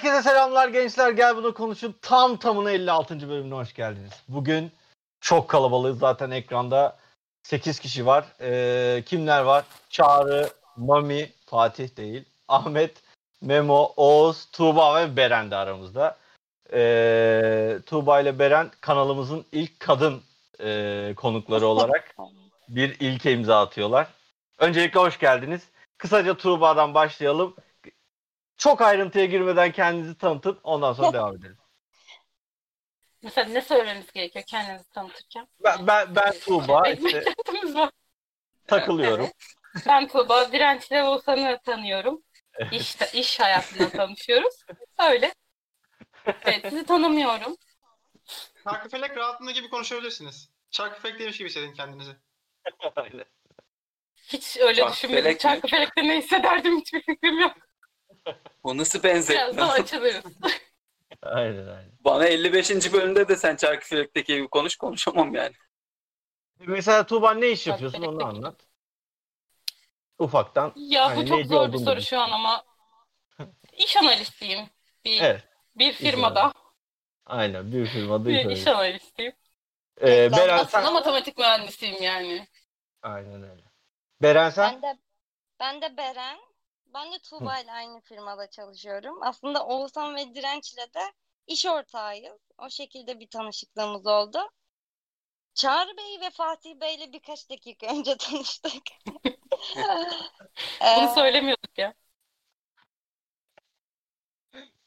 Herkese selamlar gençler. Gel bunu konuşun. Tam tamına 56. bölümüne hoş geldiniz. Bugün çok kalabalığız zaten ekranda. 8 kişi var. Ee, kimler var? Çağrı, Mami, Fatih değil. Ahmet, Memo, Oğuz, Tuğba ve Beren de aramızda. Ee, Tuğba ile Beren kanalımızın ilk kadın e, konukları olarak bir ilke imza atıyorlar. Öncelikle hoş geldiniz. Kısaca Tuğba'dan başlayalım. Çok ayrıntıya girmeden kendinizi tanıtın. Ondan sonra devam edelim. Mesela ne söylememiz gerekiyor kendinizi tanıtırken? Ben, ben, ben Tuğba. işte takılıyorum. Ben Tuğba, Direnç'le Oğuzhan'ı tanıyorum. İş, iş hayatında tanışıyoruz. Öyle. Evet, sizi tanımıyorum. Çarkıfelek rahatlığında gibi konuşabilirsiniz. Çarkıfelek demiş gibi hissedin kendinizi. Aynen. Hiç öyle Çarkıfelek düşünmedim. Çarkıfelek'te ne hissederdim hiçbir fikrim yok. O nasıl Biraz daha benzetme? açılırız. aynen aynen. Bana 55. bölümde de sen Çarkıfelek'teki gibi konuş konuşamam yani. Mesela Tuğba ne iş yapıyorsun onu anlat. Ufaktan. Ya Hani bu çok zor bir soru şu an ama iş analistiyim. Bir, Evet. bir firmada Aynen. Bir firmada bir iş analistiyim. Ee, Beren Aslında sen... matematik mühendisiyim yani. Aynen öyle. Beren sen? Ben de ben de Beren. Ben de Tuğba ile aynı firmada çalışıyorum. Aslında Oğuzhan ve Direnç'le de iş ortağıyız. O şekilde bir tanışıklığımız oldu. Çağrı Bey ve Fatih Bey ile birkaç dakika önce tanıştık. Ee, Bunu söylemiyorduk ya.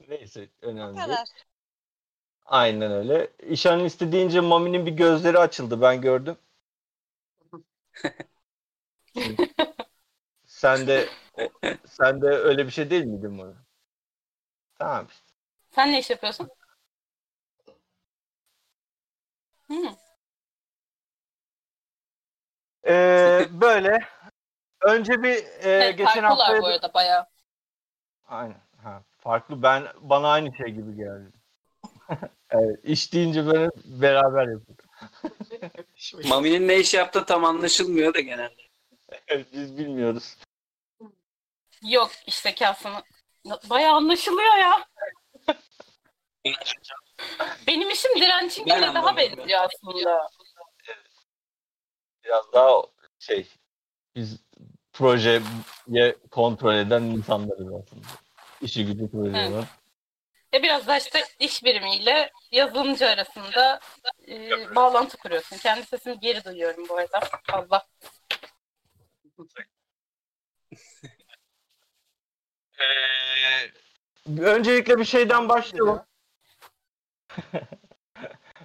Neyse önemli değil. kadar. Aynen öyle. İş analisti deyince Mami'nin bir gözleri açıldı. Ben gördüm. sen de sen de öyle bir şey değil miydin Mami? Tamam. işte. Sen ne iş yapıyorsun? Hmm. Ee, böyle. Önce bir e, Evet, geçen farklılar hafta bu arada bayağı. Aynen. Ha, farklı. Ben bana aynı şey gibi geldi. evet, iş deyince böyle beraber yapıyoruz. Mami'nin ne iş yaptığı tam anlaşılmıyor da genelde. Evet, biz bilmiyoruz. Yok işte aslında bayağı anlaşılıyor ya. Benim işim dirençinkine Ben daha anlamadım. benziyor aslında. Biraz daha şey biz projeye kontrol eden insanlarız aslında. İşi gücü proje Evet. olan. E biraz da işte iş birimiyle yazılımcı arasında e, bağlantı kuruyorsun. Kendi sesimi geri duyuyorum bu arada. Allah. Ee, öncelikle bir şeyden başlayalım.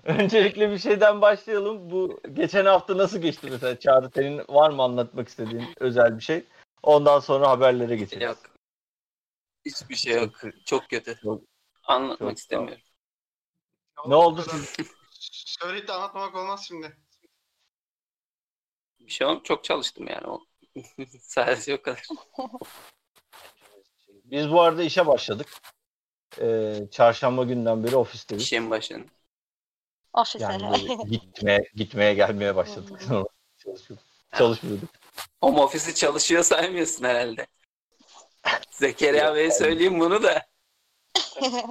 öncelikle bir şeyden başlayalım. Bu geçen hafta nasıl geçti mesela Çağrı senin var mı anlatmak istediğin özel bir şey? Ondan sonra haberlere geçelim. Yok. Hiçbir şey yok. Çok kötü. Çok- Anlatmak çok istemiyorum. Ne oldu? Söyleyip de anlatmamak olmaz şimdi. Bir şey olmadı. Çok çalıştım yani. O. Sadece o kadar. Biz bu arada işe başladık. Ee, çarşamba günden beri ofisteyiz. İşin başında. Ofise. Yani gitmeye, gitmeye gelmeye başladık. Çalışıyorduk. Çalışmıyorduk. Home office'i çalışıyor saymıyorsun herhalde. Zekeriya Bey'e söyleyeyim bunu da.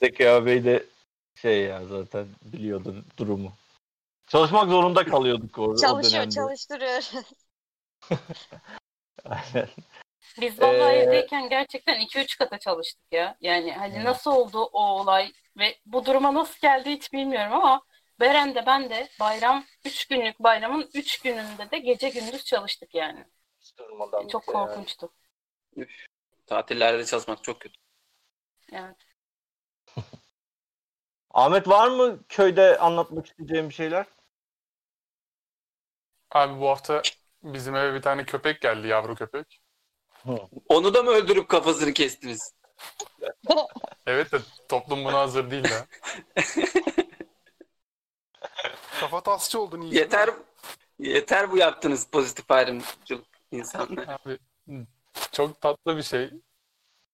Zeki Bey de şey ya zaten biliyordur durumu. Çalışmak zorunda kalıyorduk o, o Çalışıyor, dönemde. çalıştırıyoruz. Aynen. Biz vallahi Ee, evdeyken gerçekten 2-3 kata çalıştık ya. Yani hani Evet. nasıl oldu o olay ve bu duruma nasıl geldi hiç bilmiyorum ama Beren de ben de bayram 3 günlük bayramın 3 gününde de gece gündüz çalıştık yani. Durmadan Çok şey yani. korkunçtu. Tatillerde çalışmak çok kötü. Yani. Ahmet var mı köyde anlatmak isteyeceğim bir şeyler? Abi bu hafta bizim eve bir tane köpek geldi, yavru köpek. Onu da mı öldürüp kafasını kestiniz? Evet de toplum buna hazır değil ya. Kafa tasçı oldun iyi. Yeter yeter bu yaptığınız pozitif ayrımcılık insanlar. Abi çok tatlı bir şey.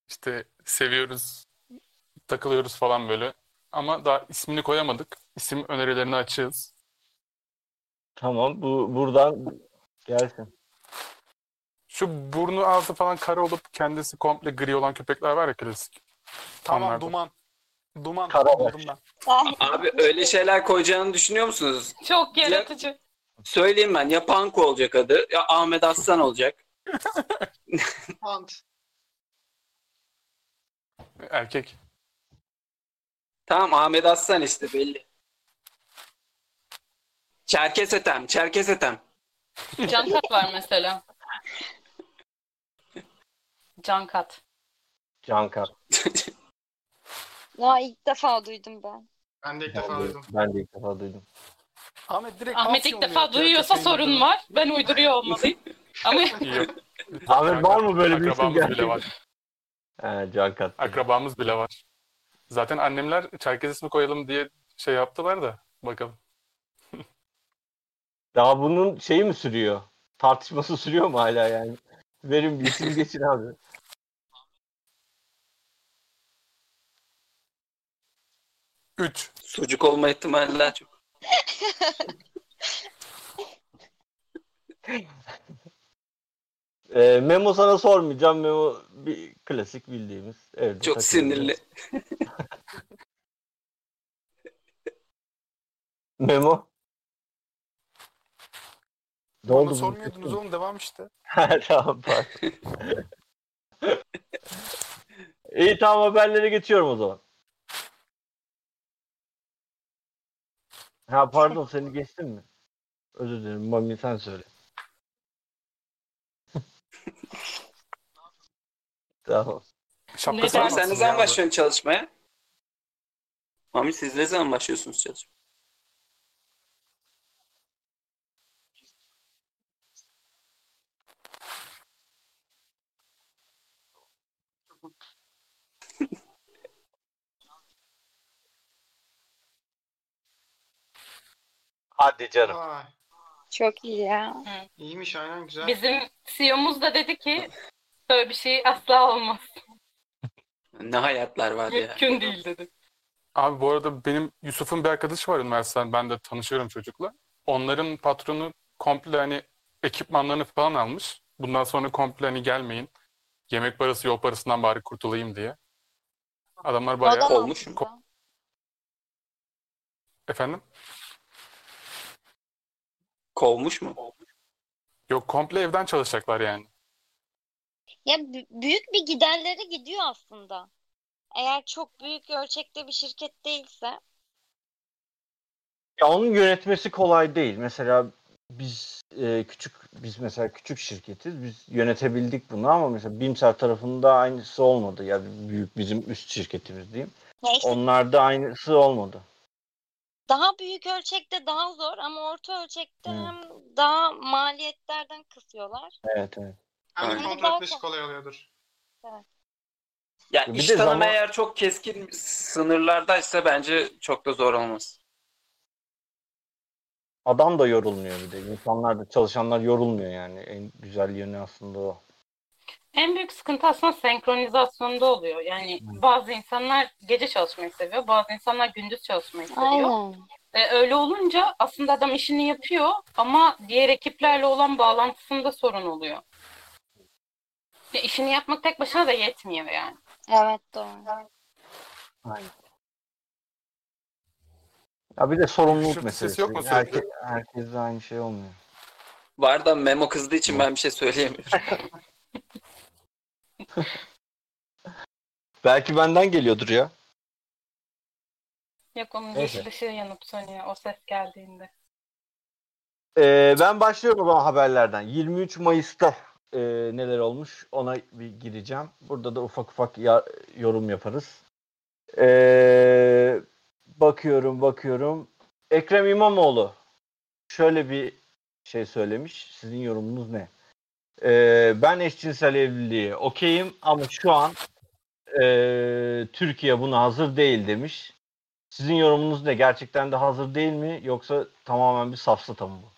İşte seviyoruz, takılıyoruz falan böyle. Ama daha ismini koyamadık. İsim önerilerini açığız. Tamam bu buradan gelsin. Şu burnu ağzı falan kara olup kendisi komple gri olan köpekler var ya klasik. Tamam Onlardan. duman. Duman Kara ben. Abi öyle şeyler koyacağını düşünüyor musunuz? Çok yaratıcı. Söyleyeyim ben. Ya Panko olacak adı ya Ahmet Aslan olacak. Ant. Erkek. Tamam Ahmet Aslan işte belli. Çerkes Etem, Çerkes Etem. Cankat var mesela. Cankat. Cankar. Ya ilk defa duydum ben. Ben de ilk defa de, duydum. ben de ilk defa duydum. Ahmet direkt Ahmet ilk defa duyuyorsa sorun var. Ben uyduruyor olmalıyım. Ama. Ahmet var mı böyle bir isim Akrabamız bile gerçekten? var. He Cankat. Akrabamız bile var. Zaten annemler Çerkez ismi koyalım diye şey yaptılar da bakalım. Daha bunun şeyi mi sürüyor? Tartışması sürüyor mu hala yani? Verin bir isim geçin abi. Üç. Sucuk olma ihtimali daha çok. Ee, Memo sana sormayacağım. Memo bir klasik bildiğimiz. Evde Çok sinirli. Memo. Ne Bana oldu? bu? sormuyordunuz oğlum devam işte. Ha, tamam pardon. İyi tamam haberlere geçiyorum o zaman. Ha pardon seni geçtim mi? Özür dilerim Mami sen söyle. tamam. Şapkası Neden? var sen ne zaman başlıyorsun çalışmaya? Mami siz ne zaman başlıyorsunuz çalışmaya? Hadi canım. Vay. Çok iyi ya. İyiymiş aynen güzel. bizim CEO'muz da dedi ki böyle bir şey asla olmaz. Ne hayatlar var ya. Mümkün değil dedi. Abi bu arada benim Yusuf'un bir arkadaşı var üniversiteden. Ben de tanışıyorum çocukla. Onların patronu komple hani ekipmanlarını falan almış. Bundan sonra komple hani gelmeyin. Yemek parası, yol parasından bari kurtulayım diye. Adamlar bayağı... Adam olmuş mu? Efendim? Kovmuş mu? Yok komple evden çalışacaklar yani. Ya bü- büyük bir giderleri gidiyor aslında. Eğer çok büyük ölçekte bir şirket değilse. Ya onun yönetmesi kolay değil. Mesela biz e, küçük biz mesela küçük şirketiz. Biz yönetebildik bunu ama mesela Bimser tarafında aynısı olmadı. Yani büyük bizim üst şirketimiz diyeyim. Ya Onlarda aynısı olmadı. Daha büyük ölçekte daha zor ama orta ölçekte Hı. hem daha maliyetlerden kısıyorlar. Evet evet. Aynen. kontrol etmesi kolay oluyordur. Ya Bir iş de tanımı zaman- eğer çok keskin sınırlardaysa bence çok da zor olmaz. Adam da yorulmuyor bir de. İnsanlar da çalışanlar yorulmuyor yani. En güzel yönü aslında o. En büyük sıkıntı aslında senkronizasyonda oluyor. Yani bazı insanlar gece çalışmayı seviyor, bazı insanlar gündüz çalışmayı seviyor. Aynen. E, öyle olunca aslında adam işini yapıyor ama diğer ekiplerle olan bağlantısında sorun oluyor. Ya işini yapmak tek başına da yetmiyor yani. Evet doğru. Aynen. Ya bir de sorumluluk Şu meselesi. ses yok mu? Herke, herkes de aynı şey olmuyor. Var da Memo kızdığı için ben bir şey söyleyemiyorum. Belki benden geliyordur ya. Yok onun Neyse. ışığı yanıp sönüyor o ses geldiğinde. Ee, ben başlıyorum o zaman haberlerden. 23 Mayıs'ta e, neler olmuş ona bir gireceğim. Burada da ufak ufak ya- yorum yaparız. Ee, bakıyorum bakıyorum. Ekrem İmamoğlu şöyle bir şey söylemiş. Sizin yorumunuz ne? Ee, ben eşcinsel evliliğe okeyim ama şu an e, Türkiye buna hazır değil demiş. Sizin yorumunuz ne? Gerçekten de hazır değil mi? Yoksa tamamen bir safsata mı bu?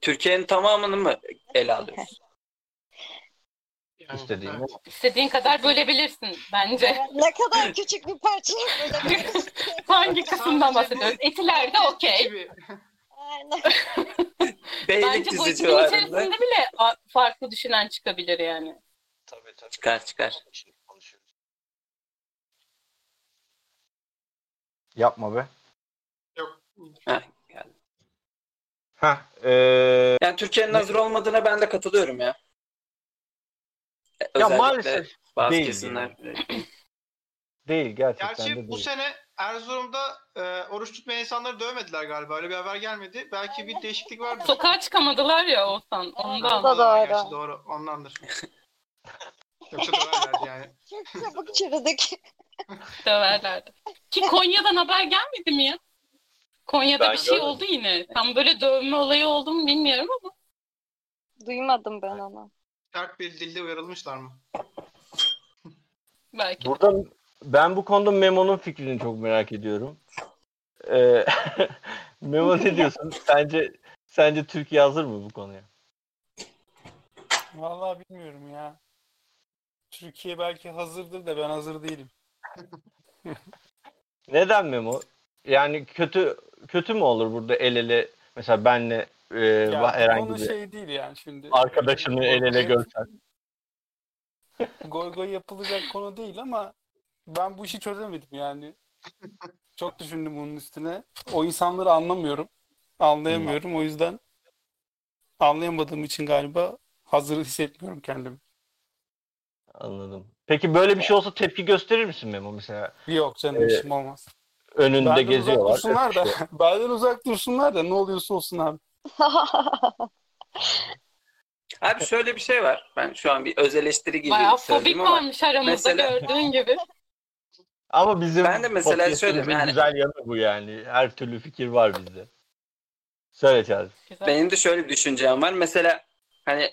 Türkiye'nin tamamını mı ele alıyoruz? İstediğin evet. İstediğin kadar bölebilirsin bence. Ne kadar küçük bir parça böyle. Hangi kısımdan bahsediyoruz? Etilerde okey. Aynen. Bence bu civarında. içerisinde bile farklı düşünen çıkabilir yani. Tabii tabii. Çıkar çıkar. Yapma be. Yok. Heh, geldi. Heh, eee, Yani Türkiye'nin hazır olmadığına ben de katılıyorum ya. ya Özellikle maalesef bazı değil kesimler. değil gerçekten Gerçi de bu değil. sene Erzurum'da e, oruç tutmayan insanları dövmediler galiba. Öyle bir haber gelmedi. Belki bir değişiklik vardır. Sokağa çıkamadılar ya Oğuzhan ondan. da doğru. Gerçi doğru. Ondandır. Yoksa döverlerdi yani. Çabuk çürüdük. Döverlerdi. Ki Konya'dan haber gelmedi mi ya? Konya'da Ben bir şey görmedim. oldu yine. Tam böyle dövme olayı oldu mu bilmiyorum ama. Duymadım ben onu. Sert bir dilde uyarılmışlar mı? Belki. Burada ben bu konuda Memo'nun fikrini çok merak ediyorum. Eee, Memo ne diyorsun? Sence sence Türkiye hazır mı bu konuya? Vallahi bilmiyorum ya. Türkiye belki hazırdır da ben hazır değilim. Neden Memo? Yani kötü kötü mü olur burada el ele mesela benle e, Ya herhangi bir şey değil yani şimdi. arkadaşını el ele görsen. Goy goy yapılacak konu değil ama ben bu işi çözemedim yani. Çok düşündüm bunun üstüne. O insanları anlamıyorum. Anlayamıyorum. O yüzden anlayamadığım için galiba hazır hissetmiyorum kendimi. Anladım. Peki böyle bir şey olsa tepki gösterir misin Memo mesela? Yok canım Ee, işim olmaz. Önünde Benden uzak geziyorlar. dursunlar da. Benden uzak dursunlar da ne oluyorsa olsun abi. Abi şöyle bir şey var. Ben şu an bir öz eleştiri gibi Bayağı fobik söyleyeyim ama varmış aramızda mesela- gördüğün gibi. Ama bizim Ben de mesela şöyle, yani- güzel yanı bu yani. Her türlü fikir var bizde. Söyle Çağrı. Benim de şöyle bir düşüncem var. Mesela hani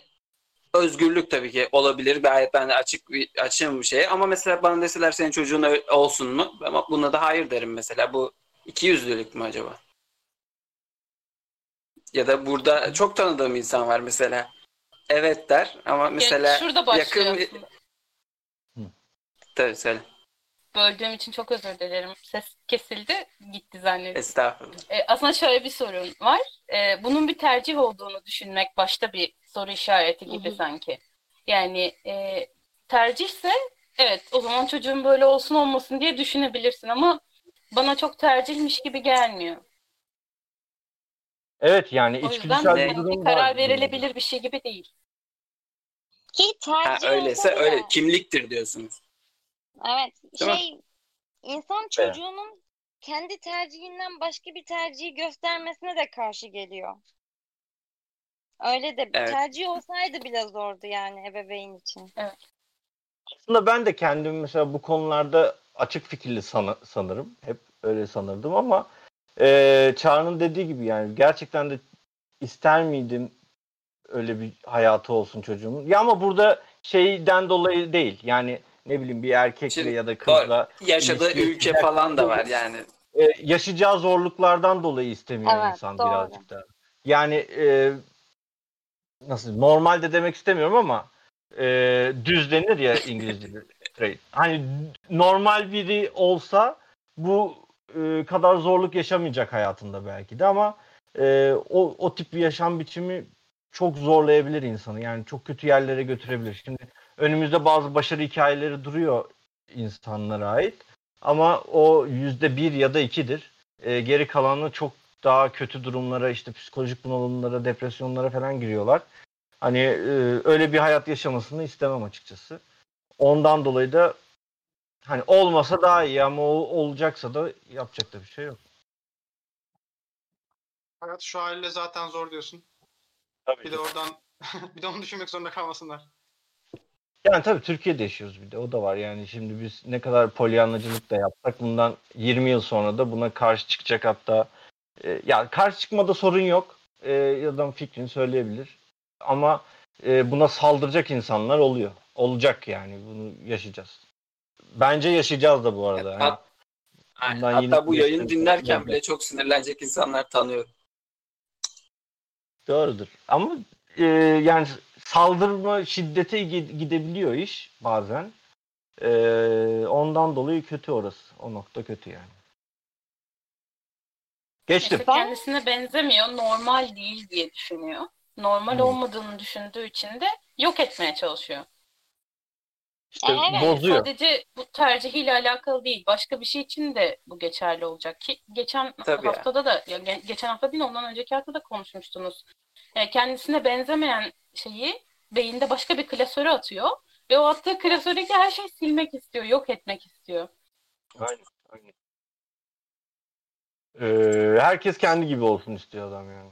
özgürlük tabii ki olabilir. Gayet ben de açık bir açığım bir şeye. Ama mesela bana deseler senin çocuğun olsun mu? Ama buna da hayır derim mesela. Bu iki yüzlülük mü acaba? Ya da burada çok tanıdığım insan var mesela. Evet der ama mesela Ya şurada yakın- tabii söyle. Böldüğüm için çok özür dilerim. Ses kesildi, gitti zannediyorum. Estağfurullah. E, aslında şöyle bir sorun var. E, bunun bir tercih olduğunu düşünmek başta bir soru işareti gibi Hı hı. sanki. Yani e, tercihse evet o zaman çocuğun böyle olsun olmasın diye düşünebilirsin ama bana çok tercihmiş gibi gelmiyor. Evet yani O içgüdüsel bir durum bir karar verilebilir bir şey gibi değil. Ki Ha, tercih öyleyse olsa öyle kimliktir diyorsunuz. Evet. Değil mi? Şey insan çocuğunun kendi tercihinden başka bir tercihi göstermesine de karşı geliyor. Öyle de bir Evet. tercih olsaydı bile zordu yani ebeveyn için. Aslında ben de kendimi mesela bu konularda açık fikirli sana- sanırım. Hep öyle sanırdım ama e, Çağrı'nın dediği gibi yani gerçekten de ister miydim öyle bir hayatı olsun çocuğumun? Ya ama burada şeyden dolayı değil. Yani ne bileyim bir erkekle Şimdi ya da kızla Yaşadığı ülke falan da var yani. e, yaşayacağı zorluklardan dolayı istemiyor Evet, insan doğru. birazcık da. Yani e, nasıl normalde demek istemiyorum ama e, düz denir ya İngilizce'de. Hani normal biri olsa bu e, kadar zorluk yaşamayacak hayatında belki de ama e, o, o tip bir yaşam biçimi çok zorlayabilir insanı. Yani çok kötü yerlere götürebilir. Şimdi önümüzde bazı başarı hikayeleri duruyor insanlara ait. Ama o yüzde bir ya da ikidir. E, geri kalanı çok daha kötü durumlara, işte psikolojik bunalımlara, depresyonlara falan giriyorlar. Hani e, öyle bir hayat yaşamasını istemem açıkçası. Ondan dolayı da hani olmasa daha iyi ama o, olacaksa da yapacak da bir şey yok. Hayat şu haliyle zaten zor diyorsun. Tabii. Bir de oradan bir de onu düşünmek zorunda kalmasınlar. Yani tabii Türkiye'de yaşıyoruz bir de o da var. Yani şimdi biz ne kadar polyanlacılık da yapsak bundan 20 yıl sonra da buna karşı çıkacak hatta e, ya karşı çıkmada sorun yok. E, adam fikrini söyleyebilir. Ama e, buna saldıracak insanlar oluyor. Olacak yani bunu yaşayacağız. Bence yaşayacağız da bu arada. Yani Hat-. Bundan Hatta bu yayını dinlerken bile çok sinirlenecek insanlar tanıyorum. Doğrudur. Ama e, yani saldırma şiddete gi- gidebiliyor iş bazen. E, ondan dolayı kötü orası. O nokta kötü yani. Geçtim. İşte kendisine benzemiyor, normal değil diye düşünüyor. Normal Hmm. olmadığını düşündüğü için de yok etmeye çalışıyor. İşte Evet, bozuyor. Sadece bu tercihiyle alakalı değil. Başka bir şey için de bu geçerli olacak ki geçen Tabii ya. haftada da ya ge- geçen hafta değil ondan önceki hafta da konuşmuştunuz. E, kendisine benzemeyen şeyi beyinde başka bir klasöre atıyor ve o attığı klasördeki her şeyi silmek istiyor, yok etmek istiyor. Aynen. aynen. Ee, herkes kendi gibi olsun istiyor adam yani.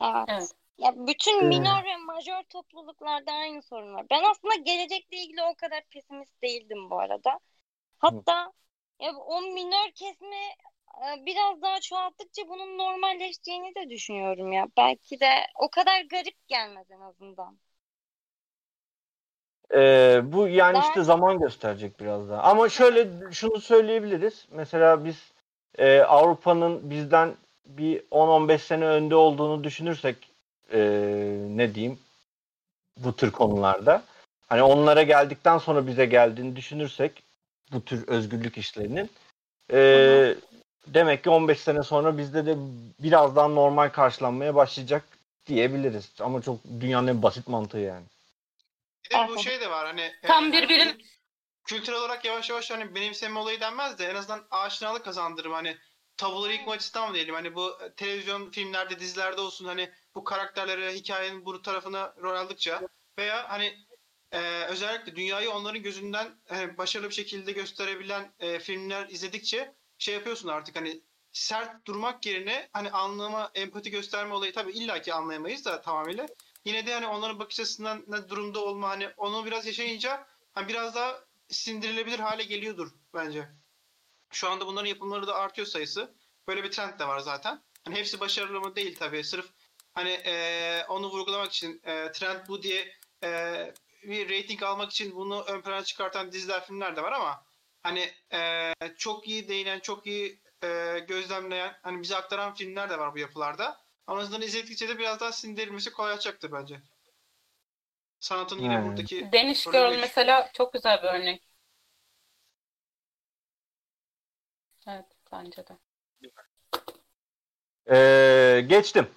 Evet. Evet. Ya bütün Ee. minor ve majör topluluklarda aynı sorun var. Ben aslında gelecekle ilgili o kadar pesimist değildim bu arada. Hatta ya o minor kesme biraz daha çoğalttıkça bunun normalleşeceğini de düşünüyorum ya. Belki de o kadar garip gelmez en azından. Ee, bu yani Ben- işte zaman gösterecek biraz daha. Ama şöyle şunu söyleyebiliriz. Mesela biz e, Avrupa'nın bizden bir 10-15 sene önde olduğunu düşünürsek e, ne diyeyim bu tür konularda. Hani onlara geldikten sonra bize geldiğini düşünürsek bu tür özgürlük işlerinin e, demek ki 15 sene sonra bizde de birazdan normal karşılanmaya başlayacak diyebiliriz. Ama çok dünyanın en basit mantığı yani. Bir de bu şey de var hani Tam e, birbirin- kültürel olarak yavaş yavaş hani benimseme olayı denmez de en azından aşinalık kazandırım hani tabuları yıkma açısından mı diyelim. Hani bu e, televizyon filmlerde dizilerde olsun hani bu karakterlere hikayenin bu tarafına rol aldıkça veya hani e, özellikle dünyayı onların gözünden e, başarılı bir şekilde gösterebilen e, filmler izledikçe şey yapıyorsun artık hani sert durmak yerine hani anlama, empati gösterme olayı tabii illaki anlayamayız da tamamıyla. Yine de hani onların bakış açısından ne durumda olma hani onu biraz yaşayınca hani biraz daha sindirilebilir hale geliyordur bence. Şu anda bunların yapımları da artıyor sayısı. Böyle bir trend de var zaten. Hani hepsi başarılı mı değil tabii. Sırf hani eee, onu vurgulamak için eee, trend bu diye eee, bir rating almak için bunu ön plana çıkartan diziler, filmler de var ama hani eee, çok iyi değinen, çok iyi eee, gözlemleyen, hani bize aktaran filmler de var bu yapılarda. Ama azından izledikçe de biraz daha sindirilmesi kolaylaşacaktır bence. Sanatın yine Yani. buradaki Öyle Girl bir- mesela çok güzel bir örnek. Evet, bence de. Ee, geçtim.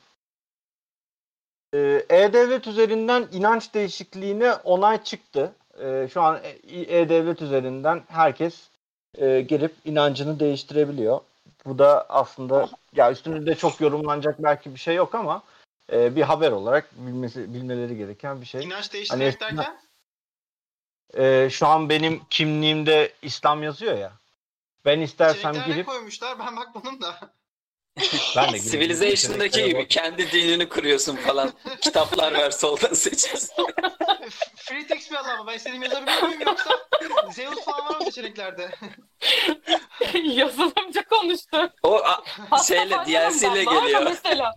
Ee, E-Devlet üzerinden inanç değişikliğine onay çıktı. Ee, şu an E- E-Devlet üzerinden herkes e, girip inancını değiştirebiliyor. Bu da aslında ya üstünde çok yorumlanacak belki bir şey yok ama e, bir haber olarak bilmesi bilmeleri gereken bir şey. inanç değiştirmek Hani- derken Ee, şu an benim kimliğimde İslam yazıyor ya. Ben istersem girip koymuşlar ben bakmadım da. ben de Civilization'daki gibi kendi dinini kuruyorsun falan. Kitaplar ver soldan seçiyorsun. Free text mi ama ben istediğim yazabiliyor muyum yoksa Zeus falan var mı seçeneklerde? Yazılımcı konuştu. O a- şeyle DLC ile var geliyor. Mesela.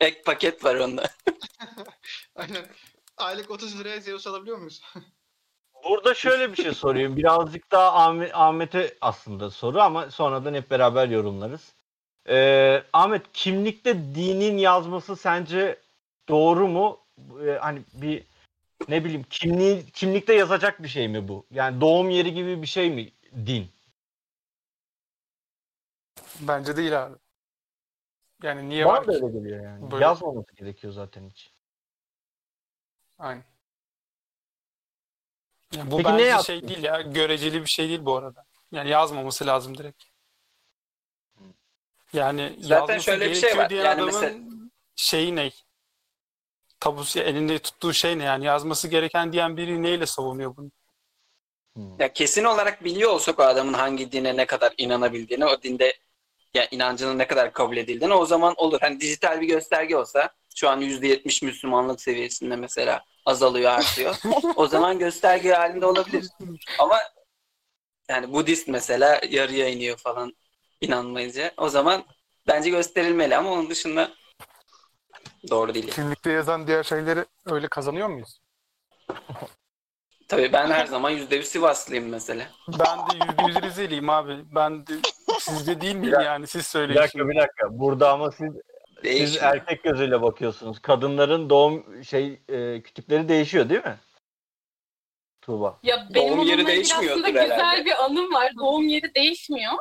Ek paket var onda. Aynen. Aylık 30 liraya Zeus alabiliyor muyuz? Burada şöyle bir şey sorayım. Birazcık daha Ahmet, Ahmet'e aslında soru ama sonradan hep beraber yorumlarız. Ee, Ahmet kimlikte dinin yazması sence doğru mu? Ee, hani bir ne bileyim kimliği, kimlikte yazacak bir şey mi bu? Yani doğum yeri gibi bir şey mi din? Bence değil abi. Yani niye var Bana da ki? öyle geliyor yani. Böyle- Yazmaması gerekiyor zaten hiç. Aynen. Ya bu Peki ne bence yaptın? şey değil ya. Göreceli bir şey değil bu arada. Yani yazmaması lazım direkt. Yani Zaten şöyle bir şey var. Yani adamın mesela- şeyi ne? Tabusu elinde tuttuğu şey ne yani? Yazması gereken diyen biri neyle savunuyor bunu? Hmm. Ya kesin olarak biliyor olsak o adamın hangi dine ne kadar inanabildiğini, o dinde ya inancının ne kadar kabul edildiğini o zaman olur. Hani dijital bir gösterge olsa şu an %70 Müslümanlık seviyesinde mesela azalıyor artıyor. o zaman gösterge halinde olabilir. Ama yani Budist mesela yarıya iniyor falan inanmayınca. O zaman bence gösterilmeli ama onun dışında doğru değil. Kimlikte yazan diğer şeyleri öyle kazanıyor muyuz? Tabii ben her zaman %100 Sivaslıyım mesela. Ben de yüzde yüz Rizeliyim abi. Ben de sizce değil miyim Bir yani? Siz Bir söyleyin dakika şimdi. bir dakika. Burada ama siz siz Değişiyor. erkek gözüyle bakıyorsunuz. Kadınların doğum şey e, kütükleri değişiyor değil mi? Tuğba. Ya benim Doğum yeri değişmiyordur aslında güzel herhalde. bir anım var. Doğum yeri değişmiyor.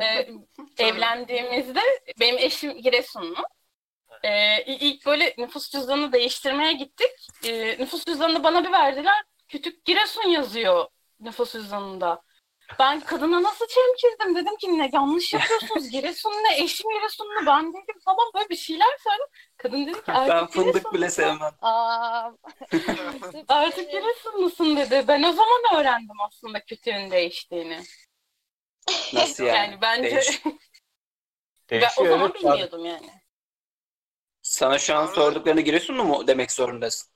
E, evlendiğimizde benim eşim Giresunlu. E, ilk böyle nüfus cüzdanını değiştirmeye gittik. E, nüfus cüzdanını bana bir verdiler. Kütük Giresun yazıyor nüfus cüzdanında. Ben kadına nasıl çemkirdim dedim ki ne yanlış yapıyorsunuz Giresunlu eşim Giresunlu ben dedim falan böyle bir şeyler söyledim. Kadın dedi ki Ben fındık bile sevmem. Aa, Artık Giresunlusun dedi. Ben o zaman öğrendim aslında kütüğün değiştiğini. Nasıl yani? Yani bence Değiş- ben o zaman evet, bilmiyordum yani. Sana şu an sorduklarını Giresunlu mu demek zorundasın?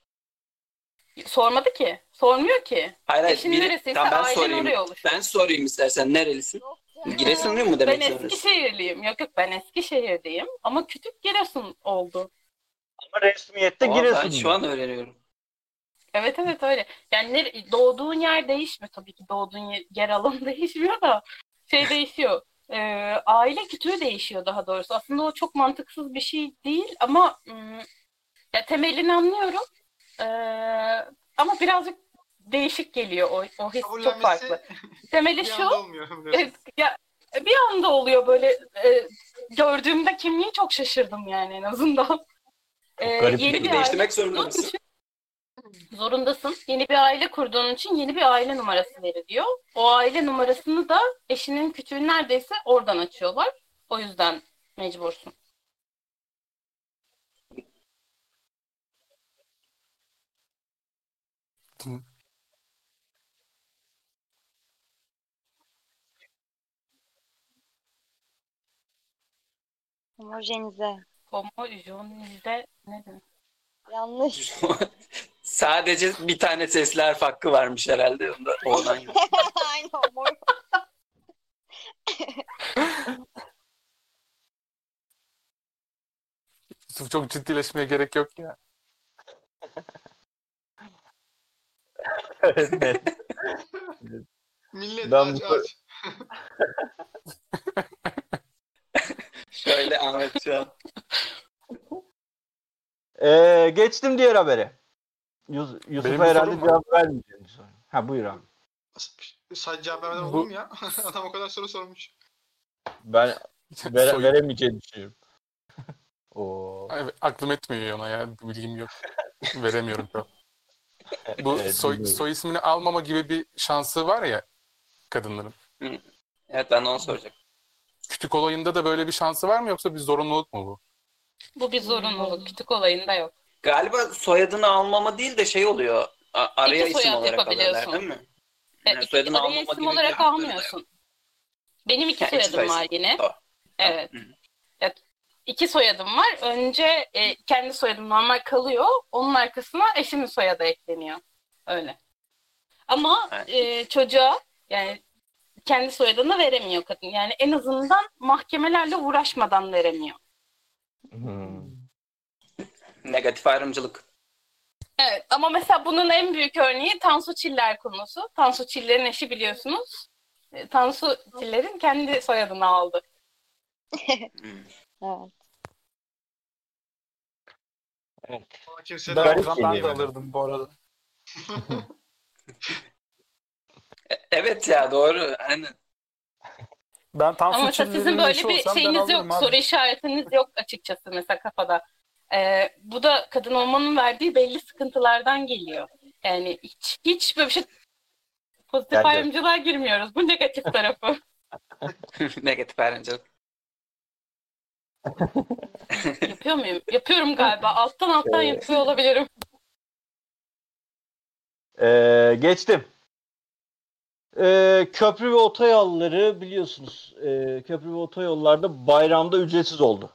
Sormadı ki. Sormuyor ki. Hayır hayır. Eşin biri- neresiyse Tamam, ben ailen sorayım. oraya. Ben sorayım istersen nerelisin? Giresunlu mu Ben demek zorundasın? Eskişehirliyim. Yok yok ben Eskişehir'deyim. Ama kütük Giresun oldu. Ama resmiyette Ama ben Giresun. şu an öğreniyorum. Evet evet öyle. Yani nere- doğduğun yer değişmiyor tabii ki. Doğduğun yer, yer alanı değişmiyor da şey değişiyor. Ee, aile kütüğü değişiyor daha doğrusu. Aslında o çok mantıksız bir şey değil ama ya temelini anlıyorum. Ee, ama birazcık değişik geliyor o, o his çok farklı. Temeli bir şu anda olmuyor. biliyorsun. Evet, ya bir anda oluyor böyle e, gördüğümde kimliği çok şaşırdım yani en azından. E, garip. yeni bir değiştirmek zorunda mısın? Zorundasın. Yeni bir aile kurduğun için yeni bir aile numarası veriliyor. O aile numarasını da eşinin kütüğü neredeyse oradan açıyorlar. O yüzden mecbursun. Homojenize. Homojenize ne demek? Yanlış. Sadece bir tane sesli harf hakkı varmış herhalde. Onda, yok. Aynen. Yusuf çok ciddileşmeye gerek yok ya. Evet, net. Millet Ben aç bu- aç. Şöyle Ahmet şu an. Ee, geçtim diğer habere. Yus Yusuf'a Benim herhalde cevap vermeyeceğini soruyorum. Ha buyur abi. Sadece cevap vermeden Bu- olur mu ya? Adam o kadar soru sormuş. Ben vere- veremeyeceğini düşünüyorum. Oo. Evet, aklım etmiyor ona ya. Bilgim yok. Veremiyorum an. Bu Evet, soy, soy ismini almama gibi bir şansı var ya kadınların. Evet ben de onu soracağım. Kütük olayında da böyle bir şansı var mı yoksa bir zorunluluk mu bu? Bu bir zorunluluk. Kütük olayında yok. Galiba soyadını almama değil de şey oluyor. A- araya İki isim soyad olarak alıyorlar yapabiliyorsun. değil mi? E, Yani soyadını araya almama isim gibi bir olarak hakları da yok. almıyorsun. Benim iki Ha, iki soyadım var yine. Doğru. Evet. Hı. evet. İki soyadım var. Önce e, kendi soyadım normal kalıyor. Onun arkasına eşimin soyadı ekleniyor. Öyle. Ama Evet. e, çocuğa yani kendi soyadını veremiyor kadın. Yani en azından mahkemelerle uğraşmadan veremiyor. Hmm. Negatif ayrımcılık. Evet ama mesela bunun en büyük örneği Tansu Çiller konusu. Tansu Çiller'in eşi biliyorsunuz. E, Tansu Çiller'in kendi soyadını aldı. Hmm. Evet. Ama kimse Ben de alırdım bu arada. E- Evet ya doğru. Aynen. Ben Tansu Ama sizin böyle bir şeyiniz yok, abi. soru işaretiniz yok açıkçası mesela kafada. Ee, bu da kadın olmanın verdiği belli sıkıntılardan geliyor. Yani hiç, hiç böyle bir şey pozitif Bence- ayrımcılığa girmiyoruz. Bu negatif tarafı. Negatif ayrımcılık. Yapıyor muyum? Yapıyorum galiba. Alttan alttan Ee, yapıyor olabilirim. Ee, geçtim. Ee, köprü ve otoyolları biliyorsunuz. Ee, köprü ve otoyollarda bayramda ücretsiz oldu.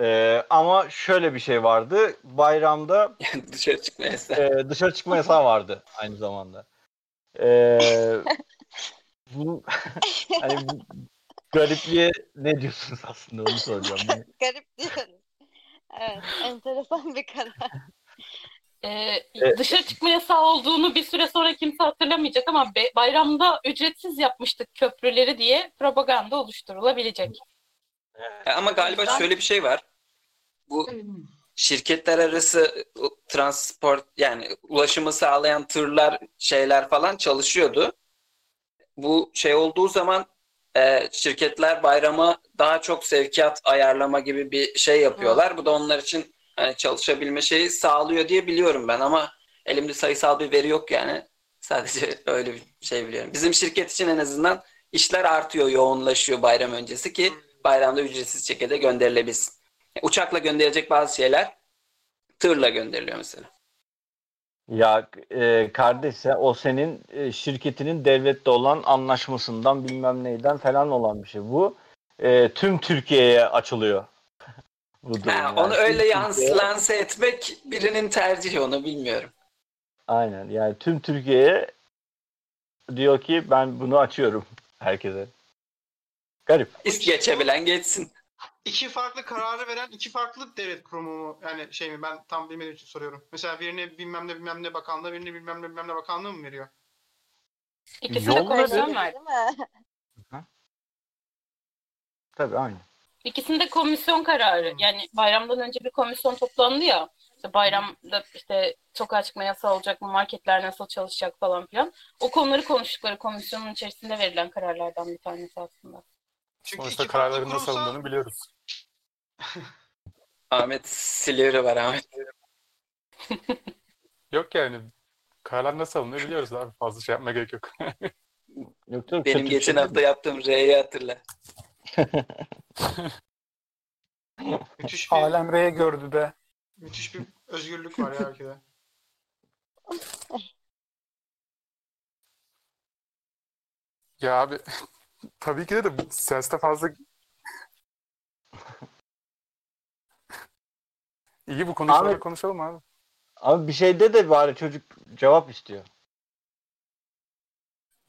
Ee, ama şöyle bir şey vardı. Bayramda Dışarı çıkmaya yasak. e, dışarı çıkma yasağı vardı aynı zamanda. Ee, bu, hani bu garipliğe ne diyorsunuz aslında onu soracağım. Ben. Garip diyoruz. Evet, enteresan bir karar. Ee, Evet. dışarı çıkma yasağı olduğunu bir süre sonra kimse hatırlamayacak ama be- bayramda ücretsiz yapmıştık köprüleri diye propaganda oluşturulabilecek. E, Ama galiba şöyle bir şey var. Bu şirketler arası transport yani ulaşımı sağlayan tırlar şeyler falan çalışıyordu. Bu şey olduğu zaman e, şirketler bayrama daha çok sevkiyat ayarlama gibi bir şey yapıyorlar. Bu da onlar için hani çalışabilme şeyi sağlıyor diye biliyorum ben ama elimde sayısal bir veri yok yani. Sadece öyle bir şey biliyorum. Bizim şirket için en azından işler artıyor, yoğunlaşıyor bayram öncesi ki bayramda ücretsiz şekilde gönderilebilsin. Uçakla gönderilecek bazı şeyler tırla gönderiliyor mesela. Ya e, kardeş o senin e, şirketinin devletle olan anlaşmasından bilmem neyden falan olan bir şey. Bu e, tüm Türkiye'ye açılıyor. Bu Ha, yani. onu öyle yans lanse etmek birinin tercihi onu bilmiyorum. Aynen yani tüm Türkiye'ye diyor ki ben bunu açıyorum herkese. Garip. İst geçebilen geçsin. İki farklı kararı veren iki farklı devlet kurumu mu? Yani şey mi ben tam bilmediğim için soruyorum. Mesela birini bilmem ne bilmem ne bakanlığı, birini bilmem ne bilmem ne bakanlığı mı veriyor? İkisine Yol komisyon verdi. Değil mi? Tabii aynı. İkisinde komisyon kararı. Yani bayramdan önce bir komisyon toplandı ya. İşte bayramda işte sokağa çıkma yasağı olacak mı, marketler nasıl çalışacak falan filan. O konuları konuştukları komisyonun içerisinde verilen kararlardan bir tanesi aslında. Çünkü Sonuçta kararların nasıl kurumsa- alındığını biliyoruz. Ahmet Silivri var Ahmet. Yok yani kararlar nasıl alınıyor biliyoruz abi. Fazla şey yapmaya gerek yok. Yok, yok, Benim geçen şey hafta yaptığım R'yi hatırla. Müthiş bir, Alem R'ye gördü be. müthiş bir özgürlük var ya ülkede. Ya abi tabii ki de de siyasete fazla İyi bu Ahmet- konuşalım abi. Abi bir şeyde de bari çocuk cevap istiyor.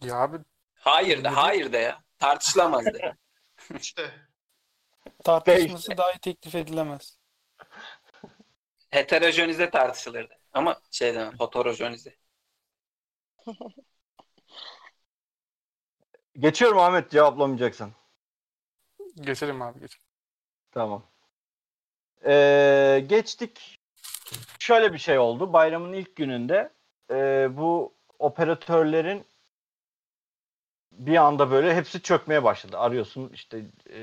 Ya abi Hayır de hayır de ya. Tartışılamaz de. İşte Tartışması dahi teklif edilemez. Heterojenize tartışılırdı. Ama şey demem, heterojenize. Geçiyorum Ahmet cevaplamayacaksan. geçelim abi geçelim. Tamam. Ee, geçtik. Şöyle bir şey oldu. Bayramın ilk gününde e, bu operatörlerin bir anda böyle hepsi çökmeye başladı. Arıyorsun işte e,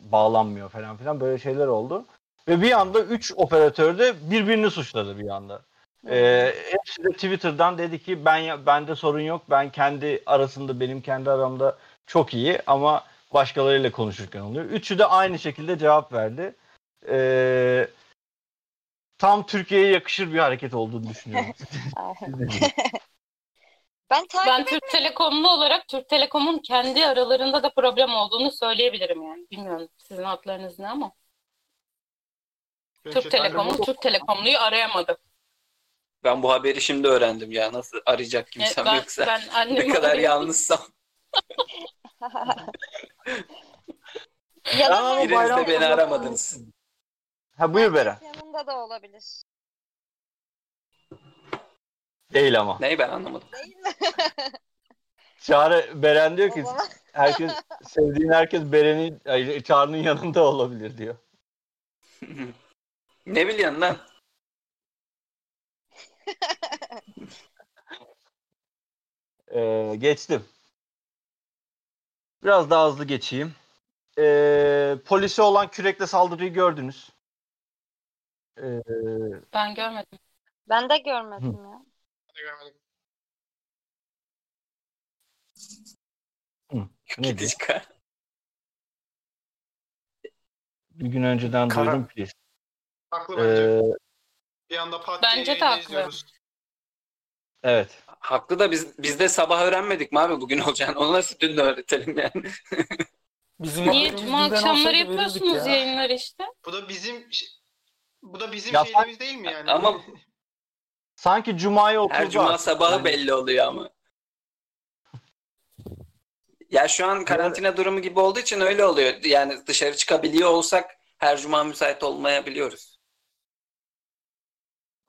bağlanmıyor falan filan böyle şeyler oldu. Ve bir anda 3 operatör de birbirini suçladı bir anda. Ee, hepsi de Twitter'dan dedi ki ben bende sorun yok. Ben kendi arasında benim kendi aramda çok iyi ama başkalarıyla konuşurken oluyor. Üçü de aynı şekilde cevap verdi. Ee, tam Türkiye'ye yakışır bir hareket olduğunu düşünüyorum. Ben takip Ben Türk Telekomlu olarak Türk Telekom'un kendi aralarında da problem olduğunu söyleyebilirim yani. Bilmiyorum sizin haklarınız ne ama. Türk Telekom'un Türk Telekomlu'yu arayamadı. Ben bu haberi şimdi öğrendim ya. Nasıl arayacak Evet, kimsem ben, yoksa. ben Ne kadar arıyorum. yalnızsam. ya da Ama Biriniz de beni aramadınız. Ha buyur Beren. yanında da olabilir. Değil ama. Neyi ben anlamadım. Değil mi? Çağrı Beren diyor ki herkes sevdiğin herkes Beren'in Çağrı'nın yanında olabilir diyor. ne biliyorsun lan? Ee, geçtim. Biraz daha hızlı geçeyim. Ee, polise olan kürekle saldırıyı gördünüz. Ee, Ben görmedim. ben de görmedim ya. Ben de görmedim. ne diyor? Bir gün önceden Kara- duydum please. Haklı bence. Bir anda pat diye Bence de haklı. izliyoruz. evet. Haklı da biz biz de sabah öğrenmedik mi abi bugün olacağını? Onu nasıl dün de öğretelim yani? Bizim Niye haberimiz cuma akşamları olsaydı yapıyorsunuz verirdik ya. yayınlar işte? Bu da bizim bu da bizim Ya şeylerimiz değil mi yani? Ama- Sanki Cuma'yı okulda Her cuma açtık. sabahı Yani belli oluyor ama. Ya şu an karantina durumu gibi olduğu için öyle oluyor. Yani dışarı çıkabiliyor olsak her cuma müsait olmayabiliyoruz.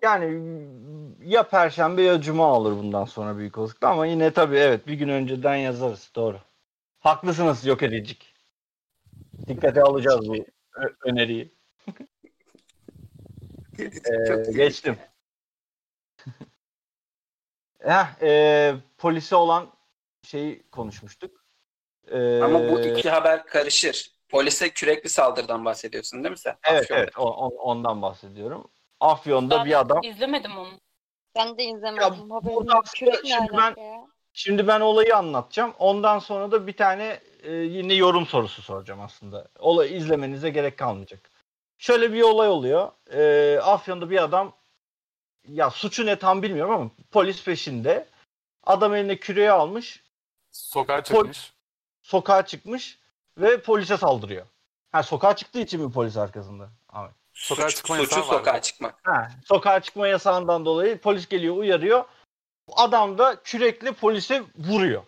Yani ya Perşembe ya Cuma olur bundan sonra büyük olasılıkla ama yine tabii evet bir gün önceden yazarız. Doğru. Haklısınız yok edicik. Dikkate alacağız bu öneriyi. Ee, geçtim. Heh, e, polise olan şeyi konuşmuştuk. Ee, Ama bu iki haber karışır. Polise kürekli saldırıdan bahsediyorsun değil mi sen? Evet Afyon'da. evet o- o- ondan bahsediyorum. Afyon'da Ben bir adam izlemedim onu. Ben de izlemedim. Ya, şimdi ben- ya? Şimdi ben olayı anlatacağım. Ondan sonra da bir tane e, yine yorum sorusu soracağım aslında. Olayı izlemenize gerek kalmayacak. Şöyle bir olay oluyor. E, Afyon'da bir adam ya suçu ne tam bilmiyorum ama polis peşinde. Adam eline küreği almış, Sokağa çıkmış. sokağa çıkmış ve polise saldırıyor. Ha sokağa çıktığı için mi polis arkasında? Ahmet. Sokağa Suç- çıkma suçu yasağı var. sokağa çıkmak. Ha, sokağa çıkma yasağından dolayı polis geliyor uyarıyor. Adam da kürekle polise vuruyor.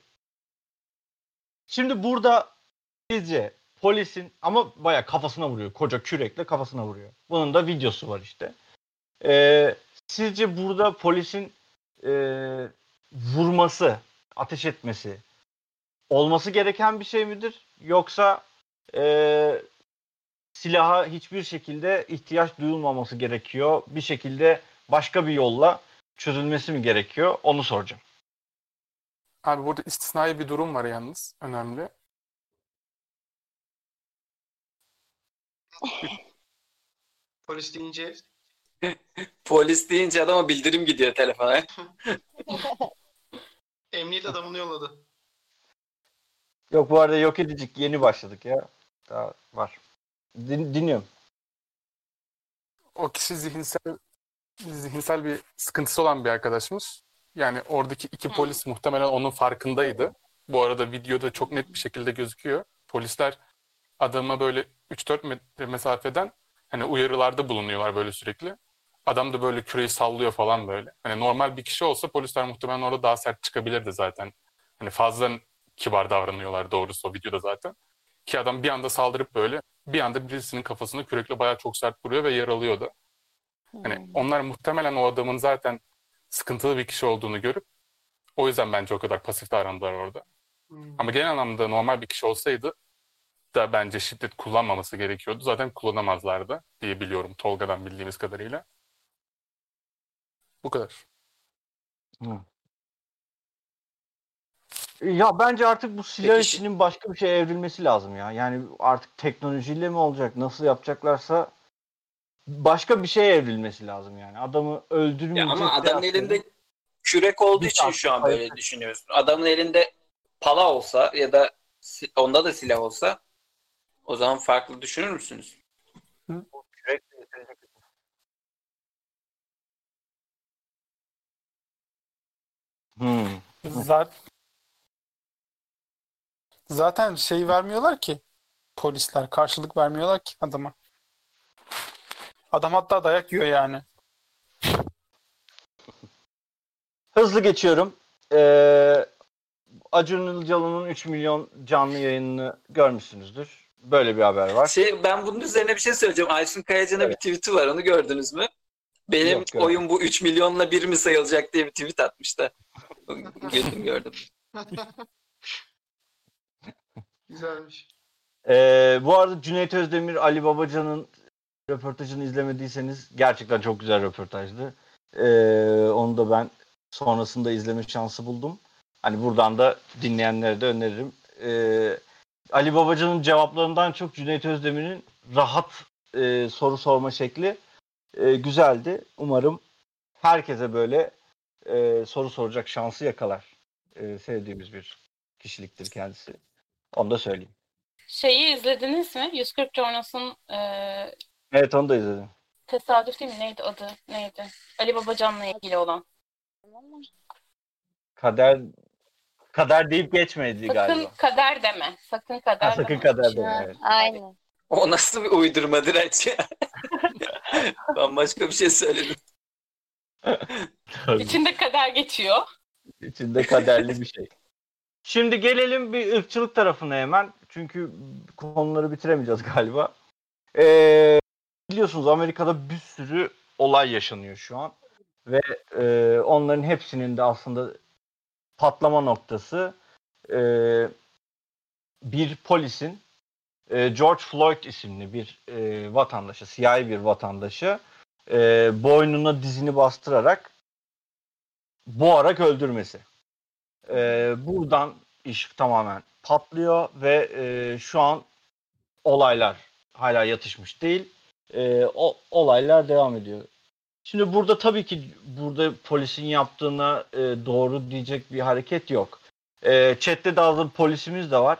Şimdi burada sizce polisin ama baya kafasına vuruyor. Koca kürekle kafasına vuruyor. Bunun da videosu var işte. Ee, sizce burada polisin e, vurması, ateş etmesi olması gereken bir şey midir? Yoksa e, silaha hiçbir şekilde ihtiyaç duyulmaması gerekiyor. Bir şekilde başka bir yolla çözülmesi mi gerekiyor? Onu soracağım. Abi burada istisnai bir durum var yalnız. Önemli. Polis deyince Polis deyince adama bildirim gidiyor telefona. emniyet adamını yolladı. Yok bu arada yok edicik yeni başladık ya. Daha var. Din- dinliyorum. O kişi zihinsel zihinsel bir sıkıntısı olan bir arkadaşımız. Yani oradaki iki polis muhtemelen onun farkındaydı. Bu arada videoda çok net bir şekilde gözüküyor. Polisler adama böyle 3-4 metre mesafeden hani uyarılarda bulunuyorlar böyle sürekli. Adam da böyle küreği sallıyor falan böyle. Hani normal bir kişi olsa polisler muhtemelen orada daha sert çıkabilirdi zaten. Hani fazla kibar davranıyorlar doğrusu o videoda zaten. Ki adam bir anda saldırıp böyle bir anda birisinin kafasına kürekle bayağı çok sert vuruyor ve yaralıyor da. Hani onlar muhtemelen o adamın zaten sıkıntılı bir kişi olduğunu görüp o yüzden bence o kadar pasif davrandılar orada. Hmm. Ama genel anlamda normal bir kişi olsaydı da bence şiddet kullanmaması gerekiyordu. Zaten kullanamazlardı diye biliyorum Tolga'dan bildiğimiz kadarıyla. Bu kadar. Ya bence artık bu silah Peki işinin başka bir şeye evrilmesi lazım ya. Yani artık teknolojiyle mi olacak, nasıl yapacaklarsa başka bir şeye evrilmesi lazım yani. Adamı Ya öldürmeyecek. ama adamın elinde kürek olduğu Bir için şu an hayır. böyle düşünüyorsun. Adamın elinde pala olsa ya da onda da silah olsa o zaman farklı düşünür müsünüz? Hmm. Zaten zaten şey vermiyorlar ki polisler karşılık vermiyorlar ki adama. Adam hatta dayak yiyor yani. Hızlı geçiyorum. Ee, Acun Ilıcalı'nın 3 milyon canlı yayınını görmüşsünüzdür. Böyle bir haber var. Şey, ben bunun üzerine bir şey söyleyeceğim. Aysun Kayacan'ın Evet. bir tweet'i var. Onu gördünüz mü? Benim Yok, oyun bu 3 milyonla bir mi sayılacak diye bir tweet atmış da. gördüm gördüm. Güzelmiş. Ee, bu arada Cüneyt Özdemir, Ali Babacan'ın röportajını izlemediyseniz gerçekten çok güzel röportajdı. Ee, onu da ben sonrasında izleme şansı buldum. Hani buradan da dinleyenlere de öneririm. Ee, Ali Babacan'ın cevaplarından çok Cüneyt Özdemir'in rahat e, soru sorma şekli e, güzeldi. Umarım herkese böyle e, soru soracak şansı yakalar. E, sevdiğimiz bir kişiliktir kendisi. Onu da söyleyeyim. Şeyi izlediniz mi? 140 Jornas'ın e, Evet onu da izledim. tesadüf değil mi? Neydi adı? Neydi? Ali Babacan'la ilgili olan. Kader kader deyip geçmedi Sakın galiba. kader deme. Sakın kader Ha, sakın deme. kader deme. Evet. Aynen. O nasıl bir uydurma direnç ya? ben başka bir şey söyledim. İçinde kader geçiyor. İçinde kaderli bir şey. Şimdi gelelim bir ırkçılık tarafına hemen. Çünkü konuları bitiremeyeceğiz galiba. Ee, biliyorsunuz Amerika'da bir sürü olay yaşanıyor şu an. Ve e, onların hepsinin de aslında patlama noktası e, bir polisin e, George Floyd isimli bir e, vatandaşı, siyahi bir vatandaşı e, boynuna dizini bastırarak boğarak öldürmesi. E, buradan iş tamamen patlıyor ve e, şu an olaylar hala yatışmış değil. E, o olaylar devam ediyor. Şimdi burada tabii ki burada polisin yaptığına e, doğru diyecek bir hareket yok. E, chat'te de hazır polisimiz de var.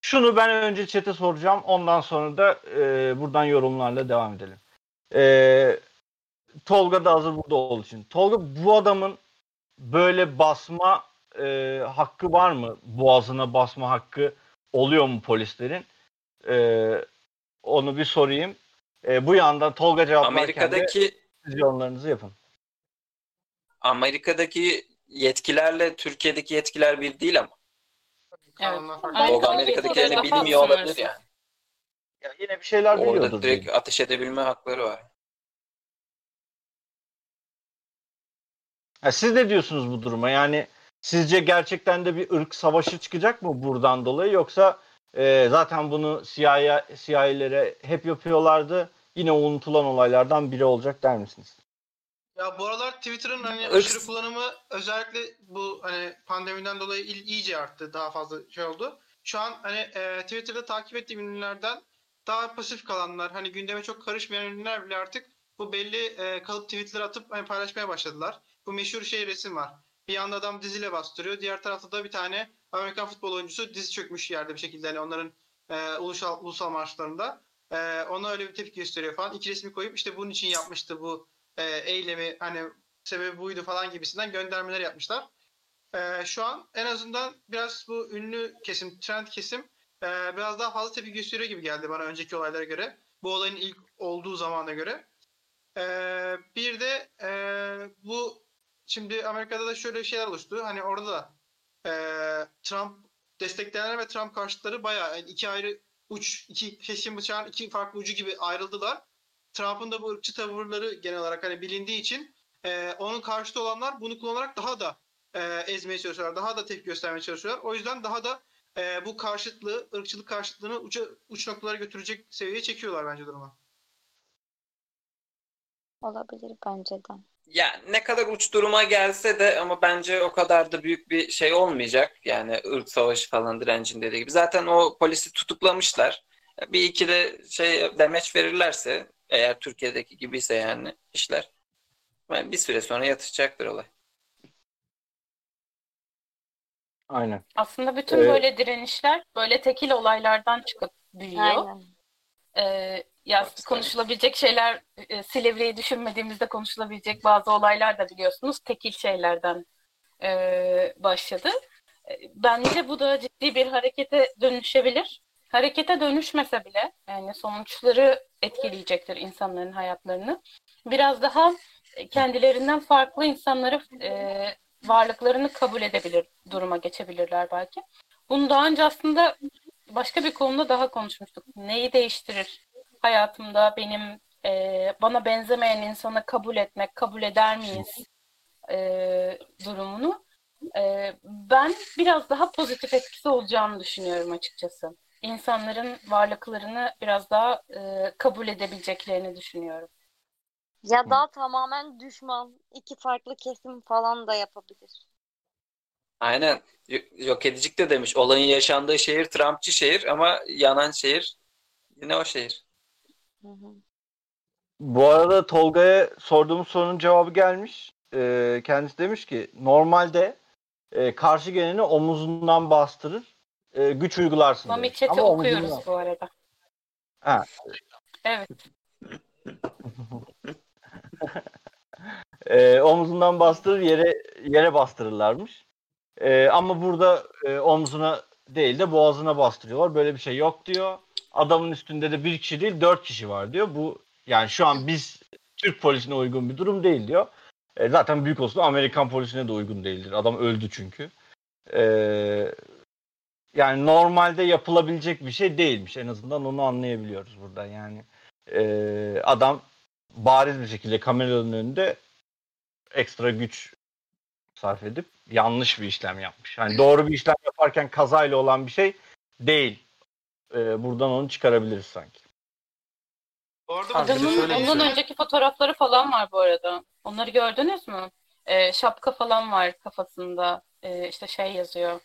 Şunu ben önce chat'e soracağım. Ondan sonra da e, buradan yorumlarla devam edelim. E, Tolga da hazır burada olduğu için. Tolga bu adamın böyle basma e, hakkı var mı? Boğazına basma hakkı oluyor mu polislerin? E, onu bir sorayım. E, bu yandan Tolga cevaplarken de Amerika'daki siz yorumlarınızı yapın. Amerika'daki yetkilerle Türkiye'deki yetkiler bir değil ama. Aynen. Tolga Amerika'daki Amerika'dakilerini bilmiyor olabilir yani. Ya yine bir şeyler biliyordur. Orada direkt diyelim. ateş edebilme hakları var. Ha, siz ne diyorsunuz bu duruma? Yani sizce gerçekten de bir ırk savaşı çıkacak mı buradan dolayı yoksa e, zaten bunu CIA, CIA'lere hep yapıyorlardı. Yine unutulan olaylardan biri olacak der misiniz? Ya bu aralar Twitter'ın hani aşırı kullanımı özellikle bu hani pandemiden dolayı il- iyice arttı. Daha fazla şey oldu. Şu an hani e, Twitter'da takip ettiğim ünlülerden daha pasif kalanlar hani gündeme çok karışmayan ünlüler bile artık bu belli e, kalıp tweetler atıp hani paylaşmaya başladılar. Bu meşhur şey resim var. Bir yanda adam diziyle bastırıyor. Diğer tarafta da bir tane Amerikan futbol oyuncusu dizi çökmüş yerde bir şekilde hani onların e, ulusal, ulusal marşlarında. E, ona öyle bir tepki gösteriyor falan. İki resmi koyup işte bunun için yapmıştı bu e, eylemi hani sebebi buydu falan gibisinden göndermeler yapmışlar. E, şu an en azından biraz bu ünlü kesim, trend kesim e, biraz daha fazla tepki gösteriyor gibi geldi bana önceki olaylara göre. Bu olayın ilk olduğu zamana göre. E, bir de e, bu şimdi Amerika'da da şöyle şeyler oluştu. Hani orada da e, Trump destekleyenler ve Trump karşıtları bayağı yani iki ayrı uç, iki kesim bıçağın iki farklı ucu gibi ayrıldılar. Trump'ın da bu ırkçı tavırları genel olarak hani bilindiği için e, onun karşıtı olanlar bunu kullanarak daha da e, ezmeye çalışıyorlar. Daha da tepki göstermeye çalışıyorlar. O yüzden daha da e, bu karşıtlığı, ırkçılık karşıtlığını uça, uç noktalara götürecek seviyeye çekiyorlar bence durumu. Olabilir bence de. Ya ne kadar uç duruma gelse de ama bence o kadar da büyük bir şey olmayacak. Yani ırk savaşı falan direncin dediği gibi. Zaten o polisi tutuklamışlar. Bir iki de şey demeç verirlerse eğer Türkiye'deki gibiyse yani işler. Yani bir süre sonra yatışacaktır olay. Aynen. Aslında bütün Ee, böyle direnişler böyle tekil olaylardan çıkıp büyüyor. Aynen. Ee, ya Tabii. konuşulabilecek şeyler e, Silivri'yi düşünmediğimizde konuşulabilecek bazı olaylar da biliyorsunuz tekil şeylerden e, başladı. E, Bence bu da ciddi bir harekete dönüşebilir. Harekete dönüşmese bile yani sonuçları etkileyecektir insanların hayatlarını. Biraz daha kendilerinden farklı insanları e, varlıklarını kabul edebilir duruma geçebilirler belki. Bunu daha önce aslında başka bir konuda daha konuşmuştuk. Neyi değiştirir hayatımda benim e, bana benzemeyen insanı kabul etmek, kabul eder miyiz e, durumunu. E, ben biraz daha pozitif etkisi olacağını düşünüyorum açıkçası. İnsanların varlıklarını biraz daha e, kabul edebileceklerini düşünüyorum. Ya da tamamen düşman, iki farklı kesim falan da yapabilir. Aynen. Yok edicik de demiş. Olayın yaşandığı şehir Trumpçı şehir ama yanan şehir yine o şehir. Hı hı. Bu arada Tolga'ya sorduğumuz sorunun cevabı gelmiş. Ee, kendisi demiş ki normalde e, karşı geleni omuzundan bastırır, e, güç uygularsın Mami chat'i okuyoruz omuzundan- bu arada. Ha. Evet. E, omuzundan bastırır yere yere bastırırlarmış. E, ama burada e, omzuna değil de boğazına bastırıyorlar. Böyle bir şey yok diyor. Adamın üstünde de bir kişi değil dört kişi var diyor. Bu yani şu an biz Türk polisine uygun bir durum değil diyor. E, zaten büyük olsun Amerikan polisine de uygun değildir. Adam öldü çünkü. E, yani normalde yapılabilecek bir şey değilmiş. En azından onu anlayabiliyoruz buradan. Yani e, adam bariz bir şekilde kameranın önünde ekstra güç sarf edip yanlış bir işlem yapmış. Yani doğru bir işlem yaparken kazayla olan bir şey değil. Ee, buradan onu çıkarabiliriz sanki. Bu arada Adamın bir ondan şey- önceki fotoğrafları falan var bu arada. Onları gördünüz mü? Ee, şapka falan var kafasında. Ee, işte şey yazıyor.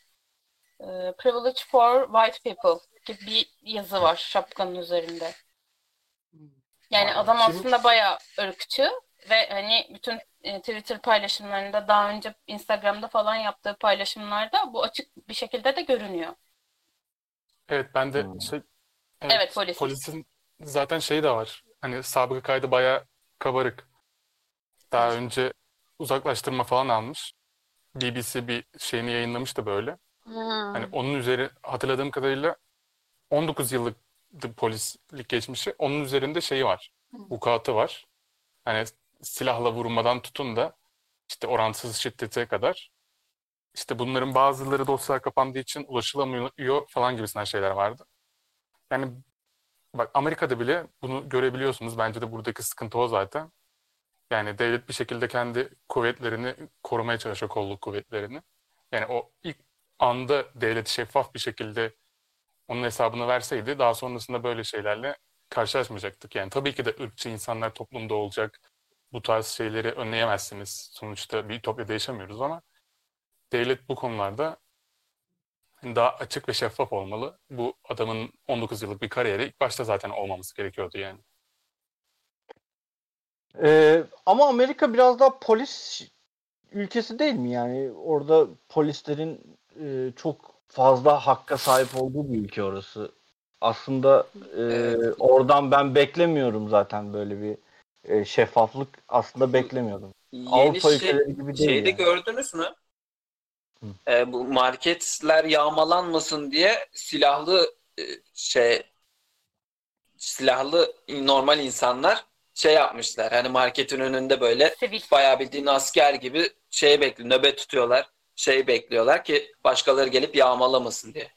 e, Privilege for White People gibi bir yazı var şapkanın üzerinde. Yani adam Kim- aslında bayağı ırkçı ve hani bütün e, Twitter paylaşımlarında daha önce Instagram'da falan yaptığı paylaşımlarda bu açık bir şekilde de görünüyor. Evet ben de Hmm. şey Evet, polis. polisin zaten şeyi de var. Hani sabıka kaydı bayağı kabarık. Daha önce uzaklaştırma falan almış. BBC bir şeyini yayınlamıştı böyle. Hmm. Hani onun üzeri hatırladığım kadarıyla 19 yıllık polislik geçmişi. Onun üzerinde şeyi var. Vukuatı var. Hani silahla vurmadan tutun da işte orantısız şiddete kadar. İşte bunların bazıları dosyalar kapandığı için ulaşılamıyor falan gibisinden şeyler vardı. Yani bak Amerika'da bile bunu görebiliyorsunuz. Bence de buradaki sıkıntı o zaten. Yani devlet bir şekilde kendi kuvvetlerini korumaya çalışıyor, kolluk kuvvetlerini. Yani o ilk anda devlet şeffaf bir şekilde onun hesabını verseydi daha sonrasında böyle şeylerle karşılaşmayacaktık. Yani tabii ki de ırkçı insanlar toplumda olacak. Bu tarz şeyleri önleyemezsiniz. Sonuçta bir ütopyada yaşamıyoruz ama devlet bu konularda daha açık ve şeffaf olmalı. Bu adamın 19 yıllık bir kariyeri ilk başta zaten olmaması gerekiyordu yani. Ee, ama Amerika biraz daha polis ülkesi değil mi yani? Orada polislerin e, çok fazla hakka sahip olduğu bir ülke orası. Aslında e, Evet. oradan ben beklemiyorum zaten böyle bir e, şeffaflık aslında beklemiyordum. Yeni Avrupa şey, ülkeleri gibi değil şeyde yani. gördünüz mü? Ee, bu marketler yağmalanmasın diye silahlı e, şey silahlı normal insanlar şey yapmışlar. Hani marketin önünde böyle Sivil. bayağı bildiğin asker gibi şey bekliyor, nöbet tutuyorlar. Şey bekliyorlar ki başkaları gelip yağmalamasın diye.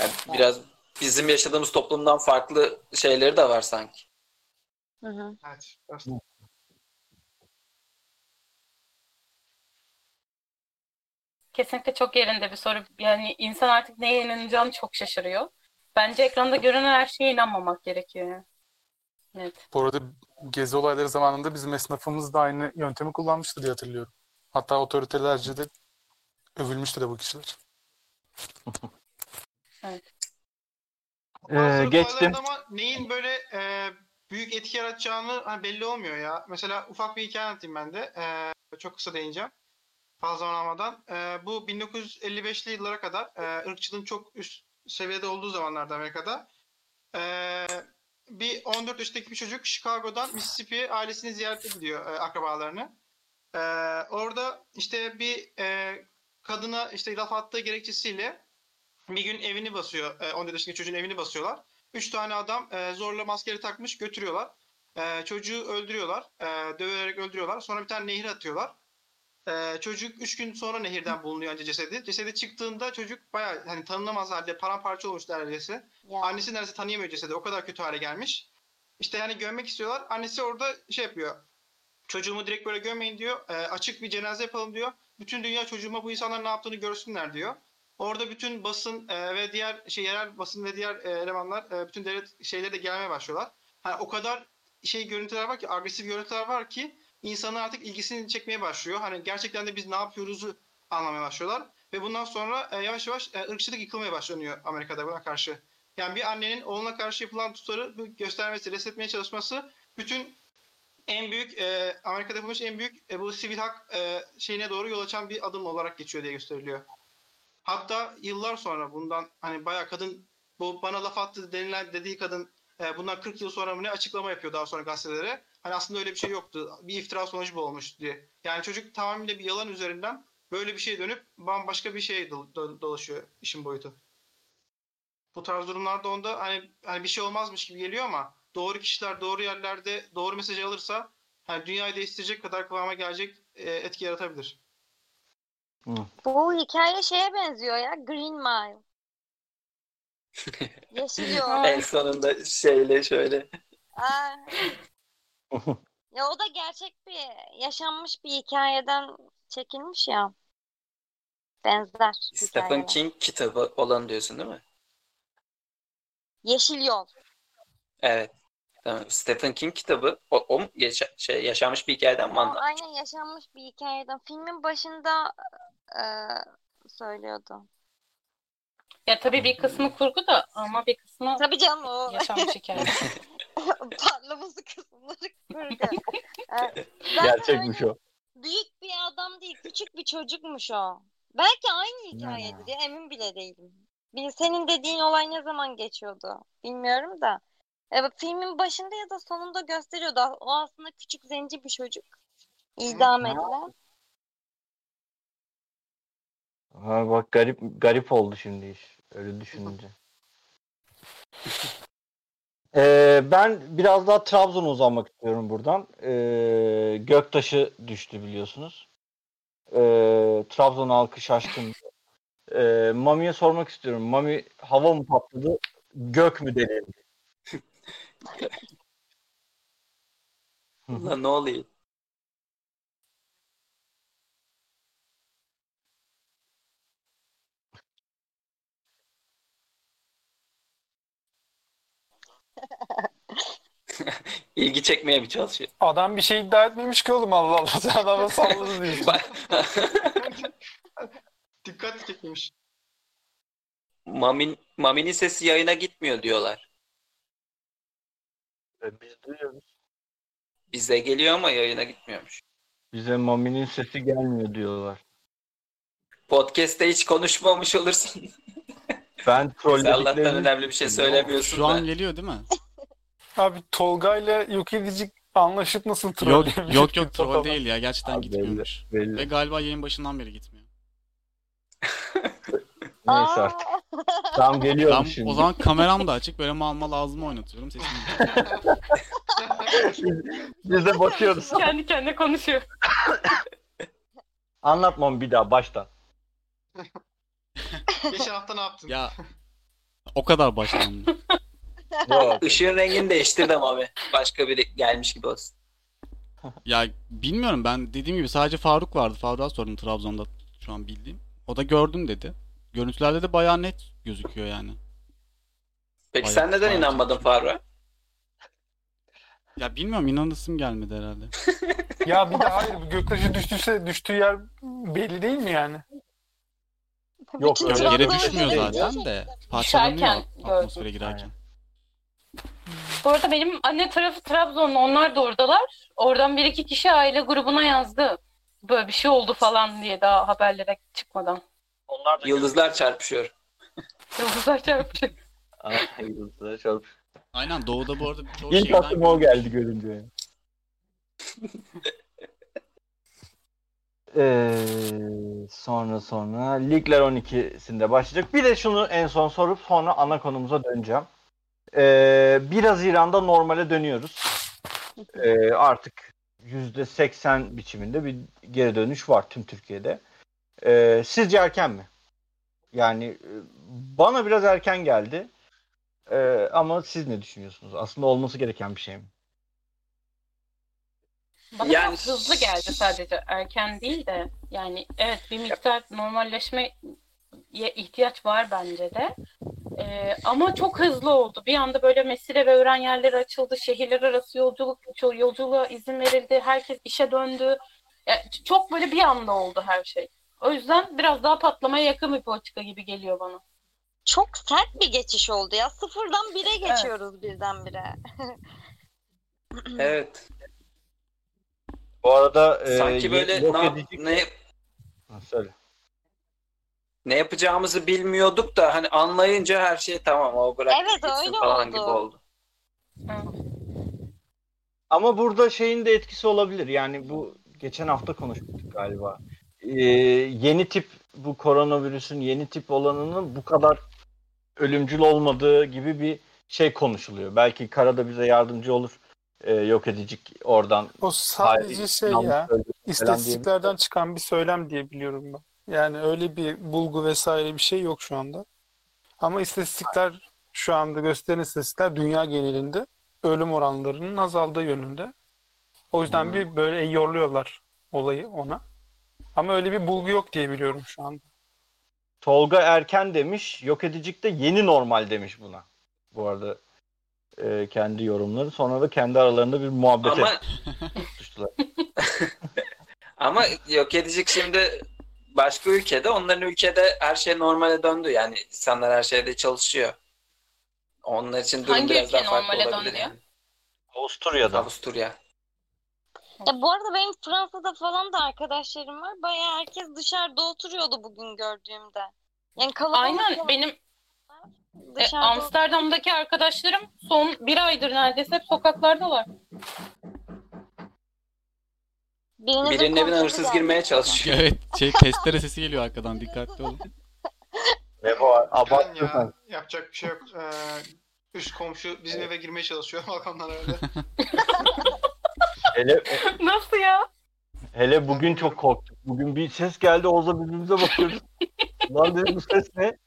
Yani biraz bizim yaşadığımız toplumdan farklı şeyleri de var sanki. Hı hı. Evet. Kesinlikle çok yerinde bir soru. Yani insan artık neye inanacağını çok şaşırıyor. Bence ekranda görünen her şeye inanmamak gerekiyor. Evet. Bu arada gezi olayları zamanında bizim esnafımız da aynı yöntemi kullanmıştı diye hatırlıyorum. Hatta otoritelerce de övülmüştü de bu kişiler. Ee, Bazı geçtim. ama neyin böyle e, büyük etki yaratacağını hani belli olmuyor ya. Mesela ufak bir hikaye anlatayım ben de. E, çok kısa değineceğim. Fazla zaman almadan. E, bu 1955'li yıllara kadar e, ırkçılığın çok üst seviyede olduğu zamanlarda Amerika'da e, bir 14 yaşındaki bir çocuk Chicago'dan Mississippi'ye ailesini ziyarete gidiyor e, akrabalarını. E, orada işte bir e, kadına işte laf attığı gerekçesiyle bir gün evini basıyor. E, 14 yaşındaki çocuğun evini basıyorlar. Üç tane adam e, zorla maskeli takmış götürüyorlar. E, çocuğu öldürüyorlar. E, döverek öldürüyorlar. Sonra bir tane nehir atıyorlar. E, çocuk üç gün sonra nehirden bulunuyor önce cesedi. Cesedi çıktığında çocuk bayağı hani tanınamaz halde paramparça olmuş neredeyse. Ya. Annesi neredeyse tanıyamıyor cesedi. O kadar kötü hale gelmiş. İşte hani gömmek istiyorlar. Annesi orada şey yapıyor. Çocuğumu direkt böyle gömmeyin diyor. E, açık bir cenaze yapalım diyor. Bütün dünya çocuğuma bu insanların ne yaptığını görsünler diyor. Orada bütün basın e, ve diğer şey yerel basın ve diğer e, elemanlar e, bütün devlet şeyleri de gelmeye başlıyorlar. Hani o kadar şey görüntüler var ki agresif görüntüler var ki insanın artık ilgisini çekmeye başlıyor. Hani gerçekten de biz ne yapıyoruzu anlamaya başlıyorlar ve bundan sonra e, yavaş yavaş e, ırkçılık yıkılmaya başlanıyor Amerika'da buna karşı. Yani bir annenin oğluna karşı yapılan tutarı göstermesi, resmetmeye çalışması bütün en büyük e, Amerika'da yapılmış en büyük e, bu sivil hak e, şeyine doğru yol açan bir adım olarak geçiyor diye gösteriliyor. Hatta yıllar sonra bundan hani bayağı kadın bu bana laf attı denilen dediği kadın e, bundan 40 yıl sonra mı ne açıklama yapıyor daha sonra gazetelere. Hani aslında öyle bir şey yoktu. Bir iftira sonucu bu olmuş diye. Yani çocuk tamamıyla bir yalan üzerinden böyle bir şey dönüp bambaşka bir şey do- do- dolaşıyor işin boyutu. Bu tarz durumlarda onda hani, hani bir şey olmazmış gibi geliyor ama doğru kişiler doğru yerlerde doğru mesajı alırsa hani dünyayı değiştirecek kadar kıvama gelecek e, etki yaratabilir. Bu hikaye şeye benziyor ya. Green Mile. Yeşil yol. En sonunda şeyle şöyle. Aa. Ya o da gerçek bir yaşanmış bir hikayeden çekilmiş ya. Benzer Stephen hikayeler. King kitabı olan diyorsun değil mi? Yeşil Yol. Evet. Tamam. Stephen King kitabı o, o mu yaşa- şey, yaşanmış bir hikayeden mi O anlat? aynen yaşanmış bir hikayeden. Filmin başında e, söylüyordu. Ya tabii bir kısmı kurgu da ama bir kısmı Tabii canım o yaşanmış hikaye. parlaması kısımları kurgu. Ee, Gerçekmiş o. Büyük bir adam değil, küçük bir çocukmuş o. Belki aynı hikayedir Ya. emin bile değilim. Senin dediğin olay ne zaman geçiyordu bilmiyorum da. Evet, filmin başında ya da sonunda gösteriyordu. O aslında küçük zenci bir çocuk. İdam edilen. Ha, bak garip garip oldu şimdi iş. Öyle düşününce. Ee, ben biraz daha Trabzon'a uzanmak istiyorum buradan. Ee, Göktaşı düştü biliyorsunuz. Ee, Trabzon halkı şaşkın. Ee, Mami'ye sormak istiyorum. Mami hava mı patladı? Gök mü delirdi? Ulan ne oluyor? İlgi çekmeye mi çalışıyor? Adam bir şey iddia etmemiş ki oğlum Allah Allah. Sen adama salladın diyorsun. Dikkat çekmiş. Mamin, Mami'nin sesi yayına gitmiyor diyorlar. Ee, Biz duyuyoruz. Bize geliyor ama yayına gitmiyormuş. Bize Mami'nin sesi gelmiyor diyorlar. Podcast'te hiç konuşmamış olursun. Ben Sen Allah'tan trollediklerini önemli bir şey söylemiyorsun Şu da. an geliyor değil mi? Abi Tolga ile yok edici anlaşıp nasıl troll Yok yok yok troll değil ya gerçekten Abi gitmiyormuş. belli. Ve galiba yayın başından beri gitmiyor. Neyse artık. Geliyorum Ben şimdi. o zaman kameram da açık böyle mal mal ağzımı oynatıyorum sesimi. Biz de bakıyoruz. Kendi kendine konuşuyor. Anlatmam bir daha baştan. Geçen hafta ne yaptın? ya o kadar başlandı. Yok. Işığın rengini değiştirdim abi. Başka biri gelmiş gibi olsun. Ya bilmiyorum ben dediğim gibi sadece Faruk vardı. Faruk'a sordum Trabzon'da şu an bildiğim. O da gördüm dedi. Görüntülerde de bayağı net gözüküyor yani. Peki Bayağı- sen neden inanmadın. Faruk'a? Ya bilmiyorum inanasım gelmedi herhalde. Ya bir de hayır göktaşı düştüyse düştüğü yer belli değil mi yani? Yok, Bütün öyle Trabzon'u Yere düşmüyor görünce- zaten de parçalanıyor Düşerken atmosfere gördüm. girerken. Bu arada benim anne tarafı Trabzonlu. Onlar da oradalar. Oradan bir iki kişi aile grubuna yazdı. Böyle bir şey oldu falan diye daha haberlere çıkmadan. Onlar da Yıldızlar çarpışıyor. Yıldızlar çarpmış. Ah, yıldızlara çarp. Aynen doğuda bu arada çoğu İlk şehirden aklıma o geldi görünce. Ee, sonra sonra Ligler 12'sinde başlayacak. Bir de şunu en son sorup sonra ana konumuza döneceğim. Ee, 1 Haziran'da normale dönüyoruz. Ee, artık %80 biçiminde bir geri dönüş var tüm Türkiye'de. Ee, sizce erken mi? Yani bana biraz erken geldi. Ee, ama siz ne düşünüyorsunuz? Aslında olması gereken bir şey mi? Bana Yani- hızlı geldi sadece. Erken değil de. Yani evet bir miktar normalleşmeye ihtiyaç var bence de. Ee, ama çok hızlı oldu. Bir anda böyle mesire ve öğren yerleri açıldı. Şehirler arası yolculuk yolculuğa izin verildi. Herkes işe döndü. Yani çok böyle bir anda oldu her şey. O yüzden biraz daha patlamaya yakın bir politika gibi geliyor bana. Çok sert bir geçiş oldu ya. Sıfırdan bire geçiyoruz birdenbire. Evet. Bu arada e, Sanki böyle yok ne, edici- ne, Ha, söyle. ne yapacağımızı bilmiyorduk da hani anlayınca her şey tamam o bırak Evet, öyle falan oldu. gibi oldu. Ama burada şeyin de etkisi olabilir. Yani bu geçen hafta konuşmuştuk galiba. Ee, yeni tip bu koronavirüsün yeni tip olanının bu kadar ölümcül olmadığı gibi bir şey konuşuluyor. Belki karada bize yardımcı olur. Ee, yok edicik oradan. O sadece Hayır, şey ya. İstatistiklerden çıkan bir söylem diye biliyorum ben. Yani öyle bir bulgu vesaire bir şey yok şu anda. Ama istatistikler şu anda gösteren istatistikler dünya genelinde ölüm oranlarının azaldığı yönünde. O yüzden bir böyle yorluyorlar olayı ona. Ama öyle bir bulgu yok diye biliyorum şu anda. Tolga Erken demiş. Yok edicik de yeni normal demiş buna. Bu arada e, kendi yorumları. Sonra da kendi aralarında bir muhabbete Ama tutuştular. ama yok edecek şimdi başka ülkede onların ülkede her şey normale döndü. Yani insanlar her şeyde çalışıyor. Onlar için durum Hangi biraz daha farklı olabilir döndü? yani. Avusturya'da. Avusturya. Ya bu arada benim Fransa'da falan da arkadaşlarım var. Bayağı herkes dışarıda oturuyordu bugün gördüğümde. Yani kalabalık Aynen falan e, Amsterdam'daki arkadaşlarım son bir aydır neredeyse hep sokaklardalar. Birinizin Birinin evine hırsız geldi. girmeye çalışıyor. Evet şey testere sesi geliyor arkadan dikkatli olun. Ve bu abartıyorsan. ya yapacak bir şey yok. Ee, üst komşu bizim eve girmeye çalışıyor. Balkondan öyle. Hele, Nasıl ya? hele bugün çok korktuk. Bugün bir ses geldi Oğuz'la birbirimize bakıyoruz. Lan dedim bu ses ne?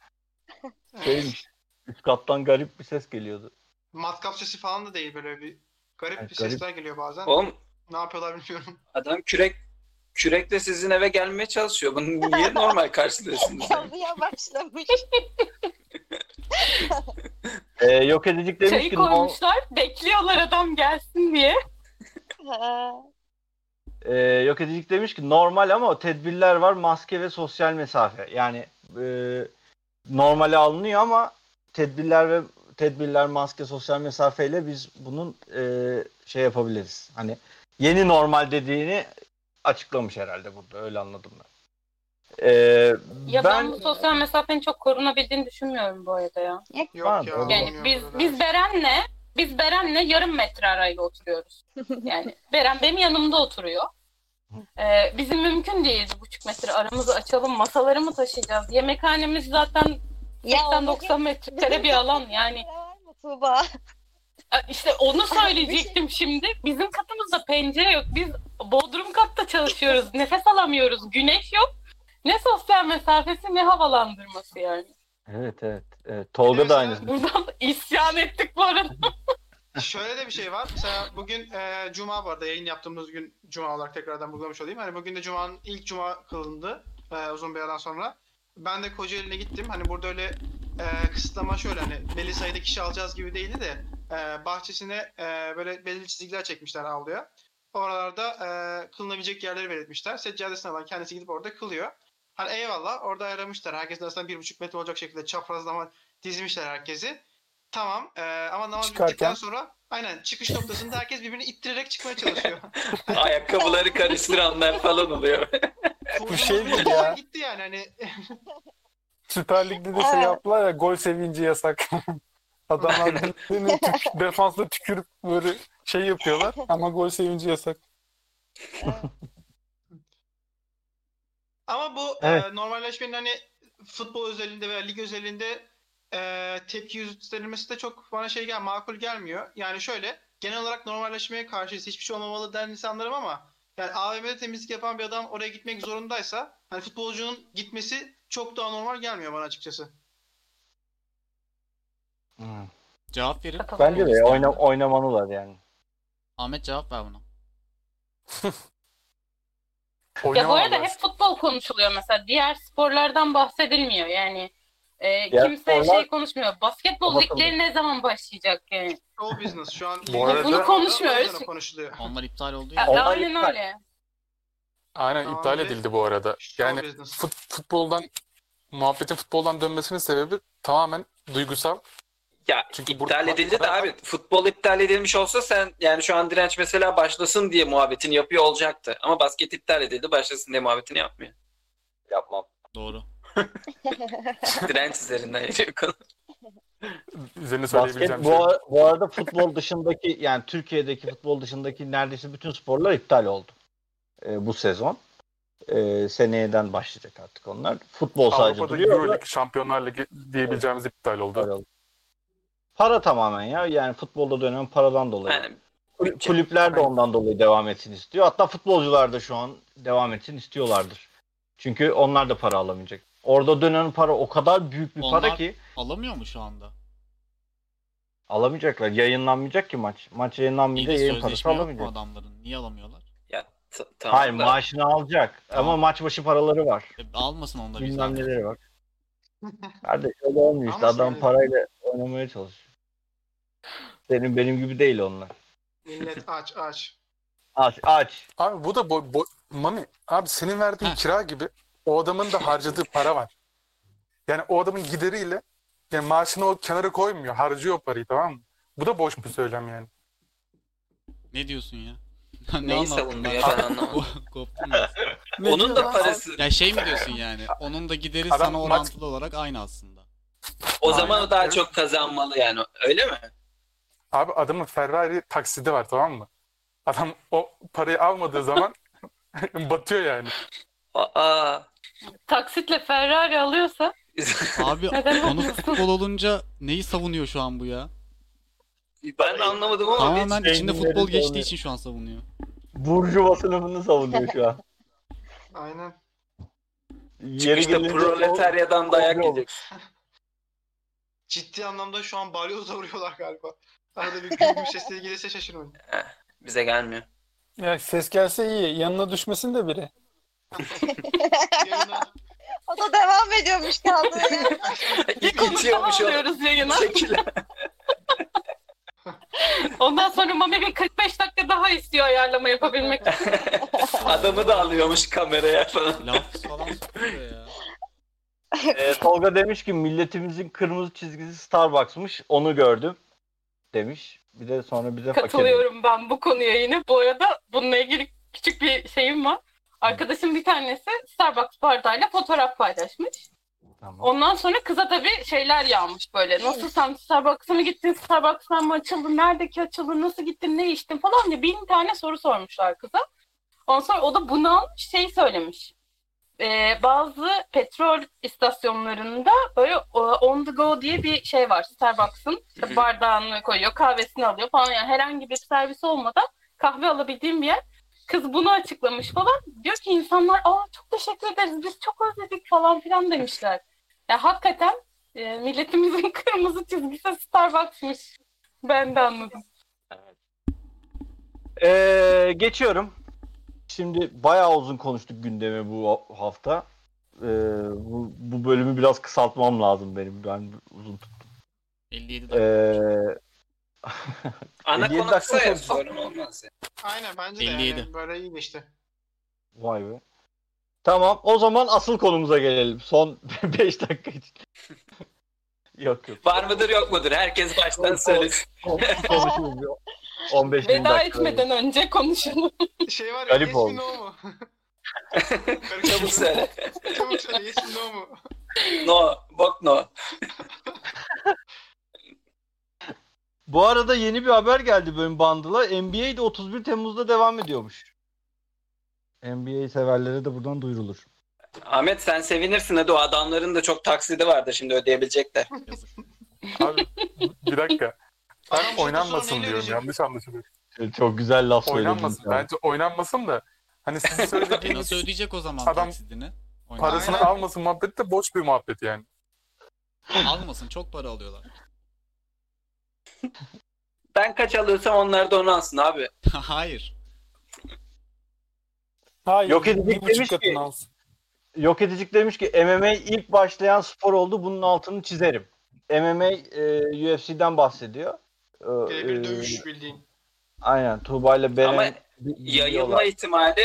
Şeymiş. Üst kattan garip bir ses geliyordu. Matkap sesi falan da değil böyle bir garip Evet, bir garip. sesler geliyor bazen. Oğlum Ne yapıyorlar bilmiyorum. adam kürek kürekle sizin eve gelmeye çalışıyor. Bunu niye normal karşılıyorsunuz? yani? Başlamış. Ee, yok edicik demiş Çayı ki no, koymuşlar, bekliyorlar adam gelsin diye. Ha. e, yok edicik demiş ki normal ama tedbirler var maske ve sosyal mesafe. Yani e, normale alınıyor ama tedbirler ve tedbirler maske sosyal mesafeyle biz bunun e, şey yapabiliriz. Hani yeni normal dediğini açıklamış herhalde burada öyle anladım ben. E, Ya ben, ben bu sosyal mesafenin çok korunabildiğini düşünmüyorum bu arada ya. Yok Var, ya. Yani biz biz Beren'le biz Beren'le yarım metre arayla oturuyoruz. Yani Beren benim yanımda oturuyor. Ee, bizim mümkün değil buçuk metre aramızı açalım masaları mı taşıyacağız? Yemekhanemiz zaten 80-90 metrekare bir alan yani. Tuğba? İşte onu söyleyecektim şimdi. Bizim katımızda pencere yok. Biz bodrum katta çalışıyoruz. Nefes alamıyoruz. Güneş yok. Ne sosyal mesafesi ne havalandırması yani. evet evet. evet. Tolga da aynı. Buradan da isyan ettik bu arada. Şöyle de bir şey var. Mesela bugün e, Cuma var da yayın yaptığımız gün Cuma olarak tekrardan vurgulamış olayım. Hani bugün de Cuma'nın ilk Cuma kılındı e, uzun bir aradan sonra. Ben de Kocaeli'ne gittim. Hani burada öyle e, kısıtlama şöyle hani belli sayıda kişi alacağız gibi değildi de e, bahçesine e, böyle belirli çizgiler çekmişler avluya. Oralarda e, kılınabilecek yerleri belirtmişler. Seccadesini alan kendisi gidip orada kılıyor. Hani eyvallah orada ayarlamışlar. Herkesin arasında bir buçuk metre olacak şekilde çaprazlama dizmişler herkesi. Tamam e, ama namaz Çıkarken? bittikten sonra aynen çıkış noktasında herkes birbirini ittirerek çıkmaya çalışıyor. Ayakkabıları karıştıranlar falan oluyor. Kurduğumuz şey olay ya. Gitti yani hani Süper Lig'de de şey Evet. yaptılar ya gol sevinci yasak. Adamlar tük, defansla tükürüp böyle şey yapıyorlar ama gol sevinci yasak. ama bu Evet. e, normalleşmenin hani futbol özelinde veya lig özelinde e, tepki gösterilmesi de çok bana şey gel makul gelmiyor. Yani şöyle genel olarak normalleşmeye karşıyız. Hiçbir şey olmamalı den insanlarım ama yani AVM'de temizlik yapan bir adam oraya gitmek zorundaysa hani futbolcunun gitmesi çok daha normal gelmiyor bana açıkçası. Hmm. Cevap verin. Bence de oyna, oynamalılar yani. Ahmet cevap ver buna. Ya bu arada hep futbol konuşuluyor mesela. Diğer sporlardan bahsedilmiyor yani. E, Diğer kimse sporlar- şey konuşmuyor. Basketbol Kapatalım. ligleri ne zaman başlayacak yani? Show business şu an Bu arada- Bunu konuşmuyoruz. O yüzden konuşuluyor. Onlar iptal oldu Ya, ya. Onlar aynen iptal. öyle. Aynen Tamam, iptal bir- edildi bu arada. Show Yani business. fut- futboldan muhabbetin futboldan dönmesinin sebebi tamamen duygusal. Ya Çünkü iptal burada- edildi de abi futbol iptal edilmiş olsa sen yani şu an direnç mesela başlasın diye muhabbetini yapıyor olacaktı. Ama basket iptal edildi başlasın diye muhabbetini yapmıyor. Yapmam. Doğru. direnç üzerinden yürüyor konu. Üzerine Basket söyleyebileceğim bu, şey. bu arada futbol dışındaki yani Türkiye'deki futbol dışındaki neredeyse bütün sporlar iptal oldu. Ee, bu sezon. Ee, seneyeden başlayacak artık onlar. Futbol sadece Avrupa'da duruyor. Euroleague, Şampiyonlar Ligi diyebileceğimiz iptal oldu. iptal oldu. Para tamamen ya. Yani futbolda dönen paradan dolayı. Yani Kul- Kulüpler de ondan dolayı devam etsin istiyor. Hatta futbolcular da şu an devam etsin istiyorlardır. Çünkü onlar da para alamayacak. Orada dönen para o kadar büyük bir para Onlar- ki Alamıyor mu şu anda? alamayacaklar. Yayınlanmayacak ki maç. Maç yayınlanmayınca bir yayın parası sözleşme yok mu alamayacak. adamların? Niye alamıyorlar? ya t- tamam Hayır da- maaşını alacak. Ama Tamam. maç başı paraları var. E, almasın onları bir Bilmem neleri var. Kardeş öyle olmuyor işte. Ama Adam sen- parayla oynamaya çalışıyor. Senin benim gibi değil onlar. Millet aç aç. Aç aç. Abi bu da bo bo Mami abi senin verdiğin Heh. kira gibi o adamın da harcadığı para var. Yani o adamın gideriyle yani maaşını o kenara koymuyor. Harcıyor parayı tamam mı? Bu da boş bir söylem yani. Ne diyorsun ya? ne Neyi savunuyor ya ben anlamadım. Koptum Onun da parası. Ya şey mi diyorsun yani? Onun da gideri Adam sana maç- orantılı olarak aynı aslında. O zaman Aynen, o daha evet. çok kazanmalı yani. Öyle mi? Abi adamın Ferrari taksidi var tamam mı? Adam o parayı almadığı zaman batıyor yani. Aa. Taksitle Ferrari alıyorsa Abi Neden konu olmasın? futbol olunca neyi savunuyor şu an bu ya? ben de anlamadım ama Tamamen biz içinde futbol geçtiği savunuyor. için şu an savunuyor. Burjuva sınıfını savunuyor şu an. Aynen. Yeri çıkışta gelince proletaryadan dayak yiyecek. Ciddi anlamda şu an balyozla vuruyorlar galiba. Arada bir gülgüm sesleri gelirse şaşırmayın. Bize gelmiyor. Ya ses gelse iyi. Yanına düşmesin de biri. Yayına O da devam ediyormuş kaldığı yerden. bir konuşma İtiyormuş o alıyoruz yayına. şekilde. Ondan sonra Mami bir 45 dakika daha istiyor ayarlama yapabilmek için. Adamı da alıyormuş kameraya falan. Laf falan sokuyor ya. Ee, Tolga demiş ki milletimizin kırmızı çizgisi Starbucks'mış. Onu gördüm demiş. Bir de sonra bize fakir. Katılıyorum ben bu konuya yine. Bu arada bununla ilgili küçük bir şeyim var. Arkadaşım bir tanesi Starbucks bardağıyla fotoğraf paylaşmış. Tamam. Ondan sonra kıza tabii şeyler yağmış böyle. Nasıl sen Starbucks'a mı gittin? Starbucks'tan mı açıldı? Neredeki açıldı? Nasıl gittin? Ne içtin? Falan diye bin tane soru sormuşlar kıza. Ondan sonra o da bunu almış şey söylemiş. Ee, bazı petrol istasyonlarında böyle e, on the go diye bir şey var. Starbucks'ın işte bardağını koyuyor, kahvesini alıyor falan. Yani herhangi bir servis olmadan kahve alabildiğim bir yer. Kız bunu açıklamış falan. Diyor ki insanlar aa çok teşekkür ederiz biz çok özledik falan filan demişler. Ya hakikaten e, milletimizin kırmızı çizgisi Starbucks'mış. Ben de anladım. Ee, geçiyorum. Şimdi bayağı uzun konuştuk gündemi bu hafta. Ee, bu, bu bölümü biraz kısaltmam lazım benim. Ben uzun tuttum. 57 dakika. Ee, Ana 57 konu dakika kısa ya konuştuk. sorun olmaz. ya. Aynen bence de 57. yani böyle iyi işte. Vay be. Tamam o zaman asıl konumuza gelelim. Son 5 dakika için. yok yok. Var mıdır yok mudur? Herkes baştan söylesin. Konuşuruz. 15 bin Veda dakika. etmeden önce konuşalım. Şey var ya Garip yes oldu. mi no mu? Çabuk söyle. Çabuk söyle yes mi no mu? No. Bok no. Bu arada yeni bir haber geldi bölüm bandıla. NBA de 31 Temmuz'da devam ediyormuş. NBA severlere de buradan duyurulur. Ahmet sen sevinirsin hadi o adamların da çok taksidi vardır şimdi ödeyebilecekler. Abi bir dakika. Ben oynanmasın diyorum. Yanlış anlaşılıyor. Çok güzel laf söyledin. Oynanmasın. Bence oynanmasın da hani sizin söylediğiniz Nasıl ödeyecek o zaman Adam taksidini? Parasını Aynen. almasın muhabbeti de boş bir muhabbet yani. Almasın çok para alıyorlar. Ben kaç alıyorsam onlar da onu alsın abi. Hayır. Hayır. Yok edecek bir demiş ki- alsın. Yok edicik demiş ki MMA ilk başlayan spor oldu. Bunun altını çizerim. MMA e, UFC'den bahsediyor. E, Birebir e, dövüş bildiğin. Aynen Tuğba ile Beren Ama Yayılma ihtimali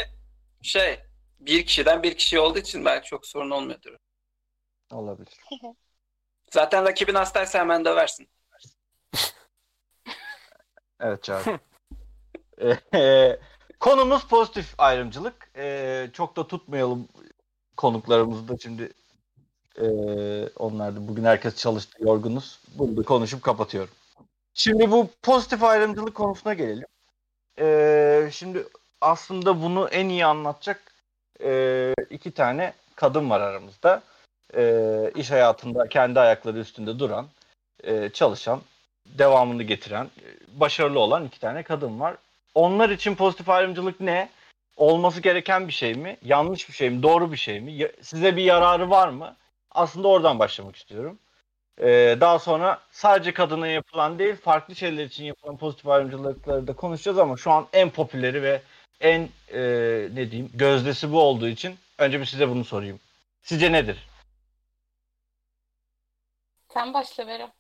şey bir kişiden bir kişi olduğu için belki çok sorun olmuyordur. olabilir. Zaten rakibin hastaysa hemen döversin. Evet Çağrı. Konumuz pozitif ayrımcılık. Çok da tutmayalım konuklarımızı da şimdi e, onlar da bugün herkes çalıştı yorgunuz. Bunu da konuşup kapatıyorum. Şimdi bu pozitif ayrımcılık konusuna gelelim. Şimdi aslında bunu en iyi anlatacak e, iki tane kadın var aramızda. E, iş hayatında kendi ayakları üstünde duran, e, çalışan, devamını getiren, e, başarılı olan iki tane kadın var. Onlar için pozitif ayrımcılık ne? Olması gereken bir şey mi? Yanlış bir şey mi? Doğru bir şey mi? Size bir yararı var mı? Aslında oradan başlamak istiyorum. Ee, daha sonra sadece kadına yapılan değil, farklı şeyler için yapılan pozitif ayrımcılıkları da konuşacağız ama şu an en popüleri ve en e, ne diyeyim gözdesi bu olduğu için önce bir size bunu sorayım. Sizce nedir? Sen başla Vera.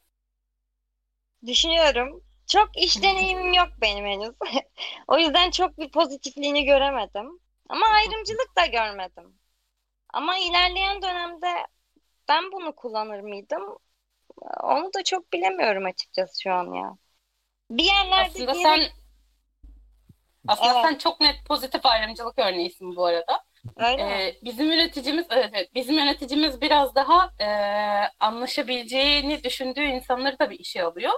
Düşünüyorum. Çok iş deneyimim yok benim henüz. o yüzden çok bir pozitifliğini göremedim. Ama ayrımcılık da görmedim. Ama ilerleyen dönemde ben bunu kullanır mıydım? Onu da çok bilemiyorum açıkçası şu an ya. Bir yerlerde Aslında bir sen aslında Evet. sen çok net pozitif ayrımcılık örneğisin bu arada. Mi? Ee, bizim yöneticimiz evet, evet, bizim yöneticimiz biraz daha e, anlaşabileceğini düşündüğü insanları tabii işe alıyor.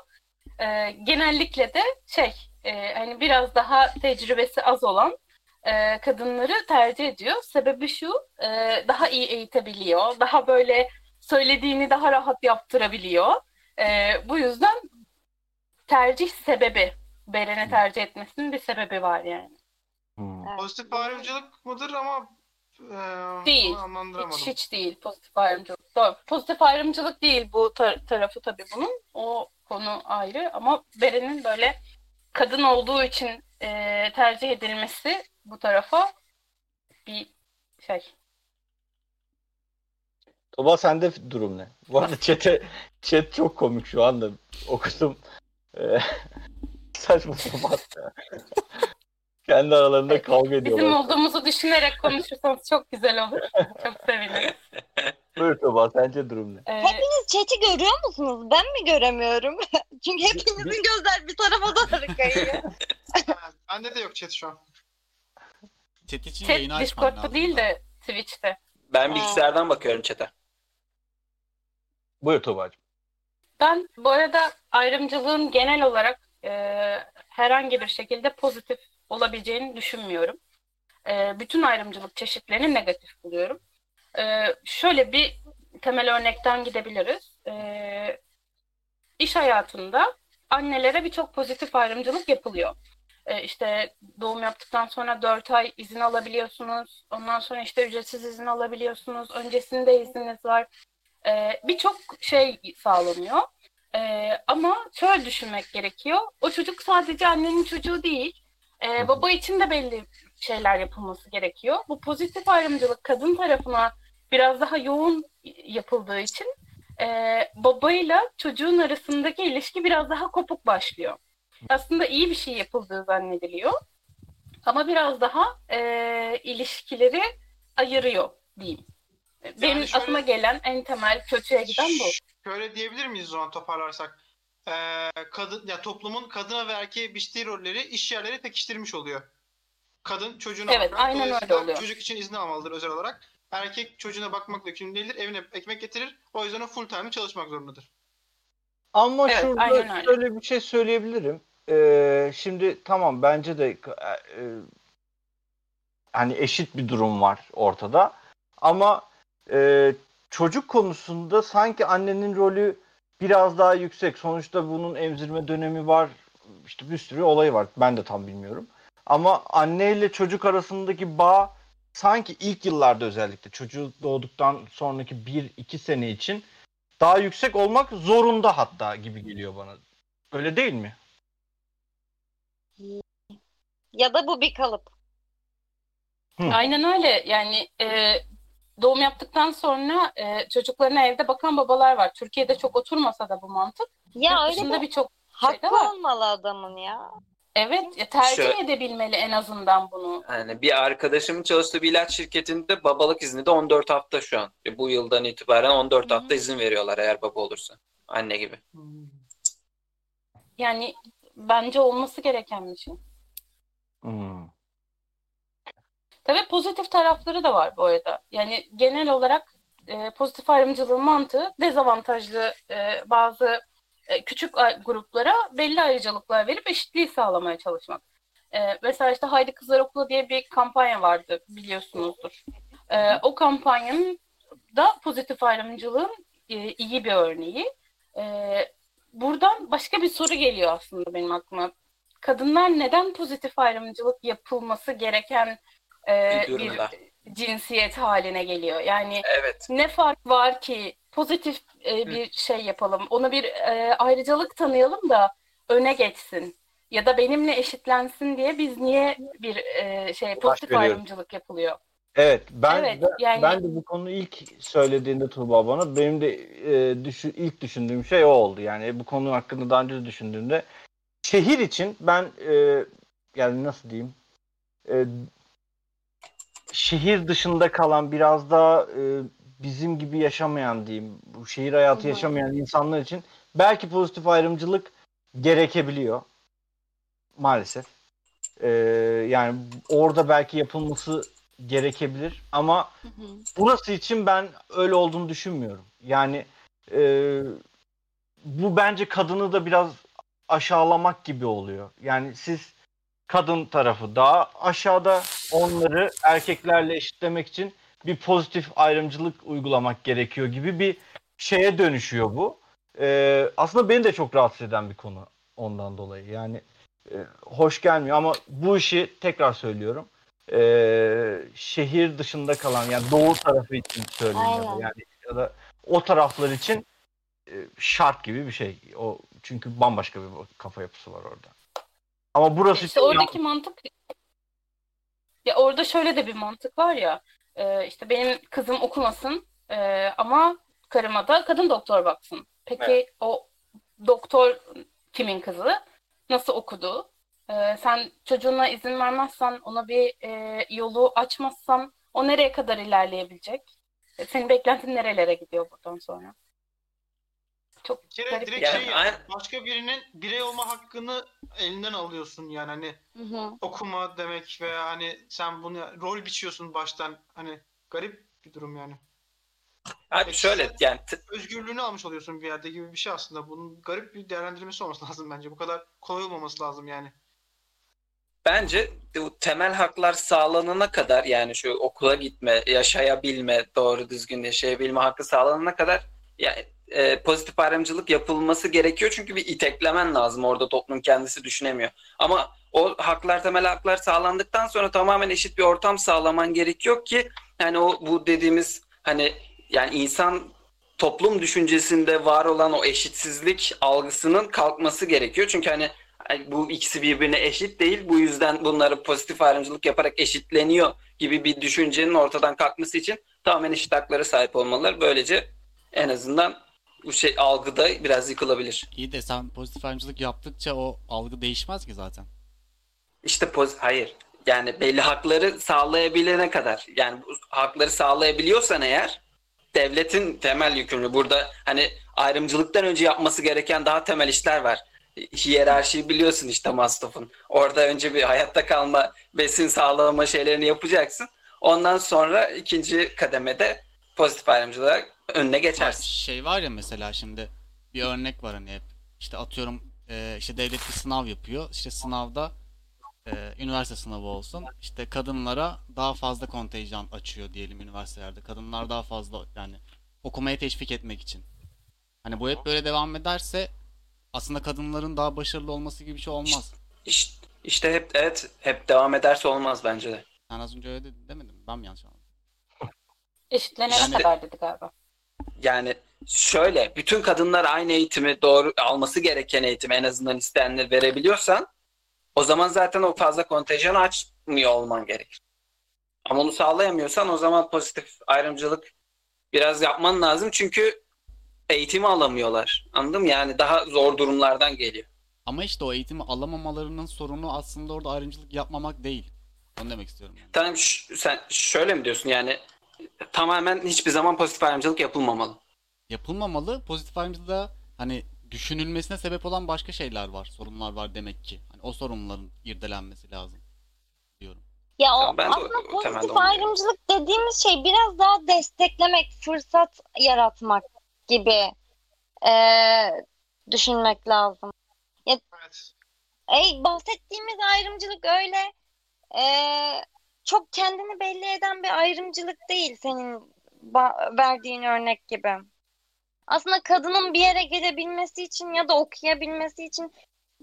E, genellikle de şey e, hani biraz daha tecrübesi az olan e, kadınları tercih ediyor. Sebebi şu e, daha iyi eğitebiliyor. Daha böyle söylediğini daha rahat yaptırabiliyor. E, bu yüzden tercih sebebi Beren'i tercih etmesinin bir sebebi var yani. Hmm. Evet. Pozitif ayrımcılık mıdır ama e, Değil. Hiç, hiç değil pozitif ayrımcılık. Doğru. Pozitif ayrımcılık değil bu tar- tarafı tabii bunun. O konu ayrı ama Beren'in böyle kadın olduğu için e, tercih edilmesi bu tarafa bir şey. Tuba sende durum ne? Bu arada chat'e, chat çok komik şu anda. Okudum. Ee, saçma sapan. Kendi aralarında kavga Bizim ediyorlar. olduğumuzu düşünerek konuşursanız çok güzel olur. Çok sevinirim. Buyur Tuba sence durum ne? Ee, Hepiniz chat'i görüyor musunuz? Ben mi göremiyorum? Çünkü hepinizin gözler bir tarafa doğru kayıyor. Bende de yok chat şu an. Chat için chat yayını Discord'da lazım. değil de Twitch'te. Ben Aa. bilgisayardan bakıyorum chat'e. Buyur Tuba'cığım. Ben bu arada ayrımcılığın genel olarak e, herhangi bir şekilde pozitif olabileceğini düşünmüyorum. E, bütün ayrımcılık çeşitlerini negatif buluyorum. E, şöyle bir temel örnekten gidebiliriz. E, iş hayatında annelere birçok pozitif ayrımcılık yapılıyor. E, işte doğum yaptıktan sonra 4 ay izin alabiliyorsunuz. Ondan sonra işte ücretsiz izin alabiliyorsunuz. Öncesinde izniniz var. E, birçok şey sağlanıyor. E, ama şöyle düşünmek gerekiyor. O çocuk sadece annenin çocuğu değil. E, baba için de belli şeyler yapılması gerekiyor. Bu pozitif ayrımcılık kadın tarafına biraz daha yoğun yapıldığı için e, babayla çocuğun arasındaki ilişki biraz daha kopuk başlıyor. Aslında iyi bir şey yapıldığı zannediliyor. Ama biraz daha e, ilişkileri ayırıyor diyeyim. Benim şöyle- aklıma gelen en temel kötüye giden bu. Şöyle diyebilir miyiz o zaman toparlarsak? Ee, kadın ya toplumun kadına ve erkeğe biçtiği rolleri iş yerleri pekiştirmiş oluyor. Kadın çocuğuna Evet, bakar. aynen öyle oluyor. Çocuk için izin almalıdır özel olarak. Erkek çocuğuna bakmakla yükümlü değildir. Evine ekmek getirir. O yüzden o full time çalışmak zorundadır. Ama Evet, şurada aynen öyle. şöyle bir şey söyleyebilirim. Ee, şimdi tamam bence de e, hani eşit bir durum var ortada. Ama e, çocuk konusunda sanki annenin rolü biraz daha yüksek. Sonuçta bunun emzirme dönemi var. İşte bir sürü olayı var. Ben de tam bilmiyorum. Ama anne ile çocuk arasındaki bağ sanki ilk yıllarda özellikle çocuğu doğduktan sonraki 1-2 sene için daha yüksek olmak zorunda hatta gibi geliyor bana. Öyle değil mi? Ya da bu bir kalıp. Aynen öyle. Yani e, doğum yaptıktan sonra e, çocuklarına evde bakan babalar var. Türkiye'de çok oturmasa da bu mantık. Ya Yurt öyle dışında bir birçok hakkı var. olmalı adamın ya. Evet, ya tercih Şöyle- edebilmeli en azından bunu. Yani bir arkadaşımın çalıştığı bir ilaç şirketinde babalık izni de 14 hafta şu an. E, Bu yıldan itibaren 14 Hı hı. hafta izin veriyorlar eğer baba olursa. Anne gibi. Yani bence olması gereken bir şey. Hmm. Tabii pozitif tarafları da var bu arada. Yani genel olarak e, pozitif ayrımcılığın mantığı dezavantajlı e, bazı e, küçük gruplara belli ayrıcalıklar verip eşitliği sağlamaya çalışmak. E, mesela işte Haydi Kızlar Okula diye bir kampanya vardı biliyorsunuzdur. E, o kampanyanın da pozitif ayrımcılığın e, iyi bir örneği. E, buradan başka bir soru geliyor aslında benim aklıma. Kadınlar neden pozitif ayrımcılık yapılması gereken e, Bir cinsiyet haline geliyor? Yani Evet. ne fark var ki pozitif e, bir şey yapalım, ona bir e, ayrıcalık tanıyalım da öne geçsin ya da benimle eşitlensin diye biz niye bir e, şey pozitif veriyoruz. ayrımcılık yapılıyor? Evet ben Evet, ben, yani- ben de bu konu ilk söylediğinde Tuğba bana benim de e, düşü, ilk düşündüğüm şey o oldu. Yani bu konu hakkında daha önce de düşündüğümde şehir için ben e, yani nasıl diyeyim e, şehir dışında kalan biraz daha e, bizim gibi yaşamayan diyeyim bu şehir hayatı Hı hı. yaşamayan insanlar için belki pozitif ayrımcılık gerekebiliyor maalesef. E, yani orada belki yapılması gerekebilir ama Hı hı. burası için ben öyle olduğunu düşünmüyorum. Yani e, bu bence kadını da biraz aşağılamak gibi oluyor. Yani siz kadın tarafı daha aşağıda onları erkeklerle eşitlemek için bir pozitif ayrımcılık uygulamak gerekiyor gibi bir şeye dönüşüyor bu. E, aslında beni de çok rahatsız eden bir konu ondan dolayı. Yani e, hoş gelmiyor ama bu işi tekrar söylüyorum e, şehir dışında kalan yani doğu tarafı için söyleyeyim ya yani ya da o taraflar için e, şart gibi bir şey. O çünkü bambaşka bir kafa yapısı var orada. Ama burası İşte oradaki mantık ya orada şöyle de bir mantık var ya e, işte benim kızım okumasın e, ama karıma da kadın doktor baksın. Peki o doktor kimin kızı? Nasıl okudu? E, sen çocuğuna izin vermezsen ona bir e, yolu açmazsan o nereye kadar ilerleyebilecek? E, senin beklentin nerelere gidiyor buradan sonra? Çok Bir kere garip direkt Yani şey aynen. başka birinin birey olma hakkını elinden alıyorsun yani hani Hı hı. okuma demek veya hani sen bunu rol biçiyorsun baştan hani garip bir durum yani. Abi şöyle yani t- Özgürlüğünü almış oluyorsun bir yerde gibi bir şey aslında. Bunun garip bir değerlendirmesi olması lazım bence. Bu kadar kolay olmaması lazım yani. bence bu temel haklar sağlanana kadar yani şu okula gitme, yaşayabilme, doğru düzgün yaşayabilme hakkı sağlanana kadar yani e, pozitif ayrımcılık yapılması gerekiyor çünkü bir iteklemen lazım orada toplum kendisi düşünemiyor. Ama o haklar temel haklar sağlandıktan sonra tamamen eşit bir ortam sağlaman gerekiyor ki yani o bu dediğimiz hani yani insan toplum düşüncesinde var olan o eşitsizlik algısının kalkması gerekiyor. Çünkü hani Hani bu ikisi birbirine eşit değil. Bu yüzden bunları pozitif ayrımcılık yaparak eşitleniyor gibi bir düşüncenin ortadan kalkması için tamamen eşit haklara sahip olmalılar. Böylece en azından bu şey algıda biraz yıkılabilir. İyi de sen pozitif ayrımcılık yaptıkça o algı değişmez ki zaten. İşte poz hayır. Yani belli hakları sağlayabilene kadar yani bu hakları sağlayabiliyorsan eğer devletin temel yükümlü. Burada hani ayrımcılıktan önce yapması gereken daha temel işler var. Hiyerarşiyi biliyorsun işte Maslow'un. Orada önce bir hayatta kalma, besin sağlama şeylerini yapacaksın. Ondan sonra ikinci kademede pozitif ayrımcılığa önüne geçersin. Şey var ya mesela şimdi bir örnek var hani hep. İşte atıyorum e, işte devlet bir sınav yapıyor. İşte sınavda e, üniversite sınavı olsun. İşte kadınlara daha fazla kontenjan açıyor diyelim üniversitelerde. Kadınlar daha fazla yani okumaya teşvik etmek için. Hani bu hep böyle devam ederse aslında kadınların daha başarılı olması gibi bir şey olmaz. İşte, işte hep evet hep devam ederse olmaz bence de. Sen az önce öyle dedin demedim mi? Ben mi yanlış anladım? eşitlenene Yani- kadar dedi galiba. Yani şöyle bütün kadınlar aynı eğitimi doğru alması gereken eğitimi en azından isteyenleri verebiliyorsan o zaman zaten o fazla kontenjan açmıyor olman gerekir. Ama onu sağlayamıyorsan o zaman pozitif ayrımcılık biraz yapman lazım çünkü eğitimi alamıyorlar. Anladın mı? Yani daha zor durumlardan geliyor. Ama işte o eğitimi alamamalarının sorunu aslında orada ayrımcılık yapmamak değil. Onu demek istiyorum yani. Tamam sen şöyle mi diyorsun yani tamamen hiçbir zaman pozitif ayrımcılık yapılmamalı. Yapılmamalı. Pozitif ayrımcılığa hani düşünülmesine sebep olan başka şeyler var, sorunlar var demek ki. Hani o sorunların irdelenmesi lazım diyorum. Ya o ben de aslında temelde pozitif onu ayrımcılık dediğimiz şey biraz daha desteklemek, fırsat yaratmak gibi eee, düşünmek lazım. Evet. Ey, bahsettiğimiz ayrımcılık öyle eee, çok kendini belli eden bir ayrımcılık değil senin ba- verdiğin örnek gibi. Aslında kadının bir yere gelebilmesi için ya da okuyabilmesi için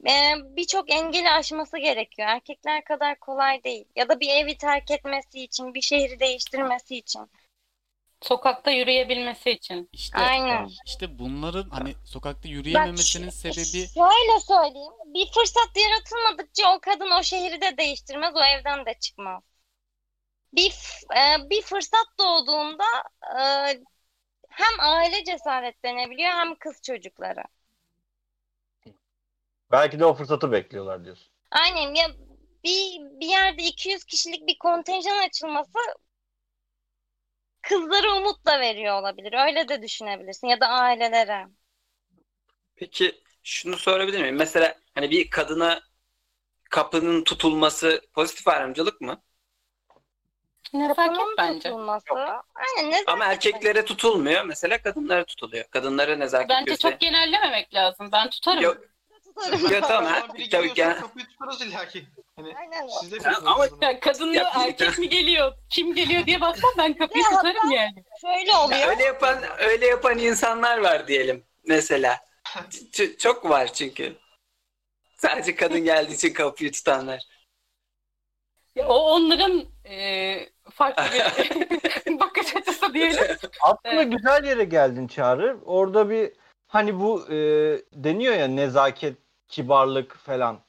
eee, birçok engeli aşması gerekiyor. Erkekler kadar kolay değil. Ya da bir evi terk etmesi için, bir şehri değiştirmesi için. Sokakta yürüyebilmesi için. İşte Aynen. işte bunların hani sokakta Bak yürüyememesinin ş- sebebi şöyle söyleyeyim. Bir fırsat yaratılmadıkça o kadın o şehri de değiştirmez, o evden de çıkmaz. Bir e, bir fırsat doğduğunda e, hem aile cesaretlenebiliyor hem kız çocukları. belki de o fırsatı bekliyorlar diyorsun. Aynen ya bir bir yerde 200 kişilik bir kontenjan açılması kızlara umut da veriyor olabilir. Öyle de düşünebilirsin ya da ailelere. Peki şunu sorabilir miyim? Mesela hani bir kadına kapının tutulması pozitif ayrımcılık mı? Nezaket bence. tutulması. Aynen nezaket Ama erkeklere tutulmuyor. Mesela kadınlara tutuluyor. Kadınlara nezaket Bence göster- çok genellememek lazım. Ben tutarım. Yok, tutarım. yok tamam. Ama ha, biri tabii ki. kapıyı tutarız illaki. Hani Aynen. siz de Ya ama-. Ya kadın mı Ya- erkek mi geliyor? Kim geliyor diye bakmam ben kapıyı Ya tutarım yani. Şöyle Ya oluyor. öyle yapan öyle yapan insanlar var diyelim mesela. Ç- çok var çünkü. Sadece kadın geldiği için kapıyı tutanlar. Ya, o onların e, farklı bir bakış açısı diyelim. Aslında Evet. güzel yere geldin Çağrı. Orada bir hani bu e, deniyor ya nezaket, kibarlık falan.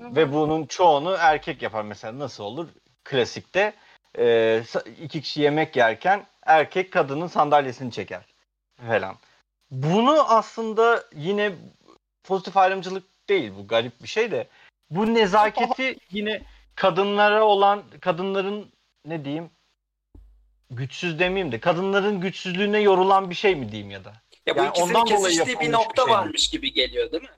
Hı hı. Ve bunun çoğunu erkek yapar mesela. Nasıl olur? Klasikte e, iki kişi yemek yerken erkek kadının sandalyesini çeker falan. Bunu aslında yine pozitif ayrımcılık değil bu garip bir şey de. Bu nezaketi yine kadınlara olan kadınların ne diyeyim güçsüz demeyeyim de kadınların güçsüzlüğüne yorulan bir şey mi diyeyim ya da. Ya bu Yani ikisinin ondan dolayı kesiştiği bir yapılmış bir nokta şey mi? varmış gibi geliyor değil mi?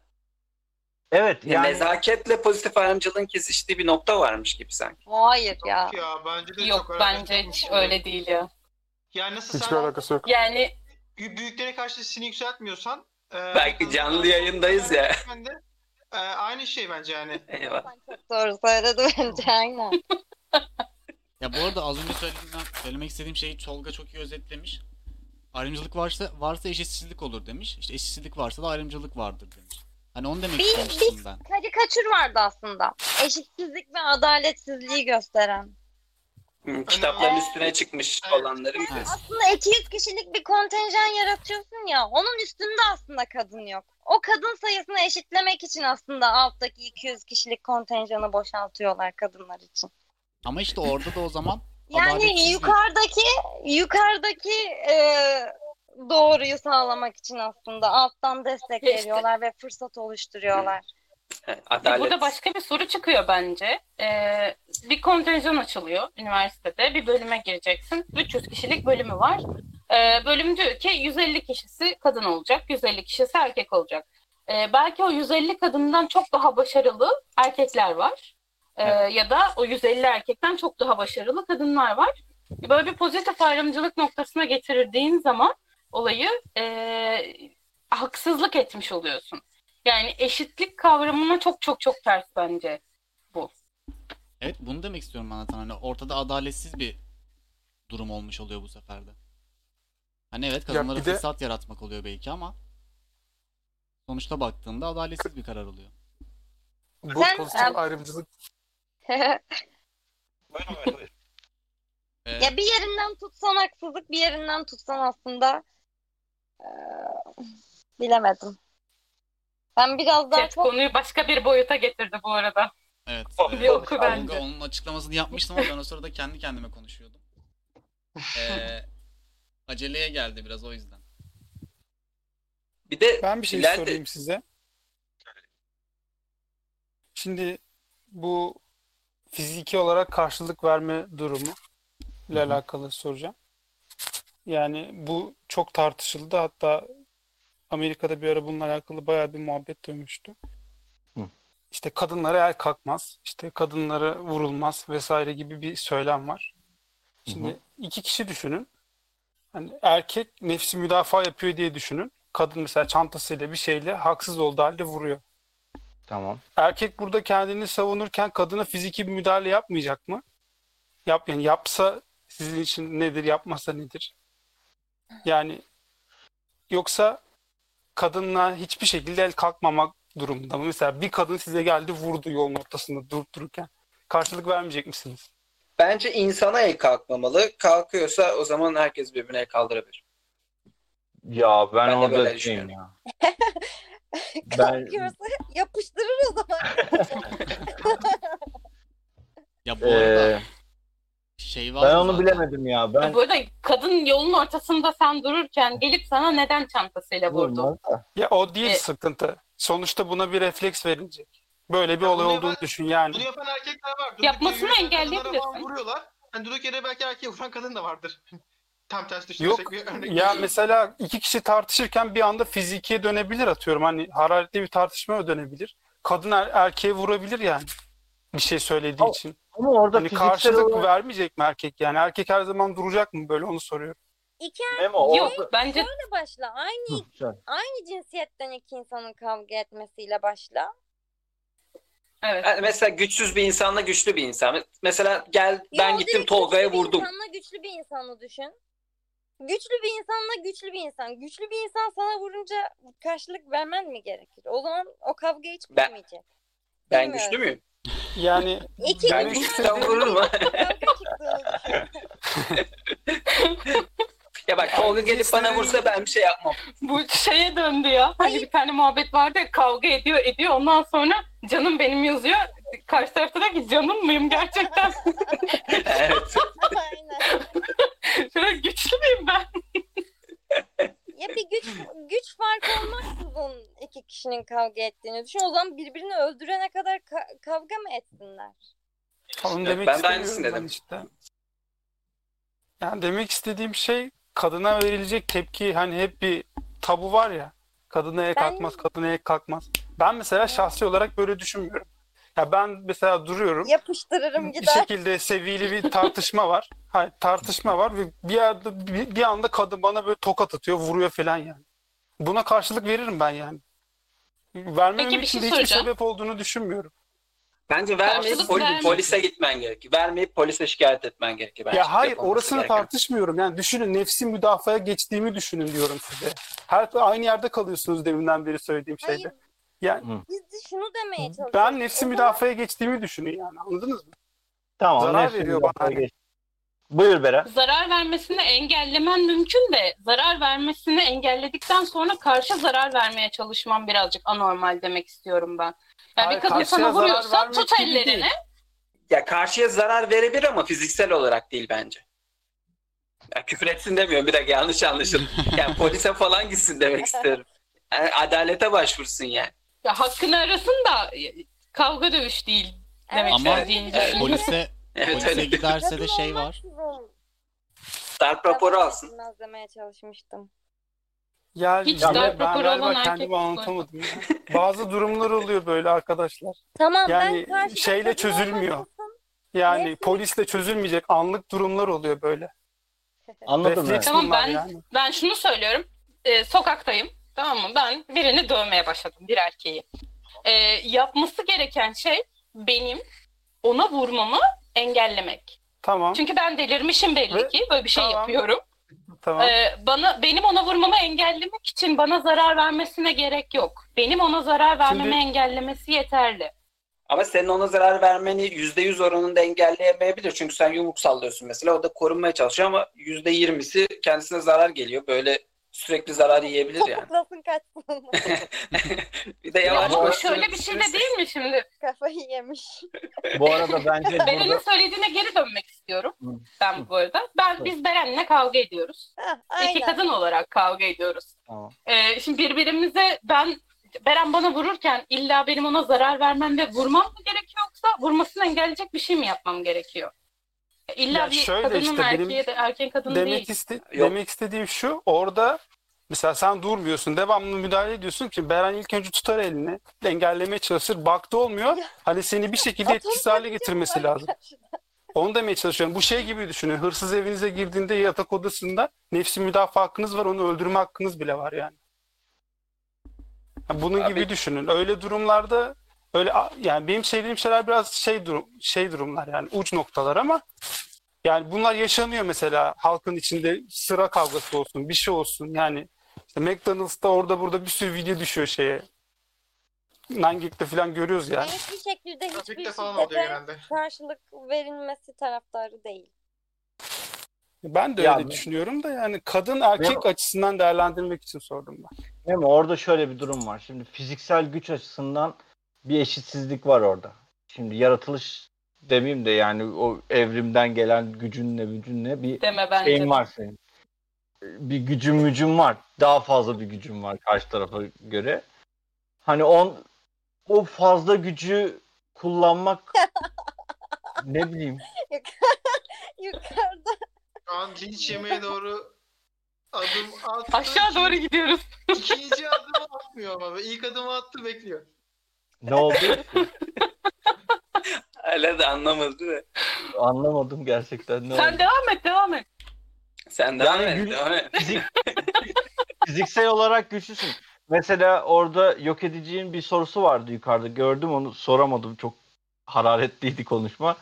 Evet Yani, yani nezaketle pozitif ayrımcılığın kesiştiği bir nokta varmış gibi sanki. Hayır ya. Yok ya bence de Yok çok bence hiç öyle değil ya. Yani nasıl Hiçbir sen alakası yok. Yani büyüklerine karşı sesini yükseltmiyorsan e, Belki canlı yayındayız ya. De, e, aynı şey bence yani. Eyvah. Çok doğru söyledi bence aynen. Ya bu arada az önce söylediğimden söylemek istediğim şeyi Tolga çok iyi özetlemiş. Ayrımcılık varsa varsa eşitsizlik olur demiş. İşte eşitsizlik varsa da ayrımcılık vardır demiş. Hani onu demek Bir- istemiştim ben. Karikatür vardı aslında. Eşitsizlik ve adaletsizliği gösteren. Hı, Kitapların Ee, üstüne çıkmış evet. olanların. Evet. Aslında 200 kişilik bir kontenjan yaratıyorsun ya. Onun üstünde aslında kadın yok. O kadın sayısını eşitlemek için aslında alttaki 200 kişilik kontenjanı boşaltıyorlar kadınlar için. Ama işte orada da o zaman Yani yukarıdaki yukarıdaki e, doğruyu sağlamak için aslında alttan destek İşte- veriyorlar ve fırsat oluşturuyorlar. Adalet. Burada başka bir soru çıkıyor bence. Ee, bir kontenjan açılıyor üniversitede. Bir bölüme gireceksin. 300 kişilik bölümü var. Ee, bölüm diyor ki 150 kişisi kadın olacak, 150 kişisi erkek olacak. Ee, belki o 150 kadından çok daha başarılı erkekler var. Ee, Ya da o 150 erkekten çok daha başarılı kadınlar var. Böyle bir pozitif ayrımcılık noktasına getirdiğin zaman olayı ee, haksızlık etmiş oluyorsun. Yani eşitlik kavramına çok çok çok ters bence. Evet bunu demek istiyorum ben zaten. Hani ortada adaletsiz bir durum olmuş oluyor bu sefer de. Hani evet kadınlara bir de- fırsat yaratmak oluyor belki ama sonuçta baktığında adaletsiz bir karar oluyor. Bu Sen- pozitif ayrımcılık Ee, Ya bir yerinden tutsan haksızlık, bir yerinden tutsan aslında eee, bilemedim. Ben biraz daha Chat çok konuyu başka bir boyuta getirdi bu arada. evet. Bir e, oku Tolga bence. onun açıklamasını yapmıştım ama ben o sırada kendi kendime konuşuyordum. Ee, aceleye geldi biraz o yüzden. Bir de Ben bir şey ileride- sorayım size. Şimdi bu fiziki olarak karşılık verme durumu ile alakalı soracağım. Yani bu çok tartışıldı. Hatta Amerika'da bir ara bununla alakalı bayağı bir muhabbet dönmüştü. Hı. İşte kadınlara el kalkmaz, işte kadınlara vurulmaz vesaire gibi bir söylem var. Şimdi iki kişi düşünün. Hani erkek nefsi müdafaa yapıyor diye düşünün. Kadın mesela çantasıyla bir şeyle haksız olduğu halde vuruyor. Tamam. Erkek burada kendini savunurken kadına fiziki bir müdahale yapmayacak mı? Yap yani yapsa sizin için nedir, yapmasa nedir? Yani yoksa kadınla hiçbir şekilde el kalkmamak durumunda mı? Mesela bir kadın size geldi vurdu yolun ortasında durup dururken. Karşılık vermeyecek misiniz? Bence insana el kalkmamalı. Kalkıyorsa o zaman herkes birbirine el kaldırabilir. Ya ben, Ben de orada böyle düşünüyorum. ya. Ben- Kalkıyorsa yapıştırır o zaman. Ya bu arada Ee, şey var ben onu zaten. bilemedim ya. Ben Bu arada kadın yolun ortasında sen dururken gelip sana neden çantasıyla vurdu? Ya o değil E- sıkıntı. Sonuçta buna bir refleks verilecek. Böyle bir Ya olay olduğunu yapan- düşün yani. Bunu yapan erkekler var. Durduk Yapmasını engelleyebilirsin. Vuruyorlar. Hani durduk yere belki erkeğe vuran kadın da vardır. Tam tersi Yok düşünürsek bir örnek. ya vereyim. mesela iki kişi tartışırken bir anda fizikiye dönebilir atıyorum. Hani hararetli bir tartışmaya dönebilir. Kadın er- erkeğe vurabilir yani. Bir şey söylediği Ama için. Ama orada Hani fiziksel karşılık olarak vermeyecek mi erkek yani? Erkek her zaman duracak mı böyle onu soruyorum. İki orada... Yok bence erkekle başla. Aynı Hı, aynı cinsiyetten iki insanın kavga etmesiyle başla. Evet. Yani mesela güçsüz bir insanla güçlü bir insan. Mesela gel ben Yo, gittim Tolga'ya güçlü bir vurdum. insanla güçlü bir insanı düşün. Güçlü bir insanla güçlü bir insan. Güçlü bir insan sana vurunca karşılık vermen mi gerekir? O zaman o kavga hiç Ben- bitmeyecek. Ben Bilmiyorum. güçlü müyüm? Yani İki Ben güçlü vurur mu? ya bak Tolga gelip bana istediğim- vursa ben bir şey yapmam. Bu şeye döndü ya. Hani bir tane muhabbet vardı ya kavga ediyor ediyor ondan sonra canım benim yazıyor. Karşı tarafta da ki canım mıyım gerçekten? evet. Aynen. Şöyle güçlü müyüm ben? Ya bir güç güç farkı olmaksızın iki kişinin kavga ettiğini düşün. O zaman birbirini öldürene kadar ka- kavga mı etsinler? onu demek ben de aynısını ben dedim. işte. Yani demek istediğim şey kadına verilecek tepki hani hep bir tabu var ya. Kadına el Ben- kalkmaz, kadına el kalkmaz. Ben mesela şahsi olarak böyle düşünmüyorum. Ya ben mesela duruyorum. Yapıştırırım bir gider. şekilde seviyeli bir tartışma var. Hayır, tartışma var ve bir yerde bir, bir anda kadın bana böyle tokat atıyor, vuruyor falan yani. Buna karşılık veririm ben yani. Vermemem Peki bir için şey de hiçbir sebep olduğunu düşünmüyorum. Bence vermeyip poli- polise gitmen gerekiyor. Vermeyip polise şikayet etmen gerekiyor. Bence ya hayır yapılması orasını gereken. tartışmıyorum. Yani düşünün nefsi müdafaya geçtiğimi düşünün diyorum size. Her aynı yerde kalıyorsunuz deminden beri söylediğim şeyde. Hayır Yani biz de şunu demeye çalışıyoruz. ben nefsi müdafaya geçtiğimi düşünün yani anladınız mı? Tamam. Zarar veriyor bana. geç. Buyur Beren. Zarar vermesini engellemen mümkün de zarar vermesini engelledikten sonra karşı zarar vermeye çalışman birazcık anormal demek istiyorum ben. Yani Hayır, bir kadın sana vuruyorsa tut ellerini. değil. Ya karşıya zarar verebilir ama fiziksel olarak değil bence. Ya küfür etsin demiyorum bir dakika yanlış anlaşıldı. Yani polise falan gitsin demek istiyorum. Yani adalete başvursun yani. Ya hakkını arasın da kavga dövüş değil demek Ama istediğini evet. Polise Evet polise giderse de şey var. Darp raporu alsın. edilmez demeye çalışmıştım. Ya Hiç ben, darp ben galiba olan kendimi anlatamadım. ya. Bazı durumlar oluyor böyle arkadaşlar. Tamam Yani ben şeyle çözülmüyor. Yani Nefsi- polisle çözülmeyecek anlık durumlar oluyor böyle. Anladım ben. Tamam, ben- yani. Ben şunu söylüyorum. Ee, sokaktayım. Tamam mı? Ben birini dövmeye başladım. Bir erkeği. Ee, yapması gereken şey benim ona vurmamı engellemek. Tamam, Çünkü ben delirmişim belli Ve- ki. Böyle bir şey tamam. yapıyorum. Tamam. Ee, bana benim ona vurmamı engellemek için bana zarar vermesine gerek yok. Benim ona zarar vermemi Şimdi- engellemesi yeterli. Ama senin ona zarar vermeni %100 oranında engelleyemeyebilir. Çünkü sen yumruk sallıyorsun mesela. O da korunmaya çalışıyor ama %20'si kendisine zarar geliyor. Böyle sürekli zarar yiyebilir yani. Topuklasın kaçsın. bir de Ya yavaş yavaş şöyle bir şey de değil mi şimdi? Kafayı yemiş. Bu arada bence Beren'in burada söylediğine geri dönmek istiyorum. Ben bu arada. Ben biz Beren'le kavga ediyoruz. Hah, İki kadın olarak kavga ediyoruz. Tamam. Ee, şimdi birbirimize ben Beren bana vururken illa benim ona zarar vermem ve vurmam mı gerekiyor yoksa vurmasını engelleyecek bir şey mi yapmam gerekiyor? İlla Ya bir şöyle kadının işte benim erkeğe de erkeğin kadın demek değil. iste Yok. demek istediğim şu orada mesela sen durmuyorsun devamlı müdahale ediyorsun ki Beren ilk önce tutar elini engellemeye çalışır baktı olmuyor hani seni bir şekilde etkisiz hale getirmesi lazım. Onu demeye çalışıyorum. Bu şey gibi düşünün. Hırsız evinize girdiğinde yatak odasında nefsi müdafaa hakkınız var. Onu öldürme hakkınız bile var yani. Ya Bunun Abi- gibi düşünün. Öyle durumlarda öyle yani benim söylediğim şeyler biraz şey durum şey durumlar yani uç noktalar ama yani bunlar yaşanıyor mesela halkın içinde sıra kavgası olsun, bir şey olsun. Yani işte McDonald's'ta orada burada bir sürü video düşüyor şeye. Nangik'te falan görüyoruz yani. hiçbir şekilde hiçbir Trafikte falan oluyor şiddete genelde. karşılık verilmesi taraftarı değil. Ben de öyle ben- düşünüyorum da yani kadın erkek açısından değerlendirmek için sordum ben. Değil mi? Orada şöyle bir durum var. Şimdi fiziksel güç açısından bir eşitsizlik var orada. Şimdi yaratılış demeyeyim de yani o evrimden gelen gücünle gücünle bir Deme bence. şeyin var senin. Bir gücün mücün var. Daha fazla bir gücün var karşı tarafa göre. Hani on o fazla gücü kullanmak ne bileyim Yukarıda Şu an linç yemeğe doğru adım attı. Aşağı doğru gidiyoruz. İkinci adımı atmıyor ama. İlk adımı attı bekliyor. Ne oldu Hala da anlamadı da. anlamadım gerçekten ne Sen oldu. devam et devam et. Sen devam Yani et. gül- Devam et. Fizik, fiziksel olarak güçlüsün. Mesela orada yok edeceğin bir sorusu vardı yukarıda. Gördüm onu soramadım. Çok hararetliydi konuşma.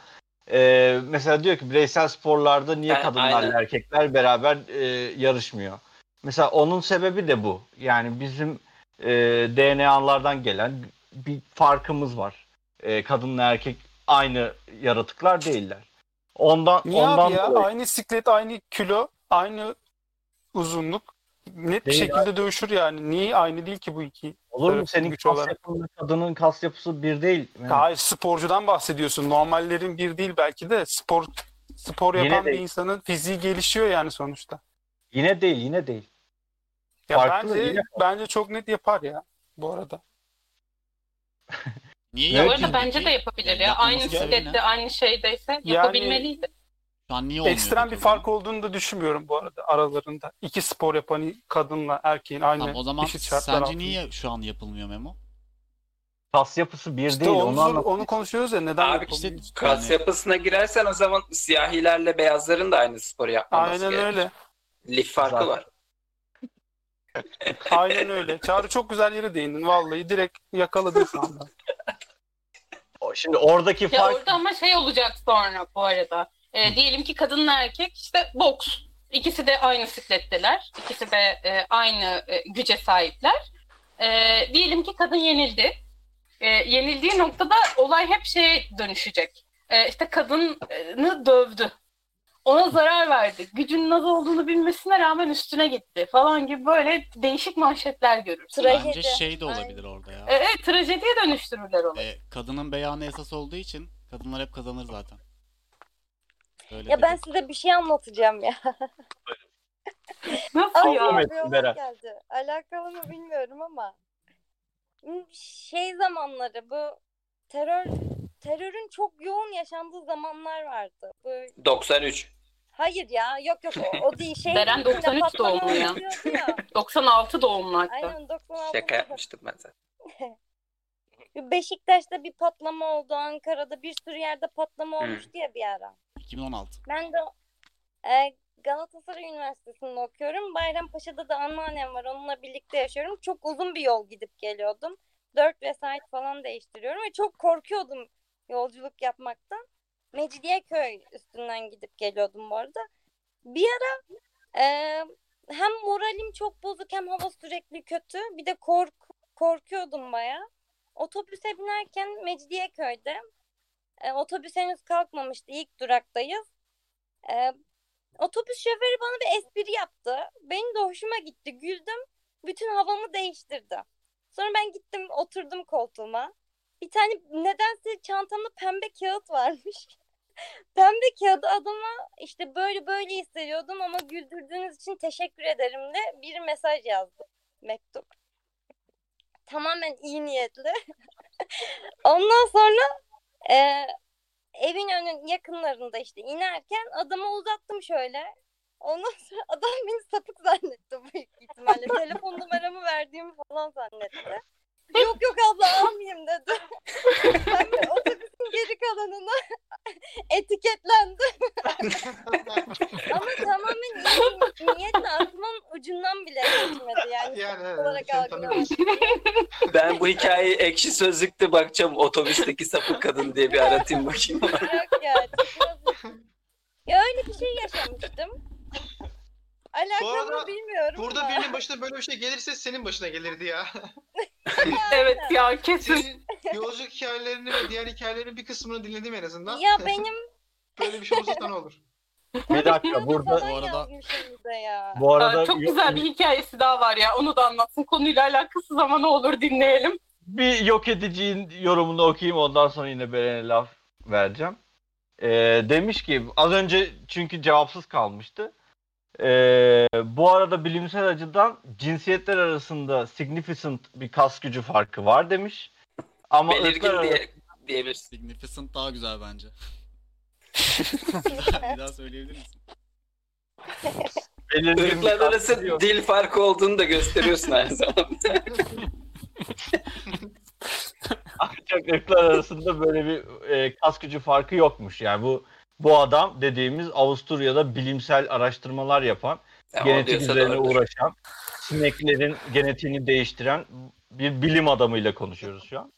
Ee, mesela diyor ki bireysel sporlarda niye Ha, kadınlarla aynen. erkekler beraber e, yarışmıyor? Mesela onun sebebi de bu. Yani bizim e, DNA'lardan gelen bir farkımız var. E, kadınla erkek aynı yaratıklar değiller. Ondan Niye ondan abi ya? dolayı- Aynı siklet, aynı kilo, aynı uzunluk. Net bir şekilde dövüşür yani. Niye aynı değil ki bu iki? Olur mu senin güç kas olarak? yapınla kadının kas yapısı bir değil. Yani Hayır sporcudan bahsediyorsun. Normallerin bir değil belki de spor spor Yine yapan bir değil. insanın fiziği gelişiyor yani sonuçta. Yine değil, yine değil. Ya Farklı, bence yine bence çok net yapar ya bu arada. Niye Evet. Bu arada bence de yapabilir Yani ya. yapmaması Aynı ne? aynı şeydeyse Yani- yapabilmeliydi. Şu an niye olmuyor Ekstrem bir zaman? fark olduğunu da düşünmüyorum bu arada aralarında. İki spor yapan kadınla erkeğin aynı Tamam, o zaman eşit şartlar sence altında. niye şu an yapılmıyor Memo? Kas yapısı bir İşte değil. onu, Onu, onu konuşuyoruz ya neden Abi işte? Kas Yani- yapısına girersen o zaman siyahilerle beyazların da aynı sporu yapmaması Aynen gerekir. öyle. Lif farkı Zaten. var. Aynen öyle. Çağrı çok güzel yere değindin. Vallahi direkt yakaladın şu anda. Şimdi oradaki Ya fark orada ama şey olacak sonra bu arada. Ee, diyelim ki kadınla erkek işte boks. İkisi de aynı sikletteler. İkisi de e, aynı e, güce sahipler. Ee, diyelim ki kadın yenildi. Ee, yenildiği noktada olay hep şeye dönüşecek. Ee, işte kadını dövdü. Ona zarar verdi. Gücünün az olduğunu bilmesine rağmen üstüne gitti falan gibi böyle değişik manşetler görürsün. Trajedi. Bence şey de Aynen. olabilir orada ya. E, Evet trajediye dönüştürürler onu. E, kadının beyanı esas olduğu için kadınlar hep kazanır zaten. Öyle Ya ben size bir şey anlatacağım ya. Nasıl ya? Geldi. Alakalı mı bilmiyorum ama. Şey zamanları bu terör terörün çok yoğun yaşandığı zamanlar vardı. Bu 93. hayır ya yok yok o, o değil şey. Beren 93 doğumlu ya. 96 doğumlu hatta. Aynen 96. Şaka yapmıştım ben zaten. Beşiktaş'ta bir patlama oldu. Ankara'da bir sürü yerde patlama Hı. olmuştu ya bir ara. 2016. Ben de e, Galatasaray Üniversitesi'nde okuyorum. Bayrampaşa'da da anneannem var. Onunla birlikte yaşıyorum. Çok uzun bir yol gidip geliyordum. Dört vesait falan değiştiriyorum ve çok korkuyordum yolculuk yapmaktan. Mecidiyeköy üstünden gidip geliyordum bu arada. Bir ara e, hem moralim çok bozuk hem hava sürekli kötü. Bir de kork korkuyordum bayağı. Otobüse binerken Mecidiyeköy'de e, otobüs henüz kalkmamıştı. İlk duraktayız. E, otobüs şoförü bana bir espri yaptı. Benim de hoşuma gitti. Güldüm. Bütün havamı değiştirdi. Sonra ben gittim oturdum koltuğuma. Bir tane nedense çantamda pembe kağıt varmış. pembe kağıdı adama işte böyle böyle hissediyordum ama güldürdüğünüz için teşekkür ederim de bir mesaj yazdı. Mektup. Tamamen iyi niyetli. Ondan sonra e, evin önün yakınlarında işte inerken adama uzattım şöyle. Ondan sonra adam beni sapık zannetti büyük ihtimalle. Telefon numaramı verdiğimi falan zannetti. Yok yok abla almayayım dedi. ben de otobüsün geri kalanına etiketlendim. Ama tamamen iyi niyetle aklımın ucundan bile geçmedi yani. Yani evet, olarak algılamadım. Ben bu hikayeyi ekşi sözlükte bakacağım. Otobüsteki sapık kadın diye bir aratayım bakayım. Yok ya. Ya öyle bir şey yaşamıştım. Alakalı arada bilmiyorum Burada ama. birinin başına böyle bir şey gelirse senin başına gelirdi ya. Evet ya kesin. Senin yolculuk hikayelerini ve diğer hikayelerin bir kısmını dinledim en azından. Ya benim Böyle bir şey olursa sana olur. bir dakika burada Bu arada- ya. bu arada Aa, çok güzel bir hikayesi daha var ya. Onu da anlatsın. Konuyla alakasız ama ne olur dinleyelim. bir yok ediciğin yorumunu okuyayım ondan sonra yine Beren'e laf vereceğim. Ee, demiş ki az önce çünkü cevapsız kalmıştı. Ee, bu arada bilimsel açıdan cinsiyetler arasında significant bir kas gücü farkı var demiş. Ama Belirgin ırklar diye diyebilirsin. Significant daha güzel bence. bir daha söyleyebilir misin? belirgin Irklar arası yok. dil farkı olduğunu da gösteriyorsun aynı zamanda. Ancak ırklar arasında böyle bir e, kas gücü farkı yokmuş. Yani bu bu adam dediğimiz Avusturya'da bilimsel araştırmalar yapan, Ya, genetik üzerine doğrudur. uğraşan, sineklerin genetiğini değiştiren bir bilim adamıyla konuşuyoruz şu an.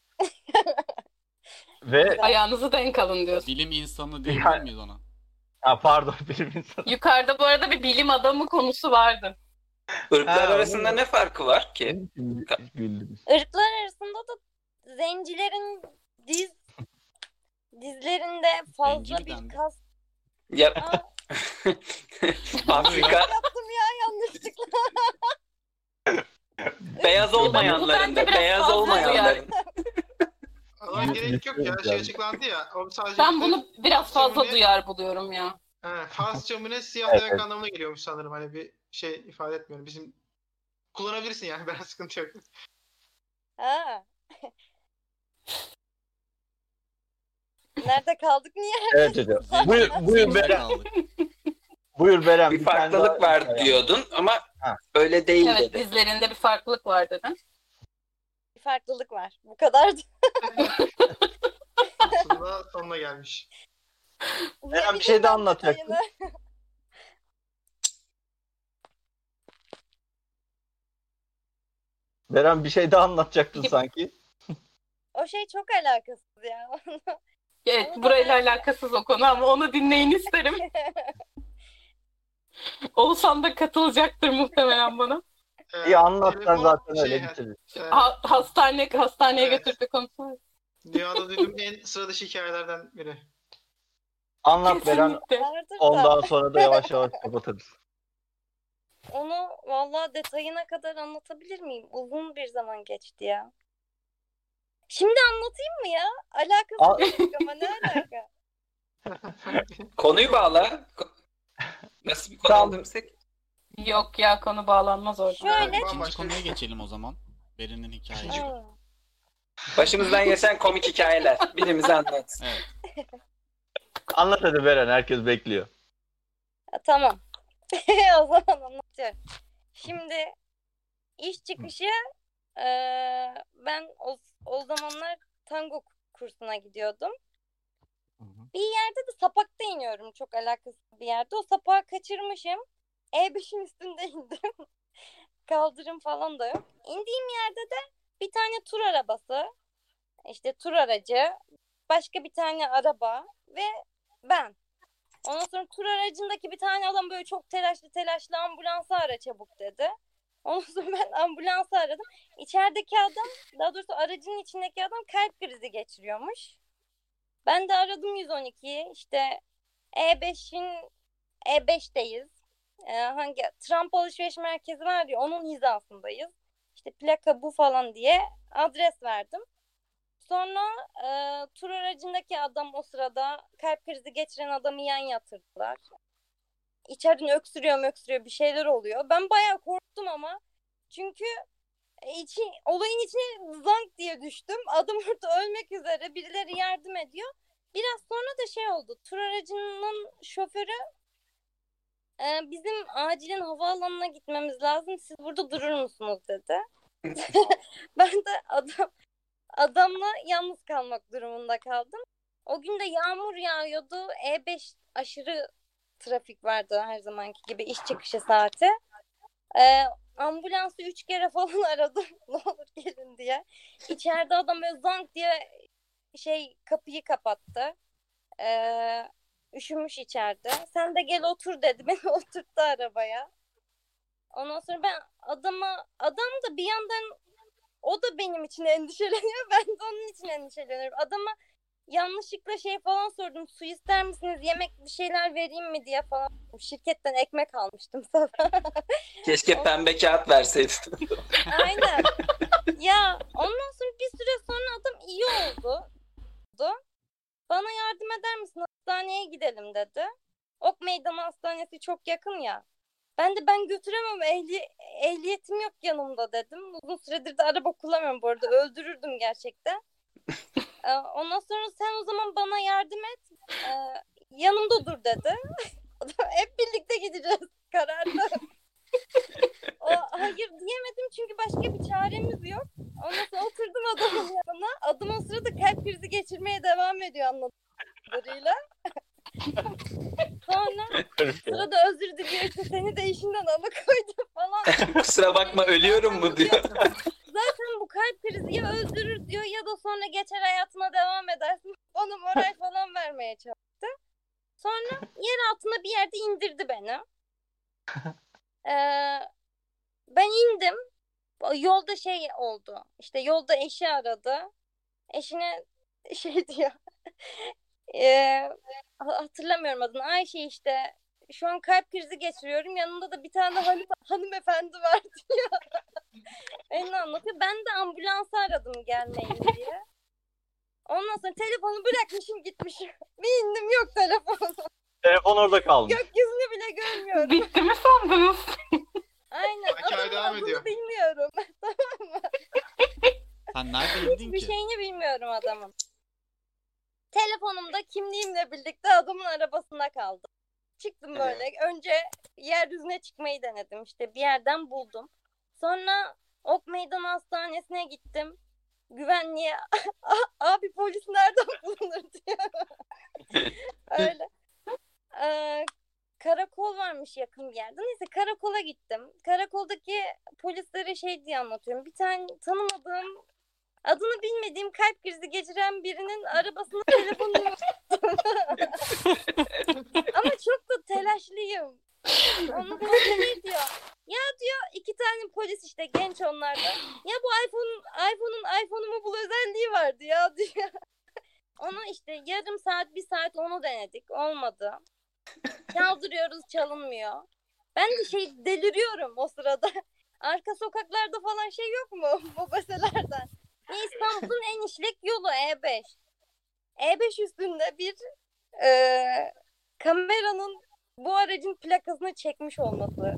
Ve Ayağınızı denk alın diyorsun. Bilim insanı diyebilir Yani- miyiz ona? ha, pardon bilim insanı. Yukarıda bu arada bir bilim adamı konusu vardı. Irklar Ha, arasında ne farkı var ki? Güldüm. Irklar arasında da zencilerin diz dizlerinde fazla bir kas Ya Aa, Afrika yaptım ya yanlışlıkla. beyaz olmayanların bence da biraz beyaz fazla olmayanların. Ama gerek yok ya. Şey açıklandı ya. O sadece Ben bunu biraz fazla Şimdi- duyar buluyorum ya. He, Farsça mı ne siyah Evet, demek evet. anlamına geliyormuş sanırım. Hani bir şey ifade etmiyorum. Bizim kullanabilirsin yani. Ben sıkıntı yok. Ha. Nerede kaldık niye? Evet hocam. Buyur, buyur Beren. Buyur Beren. Bir tane farklılık daha- var diyordun ama Ha. öyle değil Evet dedi. dizlerinde bir farklılık var dedin. Bir farklılık var. Bu kadardı. Aslında sonuna gelmiş. Eren bir şey de anlatacaktın. Beren bir şey daha anlatacaktın sanki. O şey çok alakasız ya. Evet Onu da burayla ben- alakasız o konu ama onu dinleyin isterim. Oğuzhan da katılacaktır muhtemelen bana. Ee, İyi anlatsan zaten şey, öyle bitirir. e, Ha, hastane hastaneye Evet. götürdü konusu. dünyada duyduğum en sıra dışı hikayelerden biri. Anlat Beren. Da Ondan sonra da yavaş yavaş kapatırız. onu vallahi detayına kadar anlatabilir miyim? Uzun bir zaman geçti ya. Şimdi anlatayım mı ya? Alakası Al- yok ama ne alaka? Konuyu bağla. Nasıl bir konu Tamam. aldımsak? Yok ya konu bağlanmaz orada. Şöyle. İkinci Bambaşka konuya bir- geçelim o zaman. Berin'in hikayesi. Aa, Başımızdan geçen komik hikayeler. Birimize anlat. Evet. Anlat hadi Beren. Herkes bekliyor. Ha, tamam. o zaman anlatıyorum. Şimdi iş çıkışı ben o, o zamanlar tango kursuna gidiyordum. Bir yerde de sapakta iniyorum çok alakasız bir yerde. O sapağı kaçırmışım. E5'in üstünde indim. Kaldırım falan da yok. İndiğim yerde de bir tane tur arabası, işte tur aracı, başka bir tane araba ve ben. Ondan sonra tur aracındaki bir tane adam böyle çok telaşlı telaşlı ambulansı ara çabuk dedi. Ondan sonra ben ambulansı aradım. İçerideki adam, daha doğrusu aracın içindeki adam kalp krizi geçiriyormuş. Ben de aradım 112'yi. İşte E5'in E5'teyiz. Ee, hangi Trump alışveriş merkezi var ya onun hizasındayız. İşte plaka bu falan diye adres verdim. Sonra e, tur aracındaki adam o sırada kalp krizi geçiren adamı yan yatırdılar. İçeriden öksürüyor öksürüyor bir şeyler oluyor. Ben bayağı korktum ama çünkü içi, olayın içine zank diye düştüm. Adam orada ölmek üzere. Birileri yardım ediyor. Biraz sonra da şey oldu. Tur aracının şoförü e, bizim acilen havaalanına gitmemiz lazım. Siz burada durur musunuz dedi. ben de adam adamla yalnız kalmak durumunda kaldım. O gün de yağmur yağıyordu. E5 aşırı trafik vardı her zamanki gibi iş çıkışı saati. Ee, ambulansı üç kere falan aradım. ne olur gelin diye. İçeride adam böyle zank diye şey kapıyı kapattı. Ee, üşümüş içeride. Sen de gel otur dedi. Beni oturttu arabaya. Ondan sonra ben adama adam da bir yandan o da benim için endişeleniyor. Ben de onun için endişeleniyorum. Adama yanlışlıkla şey falan sordum. Su ister misiniz? Yemek bir şeyler vereyim mi diye falan. Şirketten ekmek almıştım sabah. Keşke pembe kağıt verseydin. Aynen. ya ondan sonra bir süre sonra adam iyi oldu. Bana yardım eder misin? Hastaneye gidelim dedi. Ok Meydanı Hastanesi çok yakın ya. Ben de ben götüremem ehli, ehliyetim yok yanımda dedim. Uzun süredir de araba kullanmıyorum bu arada. Öldürürdüm gerçekten. Ee, Ondan sonra sen o zaman bana yardım et. Ee, yanımda dur dedi. Hep birlikte gideceğiz kararlı. o, hayır diyemedim çünkü başka bir çaremiz yok. Ondan sonra oturdum adamın yanına. Adam o sırada kalp krizi geçirmeye devam ediyor anladığım kadarıyla. sonra sırada özür diliyor işte seni de işinden alıkoydum falan. Kusura bakma ölüyorum mu diyor. Zaten bu kalp krizi ya öldürür diyor ya da sonra geçer hayatına devam edersin. Ona moral falan vermeye çalıştı. Sonra yer altına bir yerde indirdi beni. Ee, ben indim. Yolda şey oldu. İşte yolda eşi aradı. Eşine şey diyor. Ee, hatırlamıyorum adını. Ayşe işte şu an kalp krizi geçiriyorum. Yanında da bir tane hanım, hanımefendi var diyor. Beni anlatıyor. Ben de ambulansı aradım gelmeyin diye. Ondan sonra telefonu bırakmışım gitmişim. Bir indim yok telefonu. Telefon orada kalmış. Gökyüzünü bile görmüyorum. Bitti mi sandınız? Aynen. Hikaye devam ediyor. bilmiyorum. Sen nerede indin Hiçbir ki? şeyini bilmiyorum adamın. Telefonumda kimliğimle birlikte adamın arabasında kaldım. Çıktım böyle. Önce yeryüzüne çıkmayı denedim. İşte bir yerden buldum. Sonra Ok Meydan Hastanesi'ne gittim. Güvenliğe abi polis nereden bulunur diyor. Öyle. Ee, karakol varmış yakın bir yerde. Neyse karakola gittim. Karakoldaki polislere şey diye anlatıyorum. Bir tane tanımadığım adını bilmediğim kalp krizi geçiren birinin arabasına telefonunu unuttum. Ama çok da telaşlıyım. Onun polisi diyor. Ya diyor iki tane polis işte genç onlarda. Ya bu iPhone'un iPhone'un iPhone'umu bul özelliği vardı ya diyor. Onu işte yarım saat bir saat onu denedik. Olmadı. Çaldırıyoruz çalınmıyor. Ben de şey deliriyorum o sırada. Arka sokaklarda falan şey yok mu? Mobeselerden. Ne İstanbul'un en işlek yolu E5. E5 üstünde bir e, kameranın bu aracın plakasını çekmiş olması.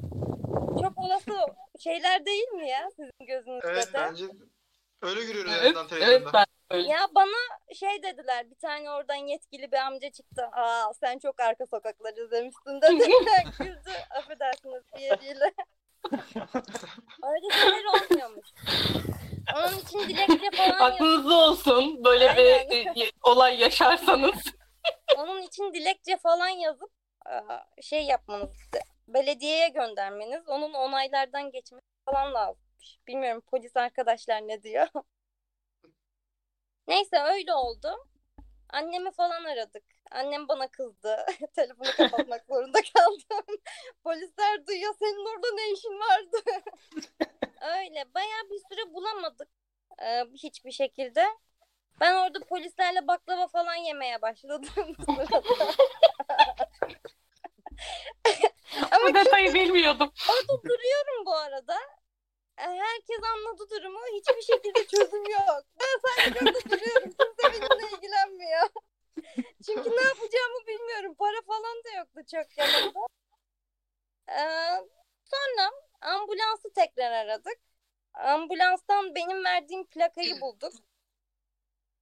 Çok olası şeyler değil mi ya sizin gözünüzde Evet de? bence öyle görüyoruz Evet, evet televizyonda. ben öyle. Ya bana şey dediler bir tane oradan yetkili bir amca çıktı. Aa sen çok arka sokakları izlemişsin dedi. Güldü affedersiniz diğeriyle. Öyle şeyler olmuyormuş. Onun için dilekçe falan Aklınızda olsun böyle Aynen. bir e, olay yaşarsanız. Onun için dilekçe falan yazıp e, şey yapmanız, belediyeye göndermeniz, onun onaylardan geçmesi falan lazımmış. Bilmiyorum polis arkadaşlar ne diyor. Neyse öyle oldu. Annemi falan aradık. Annem bana kızdı. Telefonu kapatmak zorunda kaldım. Polisler duyuyor senin orada ne işin vardı. öyle bayağı bir süre bulamadık. e, hiçbir şekilde. Ben orada polislerle baklava falan yemeye başladım. Ama Bu detayı bilmiyordum. orada duruyorum bu arada. E, Herkes anladı durumu. Hiçbir şekilde çözüm yok. Ben sadece orada duruyorum. Kimse benimle ilgilenmiyor. Çünkü ne yapacağımı bilmiyorum. Para falan da yoktu çok yanımda. Ee, sonra ambulansı tekrar aradık. Ambulanstan benim verdiğim plakayı bulduk.